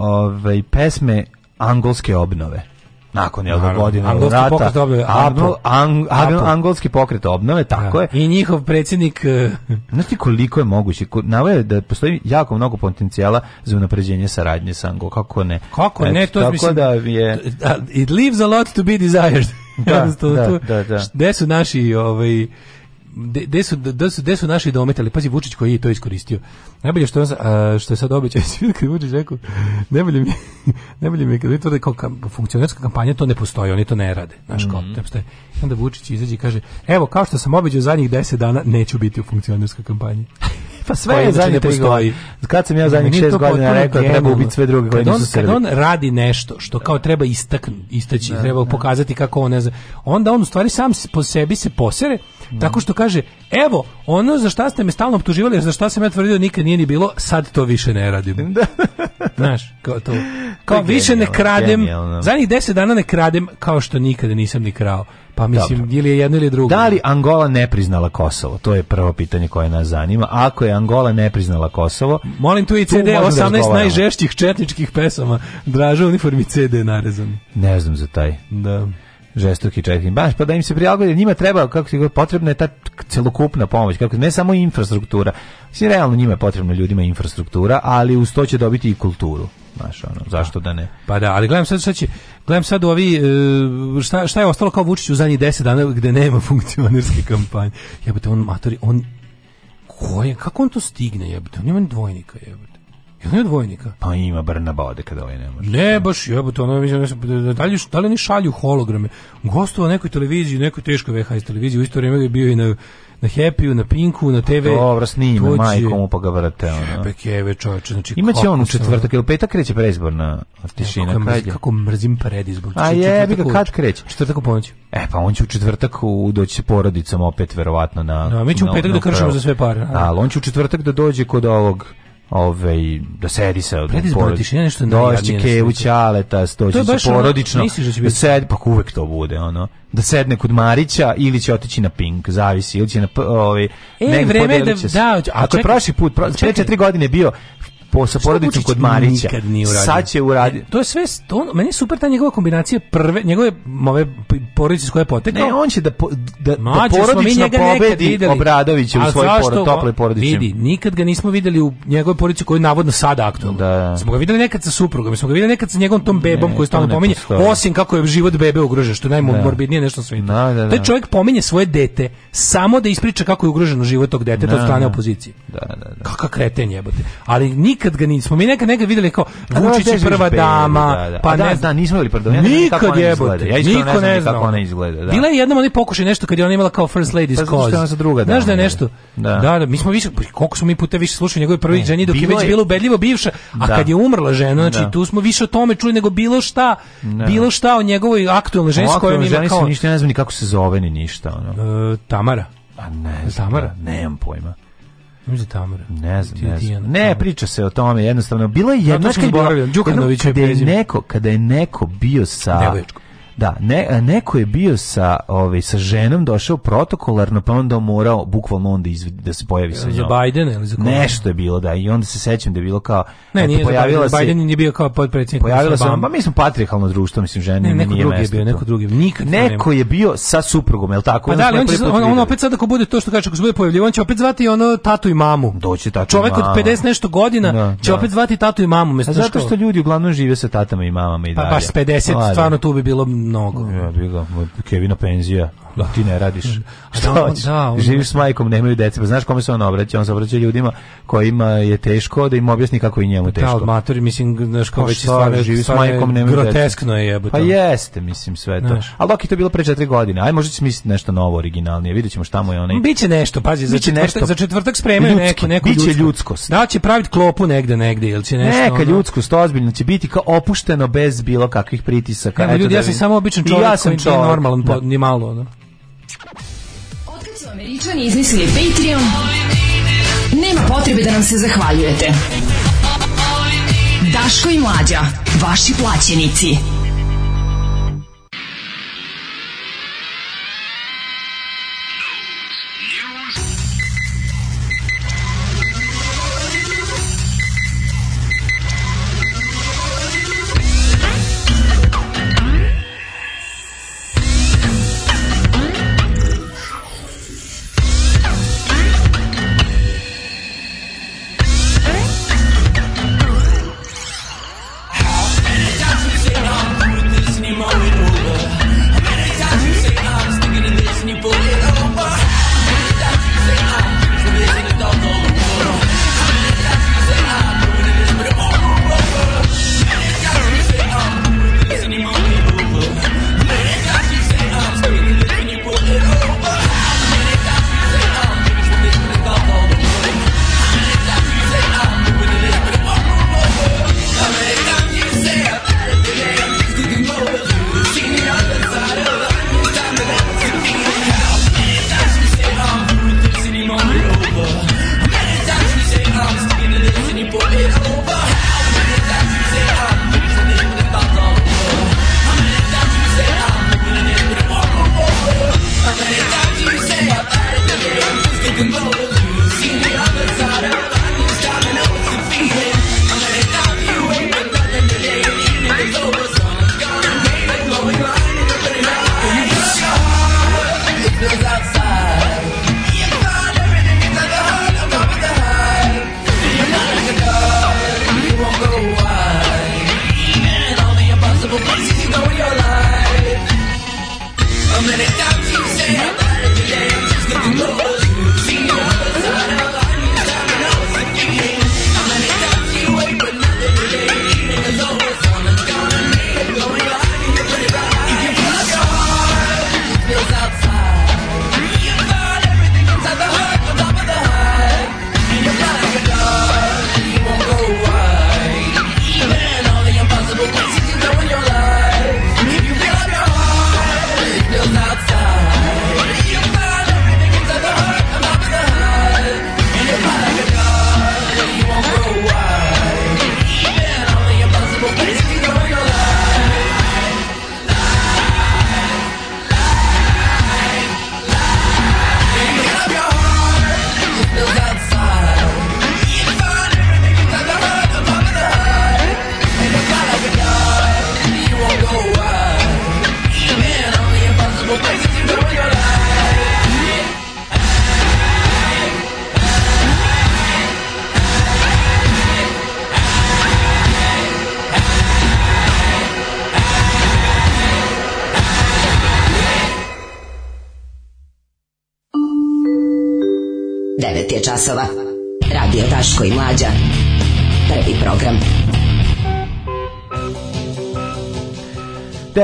ovaj pesme angolske obnove nakon jednog godina rata. Pokret obnove, Apo, ang, ang, angolski pokret obnove, tako ja. Da. je. I njihov predsjednik... E, Znaš ti koliko je moguće? Navo da postoji jako mnogo potencijala za unapređenje saradnje sa Angolom. Kako ne? Kako ne? ne to tako mislim, da je... It leaves a lot to be desired. da, da, da, da. Gde su naši... Ovaj, gde su, de su, de su naši dometali? Pazi, Vučić koji je to iskoristio. Najbolje što, je, što je sad obećao, kada Vučić rekao, najbolje mi, najbolje mi kada da tvrde kao kam, funkcionerska kampanja, to ne postoji, oni to ne rade. Znaš, kao, mm -hmm. Onda Vučić izađe i kaže, evo, kao što sam obećao zadnjih 10 dana, neću biti u funkcionerskoj kampanji. Pa sve je ne postoji. Kad sam ja zadnjih 6 godina rekao da treba ubiti sve druge koji nisu Srbi. Kad on radi nešto što kao treba istaknuti, istaći, da, treba da. pokazati kako on ne zna, onda on u stvari sam po sebi se posere, Da. tako što kaže, evo, ono za šta ste me stalno optuživali, za šta sam ja tvrdio nikad nije ni bilo, sad to više ne radim. Da. Znaš, kao to. Kao to više genijalno, ne kradem, zadnjih 10 dana ne kradem, kao što nikada nisam ni krao. Pa mislim, Dobro. ili je jedno ili drugo. Da li Angola ne priznala Kosovo? To je prvo pitanje koje nas zanima. Ako je Angola ne priznala Kosovo... Molim tu i CD, tu 18 da najžešćih četničkih pesama. Draža i CD narezan. Ne znam za taj. Da žestoki četkin baš pa da im se prilagodi njima treba kako se potrebna je ta celokupna pomoć kako ne samo infrastruktura mislim realno njima je potrebna ljudima infrastruktura ali uz to će dobiti i kulturu znaš ono zašto da ne pa da ali gledam sad sad će gledam sad ovi e, šta, šta je ostalo kao Vučić u zadnjih 10 dana gde nema funkcionerske kampanje jebote on matori on ko je kako on to stigne jebote on ima dvojnika jebote Ima dvojnika? Pa ima Brna Bode kada ovaj ne može. Ne, baš jebote, ono vidim da, da, da li da li ni šalju holograme. Gostovao nekoj televiziji, nekoj teškoj VHS televiziji, u isto vrijeme je bio i na na Happyu, na Pinku, na TV. Pa dobro, snima, će... majko pa ga vrate. Ono. Jebekeve, čovječe, znači... Imaće on u četvrtak, ili petak kreće preizborna tišina. Kako, mrzim, kako mrzim predizbor. A znači, je, bi ga kad kreće? Četvrtak u ponoći. E, pa on će u četvrtak u, doći s porodicom opet, verovatno, na... No, da, mi ćemo u petak na, da kršimo za sve pare. Ali on će u četvrtak da dođe kod ovog ove, ovaj, da sedi sa predizborna tišina nešto došće Kevu Ćaleta stoći se porodično ono, da će da biti... sedi pa uvek to bude ono da sedne kod Marića ili će otići na Pink zavisi ili će na ovaj e, vreme da, da, da, ako čekaj, je prošli put pre 4 godine bio po, sa porodicom kod Marića. Sad će uraditi. E, to je sve, to, meni je super ta njegova kombinacija prve, njegove ove porodice s koje potekao. Ne, on će da, po, da, Mađu, da porodično pobedi Obradovića u svojoj poro, toploj porodici. Vidi, nikad ga nismo videli u njegovoj porodici koju je navodno sada aktualno. Da. Smo ga videli nekad sa suprugom, smo ga videli nekad sa njegovom tom bebom koju stalno pominje, osim kako je život bebe ugrožen, što je najmorbidnije da. nešto sve. Da, da, da. Taj da. čovjek pominje svoje dete samo da ispriča kako je ugroženo život tog deteta od da, strane opozicije. Da, da, da. Kakav kreten jebote. Ali nikad ga nismo. Mi nekad nekad videli kao da, Vučić i prva dama, da, da. pa da, da, ne znam, nismo bili pardon. Ja nikad je Ja isto ne znam kako ona izgleda, da. Bila je jednom oni pokušaj nešto kad je ona imala kao first lady pa, cause. Pa druga dama? Znaš da je nešto. Da. da, da, mi smo više pa koliko smo mi puta više slušali njegove prvi ženi dok je već bila ubedljivo bivša, a kad je umrla žena, znači tu smo više o tome čuli nego bilo šta, bilo šta o njegovoj aktuelnoj ženskoj s kojom ima kao. ništa ne znam ni kako se zove ni ništa, ono. E, Tamara. A ne, Tamara, nemam pojma. Mislim Tamara. Ne znam, ne znam. Ne, priča se o tome, jednostavno. Bila je jedna... Zato što je Đukanović je neko, kada je neko bio sa... Devoječko Da, ne, e, neko je bio sa, ovaj, sa ženom došao protokolarno, pa onda morao bukvalno onda izv, da se pojavi sa njom. Za Biden ili za koga? Nešto je bilo, da, i onda se sećam da je bilo kao... Ne, nije pojavila za Biden, se, Biden nije bio kao podpredsjednik. Pojavila se, pa mi smo patrihalno društvo, mislim, žene, ne, neko nije drugi je bio, neko drugi, nikad Neko je bio sa suprugom, je li tako? Pa da, ali on, će, on, on, opet sad ako bude to što kaže, ako se bude pojavljivo, on će opet zvati ono tatu i mamu. Doći tatu Čovek i mama. od 50 nešto godina da, će da. opet zvati tatu i mamu. A zato što ljudi uglavnom žive sa tatama i mamama i pa dalje. Pa baš 50, stvarno tu bi bilo mnogo. Ja, Kevina penzija. da. ti ne radiš. Da. Šta on, da, hoćeš? Da, on... Živiš s majkom, nemaju dece, pa znaš kome se on obraća? On se obraća ljudima kojima je teško da im objasni kako i njemu da, teško. Da, od matori, mislim, znaš, kao pa već stvarno živi s majkom, nemaju deca. Groteskno je jebote. Pa jeste, mislim, sve to. Znaš. Ali dok je to bilo pre četiri godine, aj možda će smisliti nešto novo, originalnije, vidjet ćemo šta mu je onaj. Biće nešto, pazi, za, četvrtak, nešto. za četvrtak spremaju neku, neku Biće ljudskost. Da, će praviti klopu negde, negde, ili će nešto... Neka ljudskost, ozbiljno, će biti kao opušteno bez bilo kakvih pritisaka. Ne, ljudi, ja sam samo običan čovjek, ja sam čovjek. normalan, ni malo, Otkad su američani izmislili Patreon, nema potrebe da nam se zahvaljujete. Daško i Mlađa, vaši plaćenici.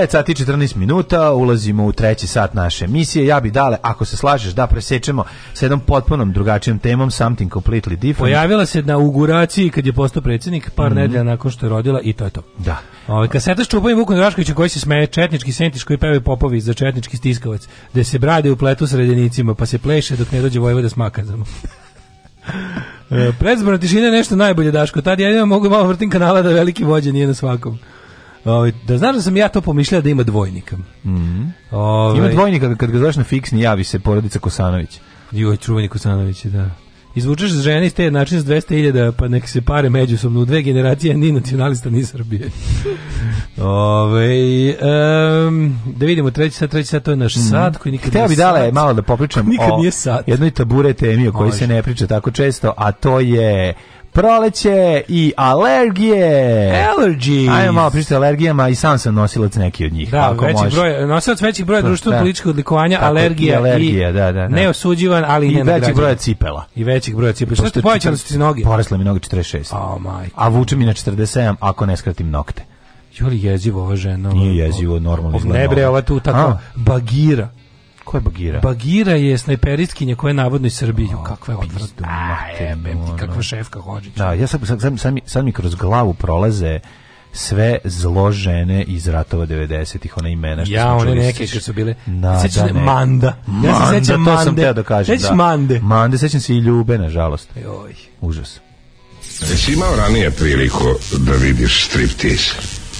9 sati 14 minuta, ulazimo u treći sat naše emisije. Ja bi dale, ako se slažeš, da presečemo sa jednom potpunom drugačijom temom, something completely different. Pojavila se na uguraciji kad je postao predsednik, par mm -hmm. nedelja nakon što je rodila i to je to. Da. Ovaj kaseta s Čupom Vukom Draškovićem koji se smeje četnički sentiš koji pevaju popovi za četnički stiskavac, da se brade u pletu s redenicima, pa se pleše dok ne dođe vojvoda s makazama. E, predzborna tišina je nešto najbolje, Daško. Tad ja imam mogu malo vrtim kanala da veliki vođe nije na svakom. Ovaj da znaš da sam ja to pomišljao da ima dvojnika. Mhm. Mm Ove... Ovaj, ima dvojnika kad ga zoveš na fiksni javi se porodica Kosanović. Joj, čuveni Kosanović, da. Izvučeš žene iz te jednačine s 200.000, pa nek se pare međusobno u dve generacije, ni nacionalista, ni Srbije. Ove, ovaj, um, da vidimo, treći sat, treći sat, to je naš mm -hmm. sat koji nikad Hteo bi dala malo da popričam o nije sat. jednoj tabure temi o kojoj se ne priča tako često, a to je proleće i alergije. Allergy. Ajmo malo pričati alergijama i sam sam nosilac neki od njih. Da, ako veći možeš. broj, nosilac većih broja pa, društveno da. političkog odlikovanja, Tako, alergija i, alergija, i da, da, da. neosuđivan, ali i ne većih broja cipela. I većih broja cipela. Što ste povećali su ti noge? Porasle mi noge 46. Oh, majko. A vuče mi na 47 ako ne skratim nokte. Joli jezivo ova žena. Nije jezivo, normalno izgleda. Ne bre, ova tu tako bagira. Ko je Bagira? Bagira je snajperistkinja koja je navodno iz Srbije. kakva je pa odvratna. Pa no, kakva šefka Hođić. Da, ja sad, sad, sad, mi, sad mi kroz glavu prolaze sve zlo žene iz ratova 90-ih, ona imena što ja, smo čuli. Ja, one neke što su bile. Na, sećam da, da ne. Manda. Manda. Ja se sećam Mande. To sam teo da kažem. Sećam da. Mande. Mande, sećam se i Ljube, nažalost. Joj. Užas. Jesi imao ranije priliku da vidiš striptease?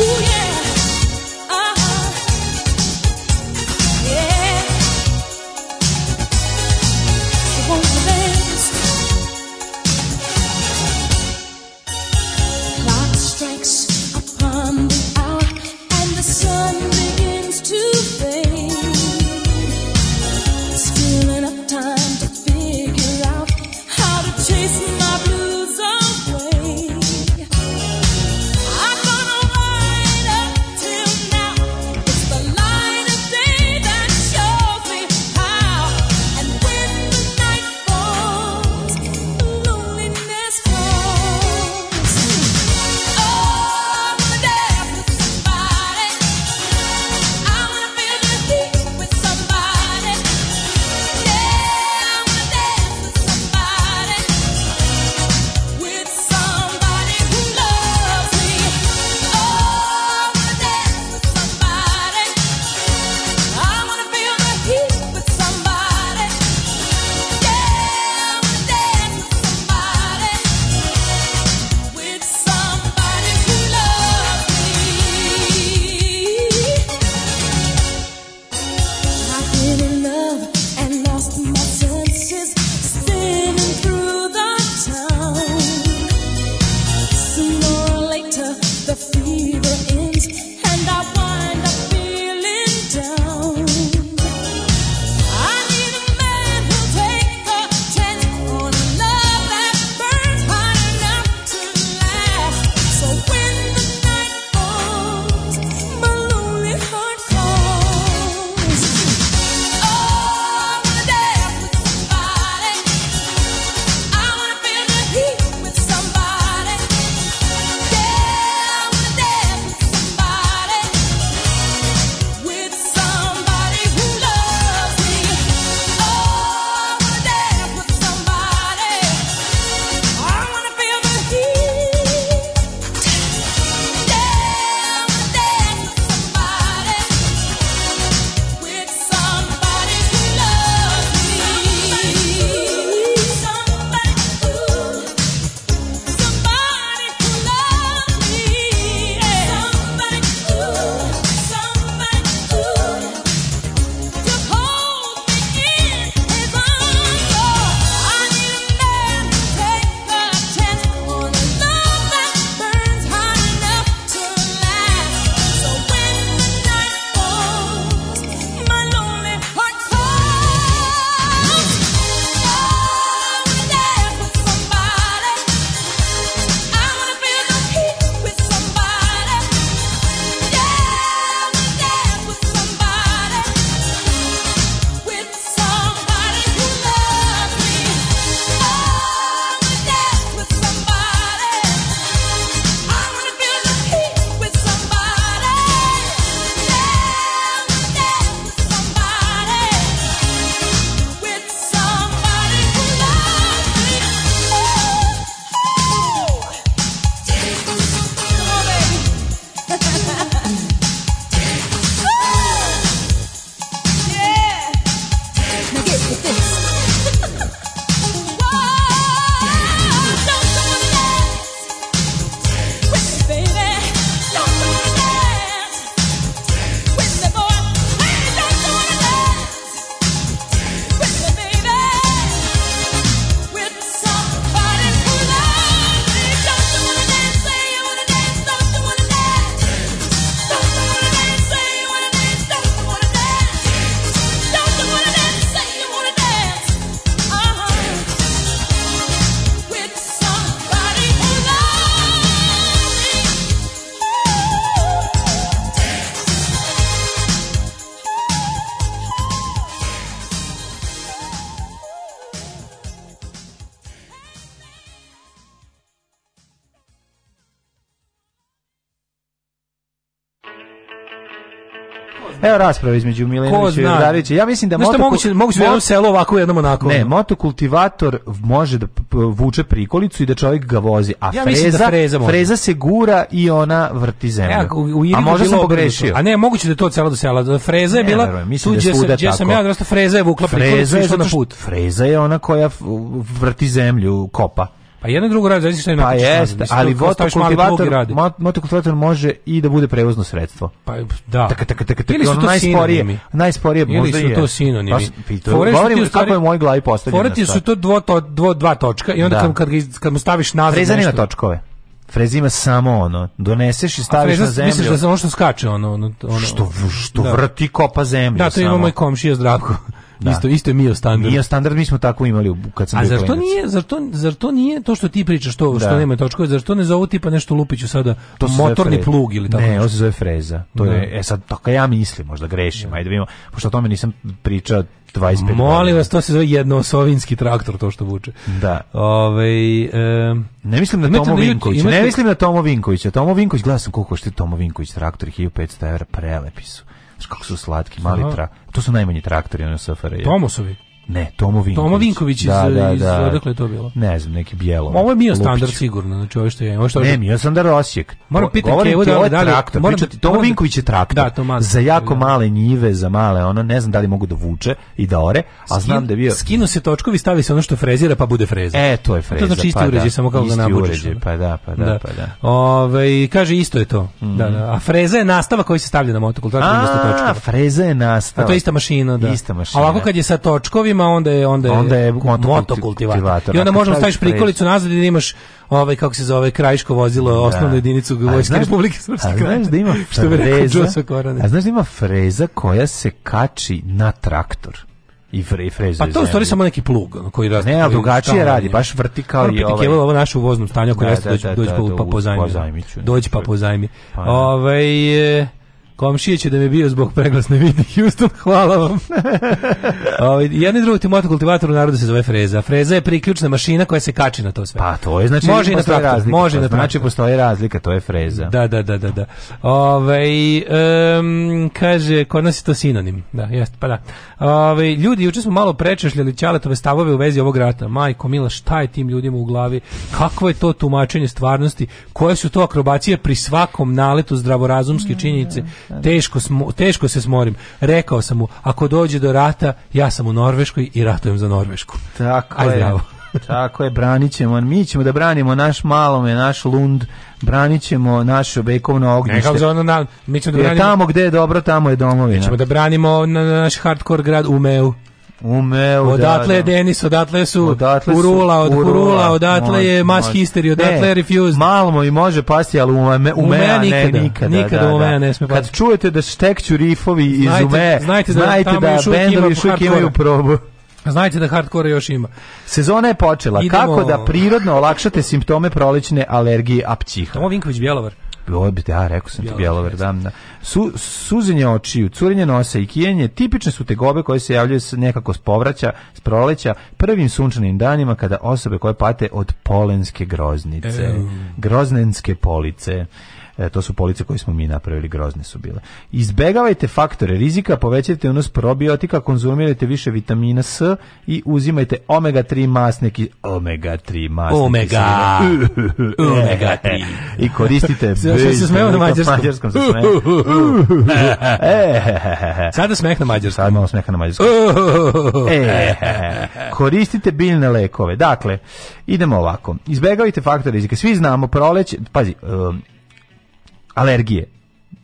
Ooh, yeah. rasprava između Milenovića i Jordanovića. Ja mislim da moto moguće moguće da jednom selu ovako jedno onako. Ne, motokultivator može da vuče prikolicu i da čovjek ga vozi, a ja freza, da freza, freza, se gura i ona vrti zemlju. Ja, u, u a možda sam pogrešio. A ne, moguće da je to celo do sela. Freza je bila ne, verujem, tu gdje, da gdje sam ja odrastao, freza je vukla prikolicu je na put. Freza je ona koja vrti zemlju, kopa. Pa jedno drugo radi, znači šta je Pa jeste, ali motokultivator, motokultivator može i da bude prevozno sredstvo. Pa da. Taka, taka, taka, ili su to najsporije, najsporije možda Ili su to sinonimi. Pa pa govorim kako je moj glavi postavljena. Foreti su to dvo, to, dvo, dva točka i onda da. kad, kad, kad mu staviš nazad nešto. Prezani točkove. Freza ima samo ono, doneseš i staviš freza, na zemlju. Misliš da ono što skače ono, ono, ono što što da. vrti kopa zemlju. samo. Da, to ima moj komšija Zdravko. Da. Isto, isto je Mio standard. Mio standard mi smo tako imali kad sam A zašto nije, Zašto zašto nije to što ti pričaš, to da. što nema točkove, Zašto ne zovu tipa nešto lupiću sada to motorni plug ili tako ne, ose zove freza. To da. je, e sad, tako ja mislim, možda grešim, da. ajde da vidimo, pošto o tome nisam pričao 25 Molim vas, to se zove jednosovinski traktor, to što vuče. Da. Ove, ovaj, e, ne mislim na Tomo Vinković. Ne mislim na Tomo Vinkovića. Tomo Vinković, gledam koliko što je Tomo Vinković traktor, 1500 evra, prelepi su. Znaš kako su slatki, mali tra... To su najmanji traktori na SFRJ. Tomosovi? Ne, Tomo Vinković. Tomo Vinković iz, da, da, iz, da. odakle je to bilo? Ne znam, neki bijelo. Ovo je Mio Lupić. Standard sigurno, znači ovo što je. Ovo što ne, Mio Standard Osijek. Moram pitati Kevo da, da li... Traktor, moram, pričati, da- da- Tomo Vinković je traktor. Da, to mali, za jako da. male njive, za male ono, ne znam da li mogu da vuče i da ore, a Skin, znam da je bio... Skinu se točkovi, stavi se ono što frezira, pa bude freza. E, to je freza. To znači pa isti pa uređaj, da, samo kako ga nabučeš. Isti uređaj, pa da, pa da, da. pa da. Ove, ovaj, kaže, isto je to. Mm -hmm. da, mhm. da. A freza je nastava koji se stavlja na motokul. A, freza je nastava. A to je ista mašina, da. Ista mašina. A ovako kad je sa točkovima, motorima, onda je onda je, onda je motokultivator. Moto I onda možemo staviš prikolicu nazad i da imaš ovaj kako se zove krajiško vozilo da. osnovnu jedinicu Vojske Republike Srpske Krajine. Znaš da ima freza, a znaš da ima freza koja se kači na traktor i fre, freze. Pa to u stvari samo neki plug koji radi. Ne, ali drugačije radi, baš vrti i ovaj. ovo naše u voznom stanju, ako da, jeste da, da da, dođi, dođi pa pozajmi. Dođi pa pozajmi. Pa ovaj e, Komšije će da me bio zbog preglasne vidi Houston, hvala vam. Ovaj, Jedan i drugi timotu kultivatoru narodu se zove freza. Freza je priključna mašina koja se kači na to sve. Pa to je znači može na traktor, razlika. Može to na znači traktor. znači razlika, to je freza. Da, da, da, da. da. Ove, ovaj, um, kaže, kod nas je to sinonim. Da, jest, pa da. Ove, ovaj, ljudi, juče smo malo prečešljali Ćaletove stavove u vezi ovog rata. Majko, Mila, šta je tim ljudima u glavi? Kakvo je to tumačenje stvarnosti? Koje su to akrobacije pri svakom naletu zdravorazumske činjenice? Da, da. Teško, smo, teško se smorim. Rekao sam mu, ako dođe do rata, ja sam u Norveškoj i ratujem za Norvešku. Tako Aj, je. Zdravo. Tako je, branit ćemo. Mi ćemo da branimo naš malome, naš lund, branit ćemo naše vekovno ognjište. Nekako ono na, mi ćemo da branimo... Jer tamo gde je dobro, tamo je domovina. Mi ćemo da branimo naš hardcore grad Umeu. Umeo, da, odatle je da. Denis, odatle su odatle su Urula, od Urula, urula odatle može, je Mass može. History, odatle ne, je Refused. Malo mu i može pasti, ali ume, umea, nikada, ne, nikada. Nikada da, umea da. ne sme pasti. Kad čujete da štekću rifovi iz znajte, umea, znajte da, znajte da, da bendovi šuk imaju probu. Znajte da hardcore još ima. Sezona je počela. Idemo... Kako da prirodno olakšate simptome prolećne alergije apćiha? Tomo Vinković Bjelovar. Odbite, a, rekao sam ti Bjelovar, da, da. Su, suzenje očiju, curenje nosa i kijenje tipične su tegobe koje se javljaju nekako s povraća, s proleća, prvim sunčanim danima kada osobe koje pate od polenske groznice, Eju. groznenske police, E, to su police koje smo mi napravili, grozne su bile. Izbegavajte faktore rizika, povećajte unos probiotika, konzumirajte više vitamina S i uzimajte omega 3 masne kiseline. omega 3 masneki. Omega. omega 3. E, e, e, I koristite Sve se smeo na mađarskom. mađarskom se Sada smeh na mađarskom. Sada malo smeha na mađarskom. e, koristite biljne lekove. Dakle, idemo ovako. Izbegavajte faktore rizika. Svi znamo proleće, pazi, um, alergije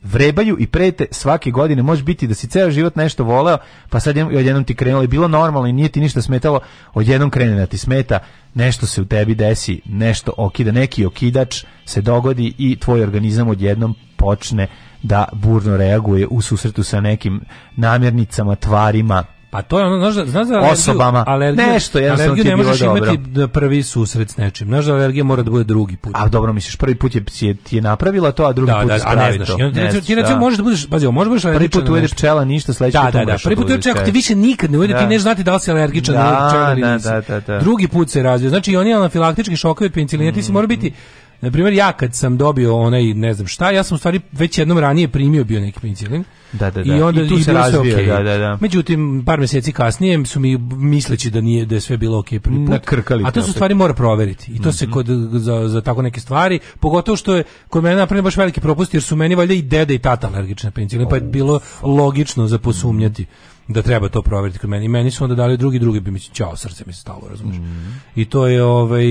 vrebaju i prete svake godine može biti da si ceo život nešto voleo pa sad odjednom ti krenulo i bilo normalno i nije ti ništa smetalo odjednom krene da ti smeta nešto se u tebi desi nešto okida neki okidač se dogodi i tvoj organizam odjednom počne da burno reaguje u susretu sa nekim namirnicama tvarima Pa to je ono, znaš da, znaš da osobama, alergiju, nešto jednostavno ti je Alergiju ne možeš imati da prvi susret s nečim, znaš da alergija mora da bude drugi put. A dobro, misliš, prvi put je, ti je, ti je napravila to, a drugi da, put da, spravi a ne znaš. to. Ne, ti, ti recimo da. možeš da budeš, pazi, možeš da budeš alergičan. Prvi put ujede pčela ništa, sledeći da, put da, da, da, prvi put ujede, ako ti više nikad ne ujede, da. ti ne znati da li si alergičan da, na pčela Da, da, da, da. Drugi put se razvio, znači oni anafilaktički šokovi od penicilina, mm. ti si mm, mora biti mm, Na primjer, ja kad sam dobio onaj, ne znam šta, ja sam u stvari već jednom ranije primio bio neki penicilin. Da, da, da. I onda I tu i se razvio, okay. da, da, da. Međutim, par meseci kasnije su mi misleći da nije da je sve bilo okej okay prvi put. Nakrkali A to se stvari mora proveriti. I to mm -hmm. se mhm. kod za, za tako neke stvari, pogotovo što je kod mene napravio baš veliki propust jer su meni valjda i deda i tata alergični na penicilin, pa je bilo logično za posumnjati. Mhm da treba to proveriti kod meni. I meni su onda dali drugi, drugi bi mi se čao srce mi se stalo, razumiješ. Mm. I to je, ovaj,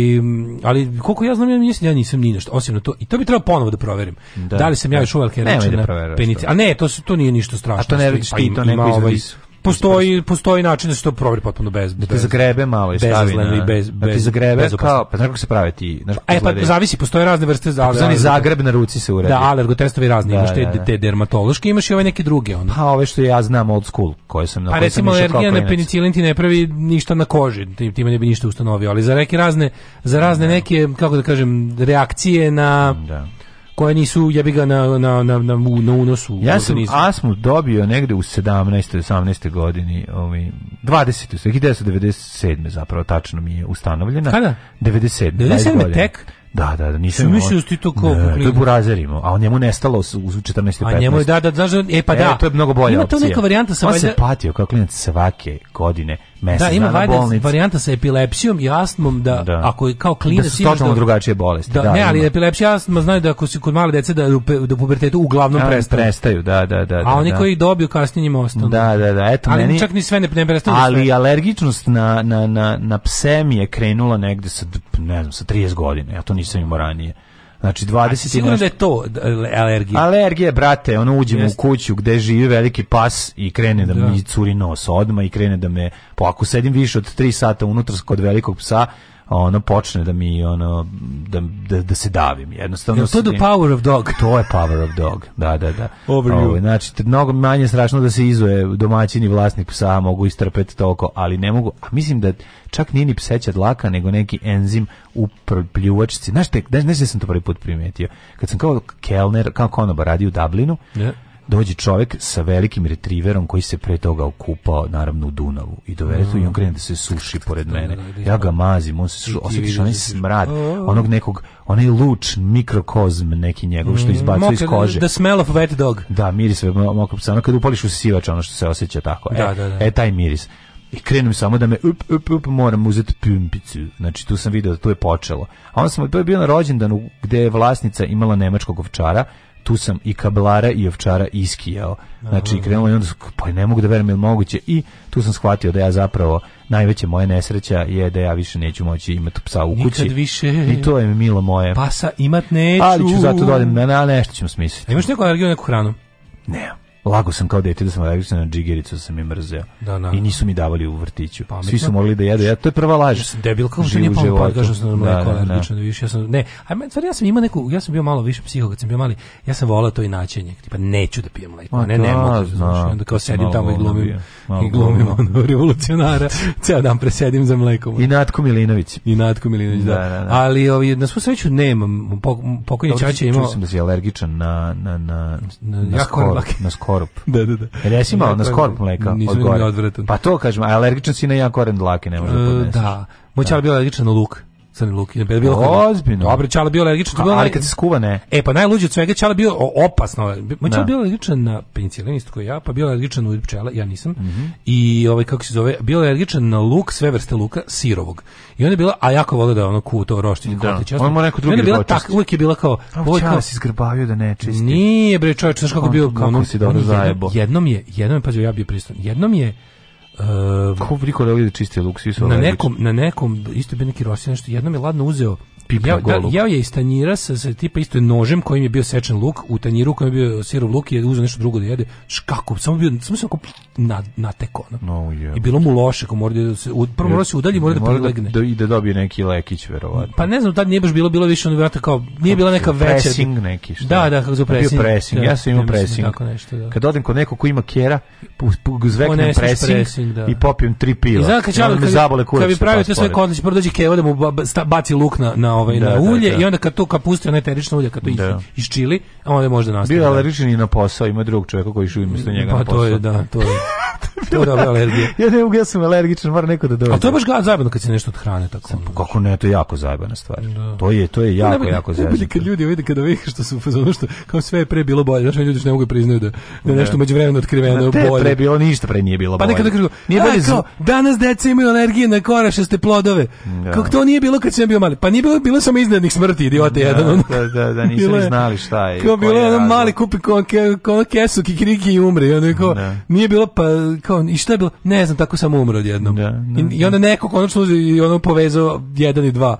ali koliko ja znam, ja, mislim, da ja nisam ni ništa, osim na to. I to bi trebalo ponovo da proverim. Da, da li sam ja da. još uvelike reči da na penici. A ne, to, su, to nije ništa strašno. A to ne radiš ti, pa to neko ovaj, izvadiš postoji postoji način da se to proveri potpuno bez da te zagrebe malo i stavi na, bez bez da te zagrebe kao pa kako se pravi ti znači e pa zavisi postoje razne vrste zagreba zvani zagreb na ruci se uredi da alergotestovi razni da, imaš te, da, da. te dermatološki imaš i ove neke druge ono pa ove što ja znam old school koje sam na pa recimo alergija na penicilin ti ne pravi ništa na koži ti ti ne bi ništa ustanovio ali za neke razne za razne da. neke kako da kažem reakcije na da koje nisu jebi ga na na na na, na unosu ja sam asmu dobio negde u 17. 18. godini ovaj 20. 1997. zapravo tačno mi je ustanovljena Kada? 97. 97. tek da, da, da, nisam mislio da to kao ne, to je burazerimo, a njemu nestalo u 14. 15. A njemu je da, da, znaš, e pa e, da. E, to je mnogo bolja Ima opcija. Ima to neka varijanta sa valjda. On se patio kao klinac svake godine mesec da, ima dana bolnici. varijanta sa epilepsijom i astmom da, da. ako kao klinac da su totalno da, drugačije bolesti. Da, da ne, ali ima. epilepsija astma znaju da ako se kod male dece da do da pubertetu uglavnom da, prestaju. prestaju. Da, da, da, A da, oni da. koji dobiju kasnije im ostanu. Da, da, da, eto ali meni. čak ni sve ne, ne prestaju. Da ali alergičnost na na na na pse mi je krenula negde sa ne znam sa 30 godina. Ja to nisam imao ranije. Znači 20 sigurno nešto... da je to alergija. Alergija, brate, ono uđem Jeste. u kuću gde živi veliki pas i krene da, da. mi curi nos odma i krene da me, po ako sedim više od 3 sata unutra kod velikog psa, Pa ono počne da mi ono da, da, da se davim jednostavno Jel to the power of dog to je power of dog da da da Ovo, ovaj, znači mnogo manje strašno da se izuje domaćini vlasnik psa mogu istrpeti toliko ali ne mogu a mislim da čak nije ni pseća dlaka nego neki enzim u pljuvačici znaš te ne znam sam to prvi put primetio kad sam kao kelner kao konobar radio u Dublinu yeah dođe čovjek sa velikim retriverom koji se pre toga okupao naravno u Dunavu i dovede tu i on mm. krene da se suši pored mene. Ja ga mazim, on se osjetiš onaj da smrad, onog nekog, onaj luč, mikrokozm neki njegov što mm. izbacuje iz kože. The smell of wet dog. Da, miris, mokro psa, ono kad upališ u sivač, ono što se osjeća tako. Da, e, da, da. e, taj miris. I krenem samo da me up, up, up, moram uzeti pumpicu. Znači, tu sam video da tu je počelo. A on sam, to je bio na rođendanu gdje je vlasnica imala nemačkog ovčara, tu sam i kablara i ovčara iskijao. Znači, krenulo i onda, pa ne mogu da verujem, ili moguće? I tu sam shvatio da ja zapravo, najveće moje nesreća je da ja više neću moći imati psa u kući. Nikad više. I to je milo moje. Pasa imat neću. Ali ću zato da odem na, na nešto ćemo smisliti. A imaš neku alergiju na neku hranu? Nemam. Lago sam kao dete da sam alergičan na džigericu, da sam je mrzeo. Da, da. I nisu mi davali u vrtiću. Pametno. Svi su mogli da jedu. Ja to je prva laž. Ja sam debil kao što nije pa kažem sam na mleko da, alergičan, da, da. više ja sam ne, a meni stvari ja sam imao neku, ja sam bio malo više psiho kad sam bio mali. Ja sam voleo to i načinje, tipa neću da pijem mleko. A, ne, ne, da, mogu, znači onda kao sedim tamo i glumim i glumim ono, revolucionara. Ceo dan presedim za mlekom. I Natko Milinović. I Natko Milinović, da. da, da, da. Ali ovi na svu sreću nemam. Pokojni ćaće imao. Čuo sam da si alergičan na na na na skoro, na skoro skorup. da, da, da. Jel jesi malo na pa skorup mleka? Nisam imao odvratan. Pa to kažem, alergičan si na jedan koren dlake, ne može da e, podnesi. Da. Moća je bila alergičan na luk. Crni luk. Je bilo kako. Ozbiljno. Dobro, čala bio alergičan, to bilo. Ali kad se skuva ne. E pa najluđe od svega čala bio opasno. Ma čala da. bio alergičan na penicilin isto ja, pa bio alergičan na pčela, ja nisam. Mm -hmm. I ovaj kako se zove, bio alergičan na luk, sve vrste luka, sirovog. I onda je bila, a jako voleo da ono ku to roštilj da. čast. On mu neko drugi je bila tak, uvek je bila kao, ovaj kao se izgrbavio da ne čisti. Nije bre čovjek, znaš kako pa, bio, kako si dobro zajebo. Jednom je, jednom je, pa ja bio pristan. Jednom je Uh, ehm, Kako niko ne vidi da čiste luk, svi su na ovaj nekom, na nekom, isto bi neki Rosija nešto, jednom je ladno uzeo pipna jeo, da, jeo je iz tanjira sa, sa tipa isto nožem kojim je bio sečen luk, u tanjiru kojim je bio sirov luk i je uzeo nešto drugo da jede. Škako, samo bio, samo se na, na teko. no I bilo mu loše, ko mora da se, u, prvo mora da se udalji, mora da, da prilegne. Da, I da dobije neki lekić, verovatno. Pa ne znam, tad nije baš bilo, bilo više, ono vrata kao, nije bila neka veća. Pressing neki, šta? Da, da, kako zove da, pressing. Bio pressing, da, ja sam imao pressing. Tako nešto, da. Kad odem kod nekog ko ima kera, zveknem pressing, pressing da. i popijem tri pila. I znam, kad, kad, kad, kad, kad, kad, kad, kad, kad, kad, kad, kad, kad, kad, kad, kad, kad, kad, kad, ovaj da, na da, ulje da, da. i onda kad to kapuste na eterično ulje kad to da. iz čili, onda možda nastane. Bio da. alergičan i na posao, ima drugog čovjeka koji živi umesto njega pa, na posao. Pa to je da, to je. to je dobra alergija. ja ne mogu, ja sam alergičan, mora neko da dođe. A to je baš zajebano kad se nešto od hrane tako. Sam, kako ne, to je jako zajebana stvar. Da. To je, to je jako, jako zajebano. Vidi kad ljudi vide kad ovih što su fazonu što kao sve je pre bilo bolje, znači ljudi što ne mogu priznaju da, da nešto da. međuvremeno otkriveno je bolje. Pre bilo ništa, pre nije bilo bolje. Pa nekad kažu, nije bolje. Danas deca imaju alergije na korašaste plodove. Kako to nije bilo kad sam bio mali? Pa nije bilo bilo samo iznenadnih smrti, idiote da, jedan. Ono. Da, da, da, nisu ni znali šta je. Kao bilo jedan mali kupi kao kao kesu kikiriki i umre, i onda je kao, da. nije bilo pa kao i šta je bilo? Ne znam, tako sam umro odjednom. Da, da, I, I onda da. neko konačno i ono povezao jedan i dva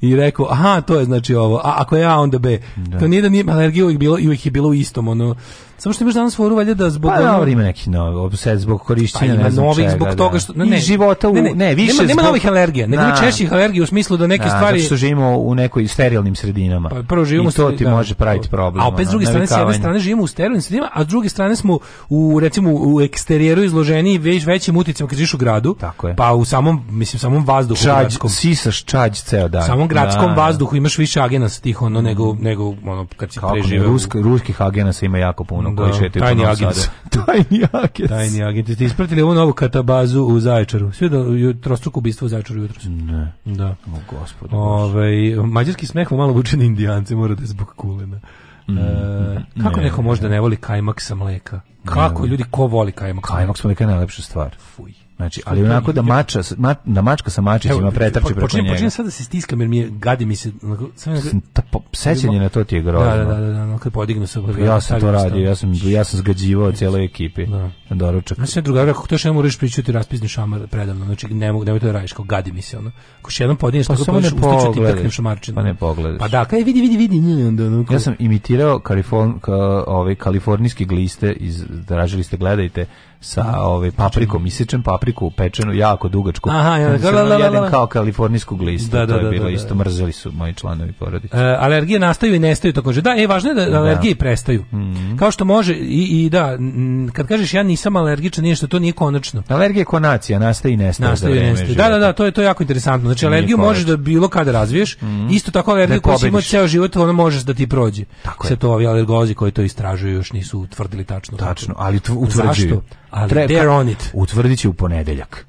i rekao, aha, to je znači ovo, a ako ja, onda be. Da. To nije da nije alergija uvijek bilo, i uvijek je bilo u istom, ono, Samo što imaš danas foru valjda da zbog pa, dobro, ima neki no, obsed zbog korišćenja, pa, ne znam novih čega, zbog da. toga što ne, ne, života u ne, ne, ne više nema, nema zbog... novih alergija, nego na, da. češćih alergija u smislu da neke na, da, stvari zato što živimo u nekoj sterilnim sredinama. Pa prvo živimo i ti da, može praviti problem. A opet s druge strane s jedne strane živimo u sterilnim sredinama, a s druge strane smo u recimo u eksterijeru izloženi već većim uticima kad živiš u gradu. Tako je. Pa u samom mislim samom vazduhu čađ, gradskom sisaš čađ ceo dan. Samom gradskom vazduhu imaš više agenasa tih ono nego nego ono kad si preživeo. Ruski ruskih agenasa ima jako puno ono da, koji šetaju tajni po Novom tajni agent. Tajni agent. Ste ispratili ovu novu katabazu u Zaječaru. Sve do trostruku ubistvo u Zaječaru jutros. Ne. Da. O, gospod. Ove, ovaj, mađarski smeh malo vuče na indijance, morate da zbog kulena. Mm, e, mm, kako ne, neko možda ne voli kajmak sa mleka? Kako ne, ljudi ko voli kajmak? Kajmak sa mleka je najlepša stvar. Fuj. Znači, ali onako da mača, ma, da mačka sa mačićima pretrči preko počinje, njega. Počinje sad da se stiskam jer mi je, gadi mi se. Onako, sećanje na to ti je da, grozno. Da, da, da, da, no, kad podignu se. ja sam to radio, ja sam, ja sam zgađivao cijeloj ekipi da. na doručak. Znači, drugar, ako to još ne moraš pričati raspizni šamar predavno, znači ne mogu, nemoj to da radiš, kao gadi mi se. Ono. Ako še jednom podigneš, pa tako ne pogledaš, šamarčinu. Pa ne pogledaš. Pa da, kaj vidi, vidi, vidi. Nj, onda, onako. Ja sam imitirao kaliforn, ka, ovaj, kalifornijski gliste, iz, tražili ste, gledajte, sa ovaj paprikom, isečem papriku pečenu jako dugačku. Aha, ja, la, la, la, kao kalifornijsku glistu, da, to da, je da, bilo da, da. isto mrzeli su moji članovi porodice. E, alergije nastaju i nestaju takođe. Da, e važno je da, da. alergije prestaju. Mm -hmm. Kao što može i, i da m, kad kažeš ja nisam alergičan, nije što to nije konačno. Alergija je konacija, nastaje i nestaje. Nastaje i nestaje. Da, da, da, to je to je jako interesantno. Znači alergiju možeš da bilo kada razviješ. Mm -hmm. Isto tako alergiju koju si imao ceo život, ona možeš da ti prođe. Tako je. Se to ovi alergolozi koji to istražuju još nisu utvrdili tačno. Tačno, ali utvrđuju. Zašto? ali Pre, they're on it. Utvrdit će u ponedeljak.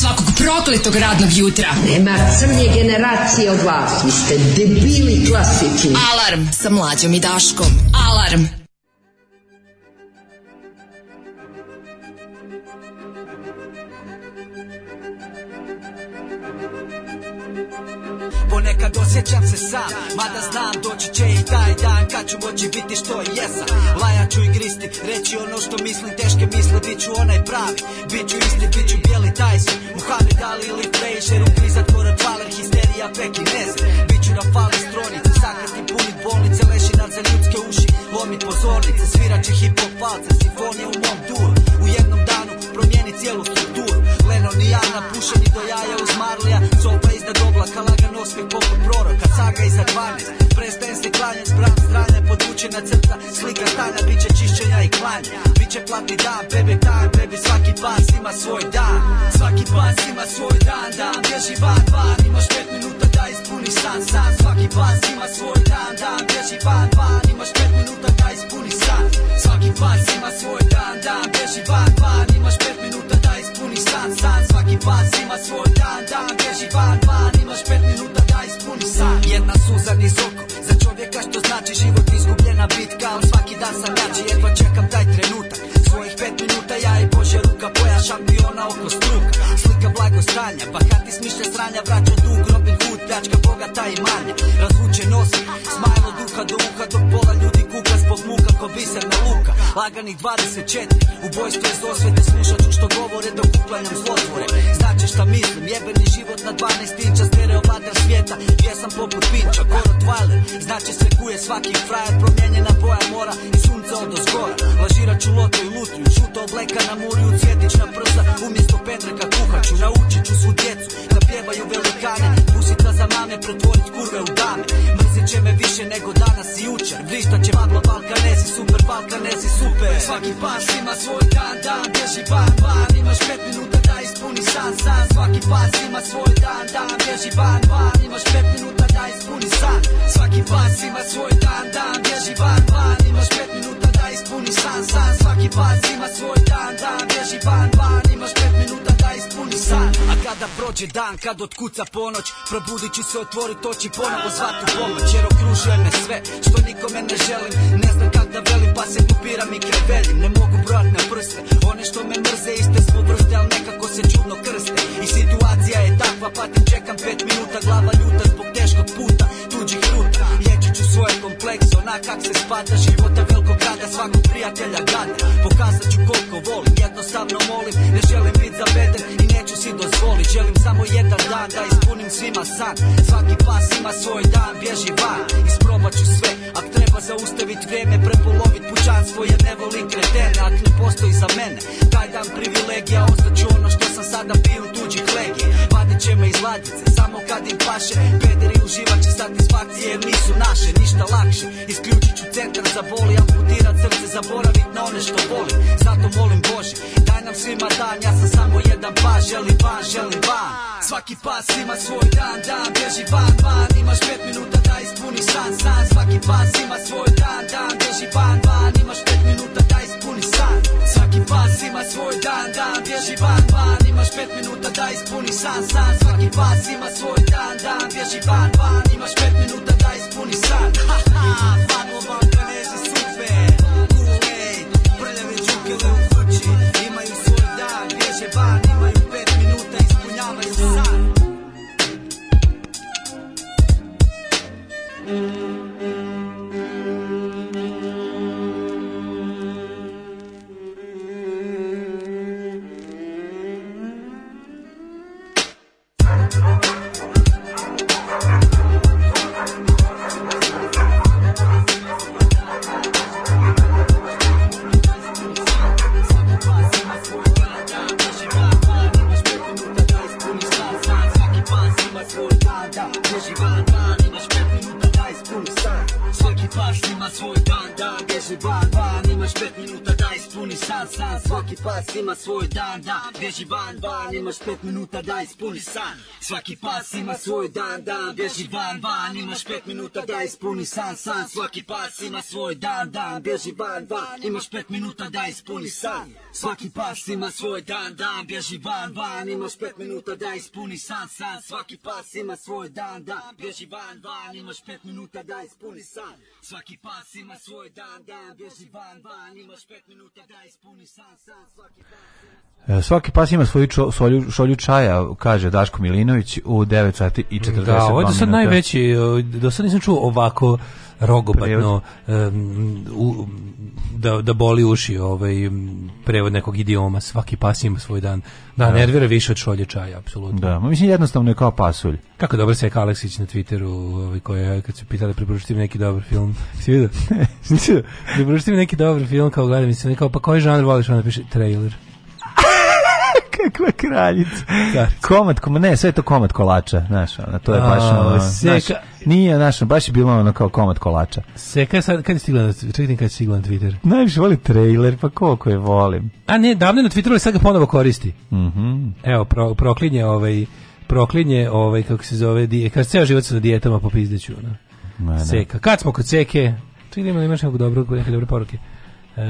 Svakog prokletog radnog jutra. Nema crnje generacije od vas. Vi ste debili klasični. Alarm sa mlađom i daškom. Alarm. osjećam se sam Mada znam doći će i taj dan Kad ću moći biti što jesam Lajaću i gristi, reći ono što mislim Teške misle, bit ću onaj pravi Bit ću isti, bit ću bijeli Tyson Muhammed Ali ili Frazier U kriza tvora dvaler, histerija pekineze Bit ću na fali stronice Sakrati punit bolnice, lešina za ljudske uši Lomit pozornice, svirat će hip hop palce Simfonija u mom duru U jednom danu promijeni cijelu strukturu Lennon i ja napušeni do jaja uz Marlija Solpa iznad oblaka lagan osmih poput proroka Saga iza 12, prestajem se klanjat Spram strane, podvučena crta, slika stanja Biće čišćenja i klanja, biće platni dan Bebe time, baby svaki pas ima svoj dan Svaki pas ima svoj dan, dan Bježi van, van, imaš 5 minuta da ispuniš san, san Svaki pas ima svoj dan, dan Bježi van, van, imaš 5 minuta da ispuniš san Svaki pas ima svoj dan, dan Bježi van, van, san, san Svaki pas ima svoj dan, dan Beži van, van, imaš pet minuta da ispuni san Jedna suza niz oko, za čovjeka što znači Život izgubljena bitka, on svaki dan sam jači Jedva čekam taj trenutak, svojih pet minuta Ja i Bože ruka, boja šampiona oko struka Slika blago stranja, bahati pa smišlja stranja Vraća dug, Robin Hood, pljačka bogata i manja Razvuče nos, smajlo duha do uha Dok pola ljudi kuka zbog muka ko biserna luka Lagani 24, ubojstvo je zosvete Slušat ću što govore dok uklanjam zlotvore Znači šta mislim, jebeni život na 12 inča Stereo vladar svijeta, jesam poput pinča Koro Twilight, znači se kuje svaki frajer Promijenjena boja mora i sunce od ozgora Lažirat ću loto i lutiju, šuta obleka na muriju Cvjetić na prsa, umjesto Petreka kuhaću Naučit ću svu djecu pjevaju velikane Pusita za mame, pretvorit kurve u dame Mrzit će me više nego danas i jučer Vrišta će magla Balkanezi, super Balkanezi, super Svaki pas ima svoj dan, dan, bježi van, van Imaš pet minuta da ispuni san, san Svaki pas ima svoj dan, dan, bježi van, van Imaš pet minuta da ispuni san Svaki pas ima svoj dan, dan, bježi van, van Imaš pet minuta da ispuni san, san Svaki pas ima svoj dan, dan, bježi van, van Imaš Kada prođe dan, kad otkuca ponoć Probudit ću se, otvori toči ponovo u pomoć Jer okružuje me sve, što nikome ne želim Ne znam kak da velim, pa se tupiram i krevelim Ne mogu brojat na prste, one što me mrze Iste smo vrste, al nekako se čudno krste I situacija je takva, pa te čekam pet minuta Glava ljuta zbog teškog puta, tuđih ruta Liječit ću svoje komplekse, onak kak se spada Života velikog grada, svakog prijatelja gada Pokazat ću koliko volim, jednostavno molim Ne želim bit zaveden si dozvoli Želim samo jedan dan da ispunim svima san Svaki pas ima svoj dan, bježi van Isprobat ću sve, ak treba zaustavit vrijeme Prepolovit pućanstvo jer ne voli kretene Ak ne postoji za mene, taj dan privilegija Ostaću ono što sam sada bio tuđih legija će me izvlađice Samo kad im paše Pederi uživat satisfakcije Jer nisu naše, ništa lakše Isključit ću centar za boli Amputirat srce, zaboravit na one što volim Zato molim Bože, daj nam svima dan Ja sam samo jedan pa, želim van, želim van Svaki pas ima svoj dan, dan beži van, van, imaš pet minuta da ispuni san, san Svaki pas ima svoj dan, dan beži van, van, imaš pet minuta da ispuni san, san Svaki pas ima svoj dan, dan Bježi van, van Imaš pet minuta da ispuniš san, san Svaki pas ima svoj dan, dan Bježi van, van Imaš pet minuta da ispuniš san Ha, ha, van, van nama svoj dan, dan, beži van, van Imaš pet minuta da ispuni san, san Svaki pas ima svoj dan, dan, beži van, van Imaš pet minuta da ispuni san Svaki pas ima svoj dan, dan, beži van, van Imaš pet minuta da ispuni san, san Svaki pas ima svoj dan, dan, beži van, van Imaš pet minuta da ispuni san Svaki pas ima svoj dan, dan Bježi van, van Imaš pet minuta da ispuni san, san Svaki pas ima svoj dan, dan Bježi van, van Imaš pet minuta da ispuni san Svaki pas ima svoj dan, dan Bježi van, van Imaš pet minuta da ispuni san, san Svaki pas ima e, Svaki pas ima svoju čo, solju, šolju čaja, kaže Daško Milinović u 9 sati i 40 Da, ovo je sad najveći, e, do sad nisam čuo ovako rogobatno um, u, da, da boli uši ovaj, prevod prevod nekog idioma, svaki pas ima svoj dan. Da, da. nervira više od šolje čaja, apsolutno. Da, ma mislim jednostavno je kao pasulj. Kako dobro se je Aleksić na Twitteru, ovaj koji kad su pitali preporučite mi neki dobar film. Si vidio? Nisi preporučite mi neki dobar film kao gledam i sam kao pa koji žanr voliš, onda piše trailer. Kakva kraljica. Komad, kom, ne, sve je to komad kolača, znaš, ona, to je baš ono, Nije, znaš, baš je bilo ono kao komad kolača. Se, kad, sad, kad je stigla, čekaj, kad je stigla na Twitter? Najviše voli trailer, pa koliko je volim. A ne, davno na Twitteru, ali sad ga ponovo koristi. Mm -hmm. Evo, pro, proklinje ovaj, proklinje ovaj, kako se zove, dije, kad ceo život sa dijetama popizdeću, ono. Ne, Seka. Kad smo kod seke, čekaj, imamo imaš nekog dobrog, neke dobre poruke. E,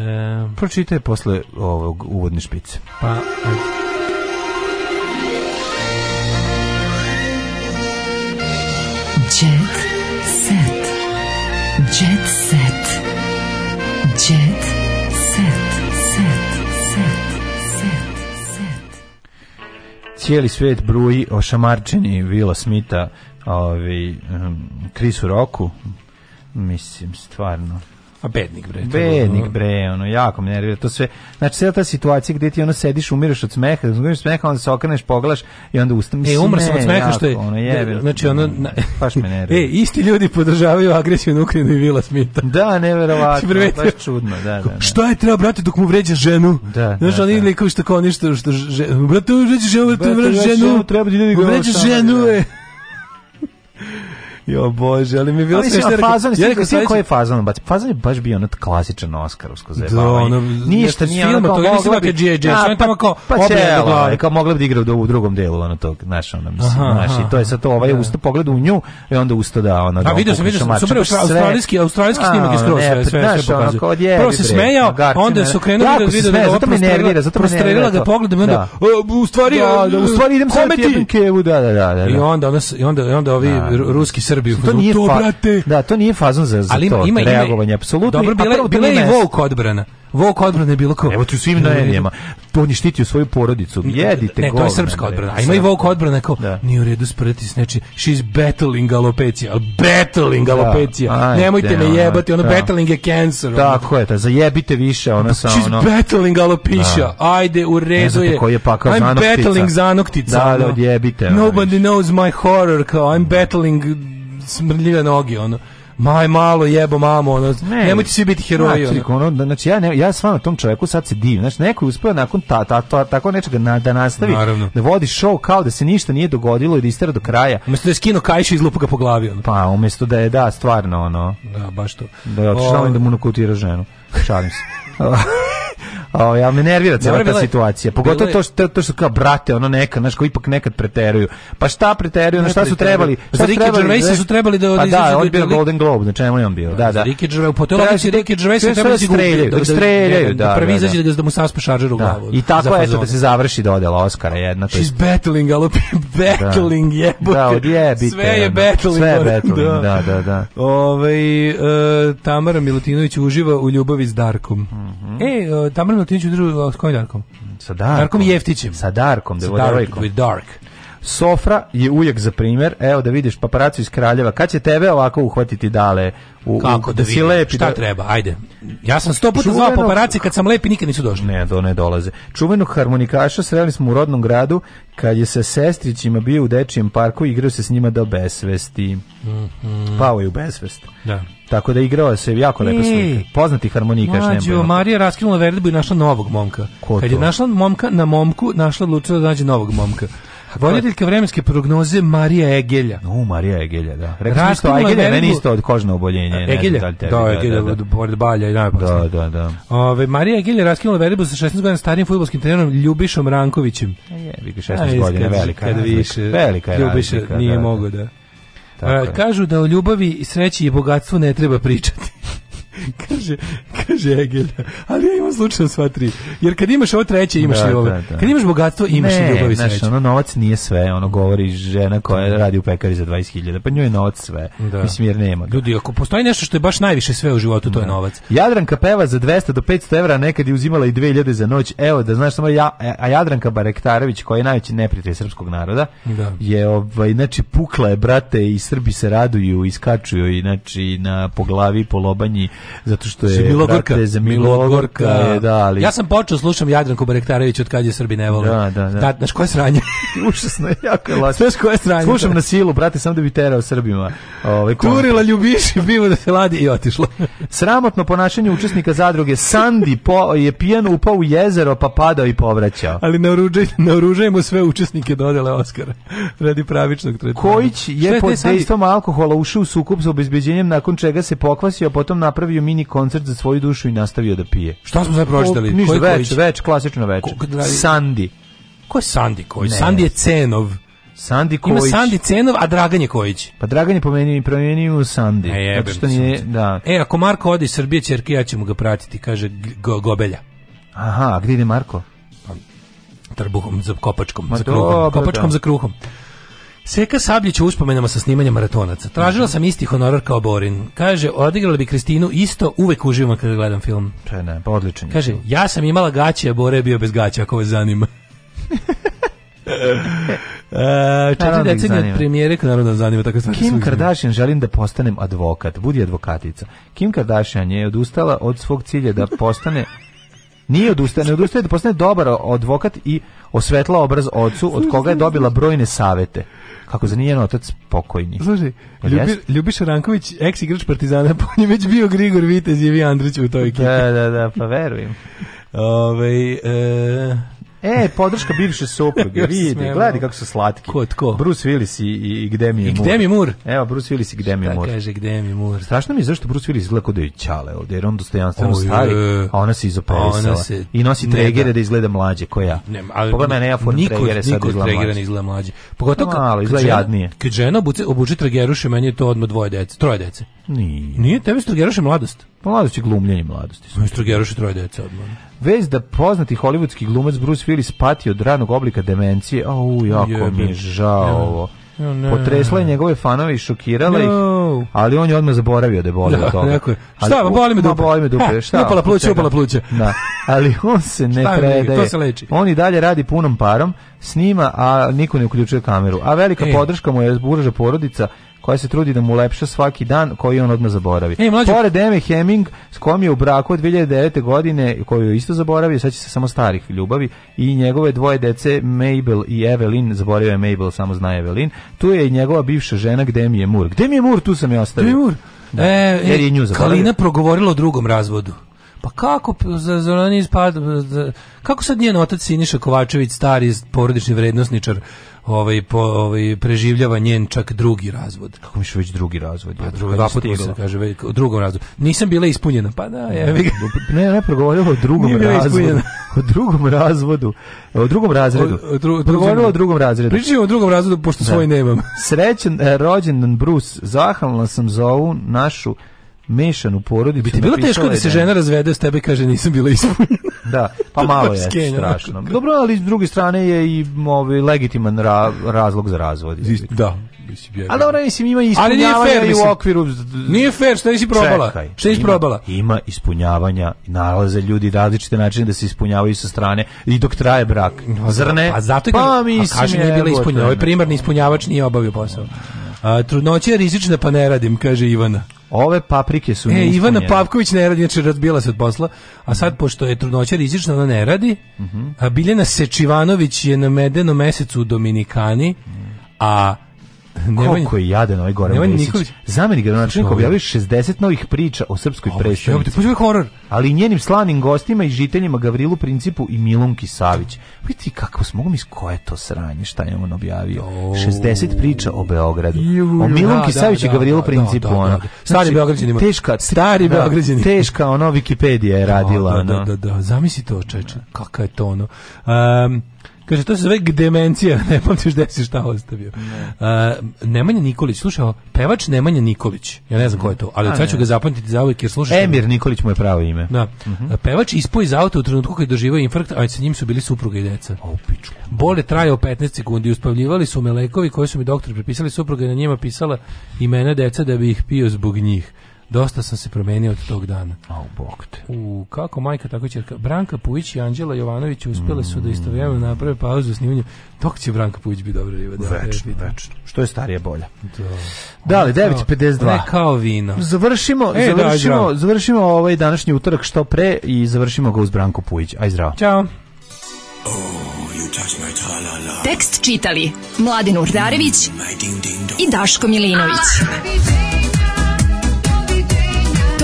Pročitaj posle ovog uvodne špice. Pa, ajde. Jet set. Jet set. Jet set. Set. Set. Set. Set. Cijeli svet bruji o šamarčini Vila Smita, ovaj, um, Krisu Roku, mislim, stvarno. A bednik bre. Bednik bre, ono jako me nervira to sve. Znači sve ta situacija gde ti ono sediš, umireš od smeha, umireš od smeha, onda se okreneš, pogledaš i onda ustane. E, umro sam od smeha jako, što je. Ono, jebe, da, znači ono na, baš me nervira. E, isti ljudi podržavaju agresiju na Ukrajinu i Vila Smita. Da, neverovatno, baš čudno, da, da. da. Šta je treba brate dok mu vređa ženu? Da, znači da, oni da. kao što kao ništa što že, brate vređa ženu, brate vređa ženu, treba da ide Vređa ženu. Jo bože, ali mi je bilo ali sve fazon, ja rekao, sve koji je fazon, baš fazon je baš bio onaj klasičan oscarovsko zajebavanje. Da, ono, ništa nije film, to je nisi neka GG, sve tamo kao pa obrada, kao mogla bi da igra u drugom delu ono tog, znaš, ono mislim, znaš, i to je sa to ovaj usta pogled u nju i onda usta da ona. Da a video sam, video sam, super australijski, australijski snimak je skroz sve, sve pokazuje. Prvo se smejao, onda su krenuli da vide da zato me nervira, zato me nervira ga pogledom i onda da. u stvari, u stvari idem sa Kevu, da, da, da. I da, i da, i da, ovi ruski Srbiju. To nije to, brate. Da, to nije fazon za, za Ali ima, to ima, reagovanje, apsolutno. Dobro, bila, bila, bila je i Vouk odbrana. Vouk odbrana je bilo kao... Evo tu u svim najenijama. On je štitio svoju porodicu. Jedite Ne, govne, to je srpska odbrana. A ima i Vouk odbrana kao, da. nije u redu sprati s nečim. She's battling alopecija. Battling alopecija. Da, Nemojte me jebati. Ono, da. battling je cancer. Tako je, da, zajebite više. Ona sa, she's ono... battling alopecia. Da. Ajde, u redu je. Ne koji je pakao zanoktica. I'm battling zanoktica. Da, da, odjebite. Nobody knows my horror. Kao, I'm battling smrljive noge, ono. Maj malo jebo mamo, ono. Ne, nemojte svi biti heroji. Znači, ono. Da, znači ja ne, ja s vama tom čovjeku sad se divim. Znači neko je uspeo nakon ta, ta, ta, tako nečega na, da nastavi Naravno. da vodi show kao da se ništa nije dogodilo i da istera do kraja. Umesto da je skino kajš iz izlupa ga po glavi. Ono. Pa umesto da je da stvarno ono. Da, baš to. Da je otišao da mu nakutira ženu. Šalim se. O, ovaj, ja me nervira cijela ta situacija. Pogotovo to što to što kao brate, ono neka, znači kao ipak nekad preteruju. Pa šta preteruju, na šta su trebali? Šta Ricky Gervais su trebali da pa odiziđu. Da, pa da, on bio Golden Globe, znači čemu on bio? Da, da. Ricky Gervais, po teoriji Ricky Gervais su da, da, da streljaju, da streljaju, da. Prvi izađe da da mu saspe šaržer u glavu. I tako eto da se završi dodela Oscara jedna to. She's battling, ali battling je. Da, Sve je battling. Sve je battling, da, da, da. Ovaj e, Tamara Milutinović uživa u ljubavi s Darkom. Hmm. -hmm. E, Tamara Milutinić udružila s kojim Darkom? Sa Darkom. Darkom Jeftićem. Sa Darkom, devojkom. Dark with Dark. Sofra je ujak za primjer. Evo da vidiš paparacu iz Kraljeva. Kad će tebe ovako uhvatiti dale? U, Kako u, da, da si lepi, Šta da... treba? Ajde. Ja sam sto puta Čuvenog... zvao paparaci kad sam lepi nikad nisu došli. Ne, do ne dolaze. Čuvenog harmonikaša sreli smo u rodnom gradu kad je sa sestrićima bio u dečijem parku i igrao se s njima do besvesti. Mm, mm. Pao je u besvest. Da. Tako da igrao se jako lepo slika. Poznati harmonikaš nema. Mađo, Marija raskinula verdbu i našla novog momka. Ko Kad to? je našla momka na momku, našla odlučila da nađe novog momka. Voditeljka vremenske prognoze Marija Egelja. No, Marija Egelja, da. Rekao sam isto, Egelja meni isto od kožne oboljenje. Egelja, ne, da, da, da, Egelja, da, da. pored balja i najopasnije. Da, da, da. Ove, Marija Egelja raskinula veribu sa 16 godina starim futbolskim trenerom Ljubišom Rankovićem. Je, vidi 16 godina, velika je više, velika je Ljubiša da, nije mogo da. Kažu da o ljubavi, sreći i bogatstvu ne treba pričati. kaže, kaže Egil, ali ja imam slučajno sva tri. Jer kad imaš ovo treće, imaš da, i ovo. Da, da. Kad imaš bogatstvo, imaš ne, i ljubav i sreće. Ne, ono, novac nije sve, ono govori žena koja radi u pekari za 20.000, pa njoj je novac sve. Da. Mislim, jer nema. Ljudi, ako postoji nešto što je baš najviše sve u životu, to je da. novac. Jadranka peva za 200 do 500 evra, nekad je uzimala i 2000 za noć. Evo, da znaš samo, ja, e, a Jadranka Barektarević, koja je najveći neprijatelj srpskog naroda, da. je, ovaj, znači, pukla je, brate, i Srbi se raduju, iskačuju, i, znači, na poglavi, polobanji, zato što je Milogorka, brate, za Milogorka, je, da, ali... Ja sam počeo slušam Jadranku Barektarević od kad je Srbi ne vole. Da, da, da. Da, znaš koje sranje? Užasno je, jako je lače. Znaš koje sranje? Slušam da. na silu, brate, sam da bi terao Srbima. Ove, ovaj, Turila ljubiši, bilo da se ladi i otišla. Sramotno ponašanje učesnika zadruge. Sandi po, je pijan upao u jezero, pa padao i povraćao. Ali naoružajmo sve učesnike dodele Oskara radi pravičnog tretmana. Kojić je pod dejstvom alkohola ušao u sukup sa obezbeđenjem nakon čega se pokvasio, a potom napravio napravio mini koncert za svoju dušu i nastavio da pije. Šta smo sad pročitali? Ništa, več, več, klasično več. Da Sandi. Ko je Sandi koji? Ne. Sandi je Cenov. Sandi Kojić. Ima Sandi Cenov, a Dragan je Kojić. Pa Dragan je pomenio i promenio u Sandi. E, jebem, što nije, da. E, ako Marko ode iz Srbije, čerke, ja ćemo ga pratiti, kaže go, Gobelja. Aha, a gdje ide Marko? Pa, trbuhom, za kopačkom, Ma za kruhom. Kopačkom da. za kruhom. Seka Sabljić u uspomenama sa snimanjem maratonaca. Tražila sam isti honorar kao Borin. Kaže, odigrala bi Kristinu isto, uvek uživam kada gledam film. Če ne, pa odličan Kaže, ja sam imala gaće, a Bore je bio bez gaća, ako vas zanima. Uh, četiri da decenije od premijere narodno zanima tako stvari. Kim Kardashian želim da postanem advokat, budi advokatica. Kim Kardashian je odustala od svog cilja da postane Nije odustao, ne odustaje da postane dobar advokat i osvetla obraz ocu od koga je dobila brojne savete. Kako za njen otac pokojni. Slušaj, Ljubi, Ljubiša Ranković, eks igrač Partizana, po njem već bio Grigor Vitez i Andrić u toj ekipi. Da, da, da, pa verujem. Ove, e, E, podrška bivše supruge, ja vidi, gledaj kako su slatki. Ko, tko? Bruce Willis i, i, i Gdemi I Gdemi mur? Evo, Bruce Willis i gde Gdemi mur. Šta kaže gde Gdemi mur? Strašno mi je zašto Bruce Willis izgleda kod da je čale ovde, jer on dostojanstveno stari, e. a ona se izoperisala. Se... I nosi tregere da. da izgleda mlađe, ko ja. Ne, ali, Pogledaj mene, ja form niko, tregere sad izgleda mlađe. ne izgleda mlađe. Pogotovo no, malo, izgleda jadnije. Kad žena obuče, obuče tregeruše, meni je to odmah dvoje dece, troje dece. Nije. Nije, tebe tregeruše mladost. Pa mladost je glumljenje mladosti. Tregeruše troje dece odmah. Vez da poznati hollywoodski glumac Bruce Willis pati od ranog oblika demencije. Au, jako Jebe. mi je žao ja. ovo. No, Potresla je njegove fanove i šokirala no. ih, ali on je odmah zaboravio da je bolio da, toga. Šta, ali, boli me dupe. Boli me dupe, šta? Upala pluće, da- upala pluće. Da. Ali on se ne šta predaje. To se leči. On i dalje radi punom parom, snima, a niko ne uključuje kameru. A velika e. podrška mu je zburža porodica, koja se trudi da mu lepša svaki dan koji on odmah zaboravi. E, mlađu... Pored Eme Heming s kom je u braku od 2009. godine koju je isto zaboravio, sad će se samo starih ljubavi i njegove dvoje dece Mabel i Evelyn, zaboravio je Mabel, samo zna Evelyn. Tu je i njegova bivša žena Demi Moore. Demi Mur, tu sam je ostavio. Demi Mur? Da. E, Jer je nju e, zaboravio. Kalina progovorila o drugom razvodu. Pa kako za za, za kako sad njen otac Siniša Kovačević stari porodični vrednosničar ovaj, po, ovaj, preživljava njen čak drugi razvod. Kako mi se već drugi razvod? Pa, ja, drugi dva puta se kaže, već, u drugom razvodu. Nisam bila ispunjena, pa da, je. Ne, ne, progovorila o drugom razvodu. O drugom razvodu. O drugom razredu. O, o, progovorila o drugom razredu. Pričamo o drugom razvodu pošto da. svoj nemam. Srećen eh, rođendan Bruce. Zahvalna sam za ovu našu mešanu porodicu. Bi ti bilo teško da se da žena razvede s tebe i kaže nisam bila ispunjena? da, pa malo je strašno. Dobro, ali s druge strane je i ovaj legitiman ra razlog za razvod. Da, mislim A dobro, mislim ima ispunjavanja i u okviru Nije fair što nisi probala. Čekaj, što nisi probala? Ima ispunjavanja, nalaze ljudi različite načine da se ispunjavaju sa strane i dok traje brak. Zar ne? Pa zato je, pa, mislim, kaže, nije bila ispunjava. Ovaj primarni ispunjavač nije obavio posao. A, trudnoća je rizična pa ne radim, kaže Ivana. Ove paprike su e, Ivana Pavković ne radi, znači razbila se od posla, a sad pošto je trudnoća rizična, ona ne radi, mhm. a Biljana Sečivanović je na medenom mesecu u Dominikani, a Koliko je jaden ovaj Goran Nemanja Vesić. Zameni gradonačelnik objavio 60 novih priča o srpskoj predstavnici. Ovo je horor. Ali i njenim slanim gostima i žiteljima Gavrilu Principu i Milunki Savić. Vidite kako smo, mogu mi koje to sranje, šta je on objavio. 60 priča o Beogradu. O da, Milunki da, Savić i da, Gavrilu Principu. Znači, stari Beograđanima. Teška, stari Beograđani. Teška, ono, Wikipedia je radila. Da, da, da, zamisli to, čeče. Kaka je to, ono. Um, Kaže, to se zove demencija, ne pamtiš gde si šta ostavio. Ne. Uh, Nemanja Nikolić, slušao, pevač Nemanja Nikolić, ja ne znam ko je to, ali sad ću ga zapamtiti za uvijek jer slušaš... Emir Nikolić mu je pravo ime. Da. Uh mhm. -huh. Pevač ispo iz auta u trenutku kad doživao infarkt, a sa njim su bili supruga i deca. O, pičku. Bol je trajao 15 sekundi, uspavljivali su me lekovi koje su mi doktor prepisali, supruga je na njima pisala imena deca da bi ih pio zbog njih. Dosta sam se promenio od tog dana. Au, bok te. U, kako majka, tako čerka. Branka Pujić i Anđela Jovanović uspjele su da istovremeno naprave pauzu snimanju. Dok će Branka Pujić biti dobro riva? Da, večno, da je da, da. večno. Što je starije bolja. Da. Da li, 9.52. Ne kao vino. Završimo, e, završimo, da, završimo ovaj današnji utorak što pre i završimo ga uz Branku Pujić. Aj zdravo. Ćao. Oh, Tekst čitali Mladin Urdarević i Daško Milinović. Ah!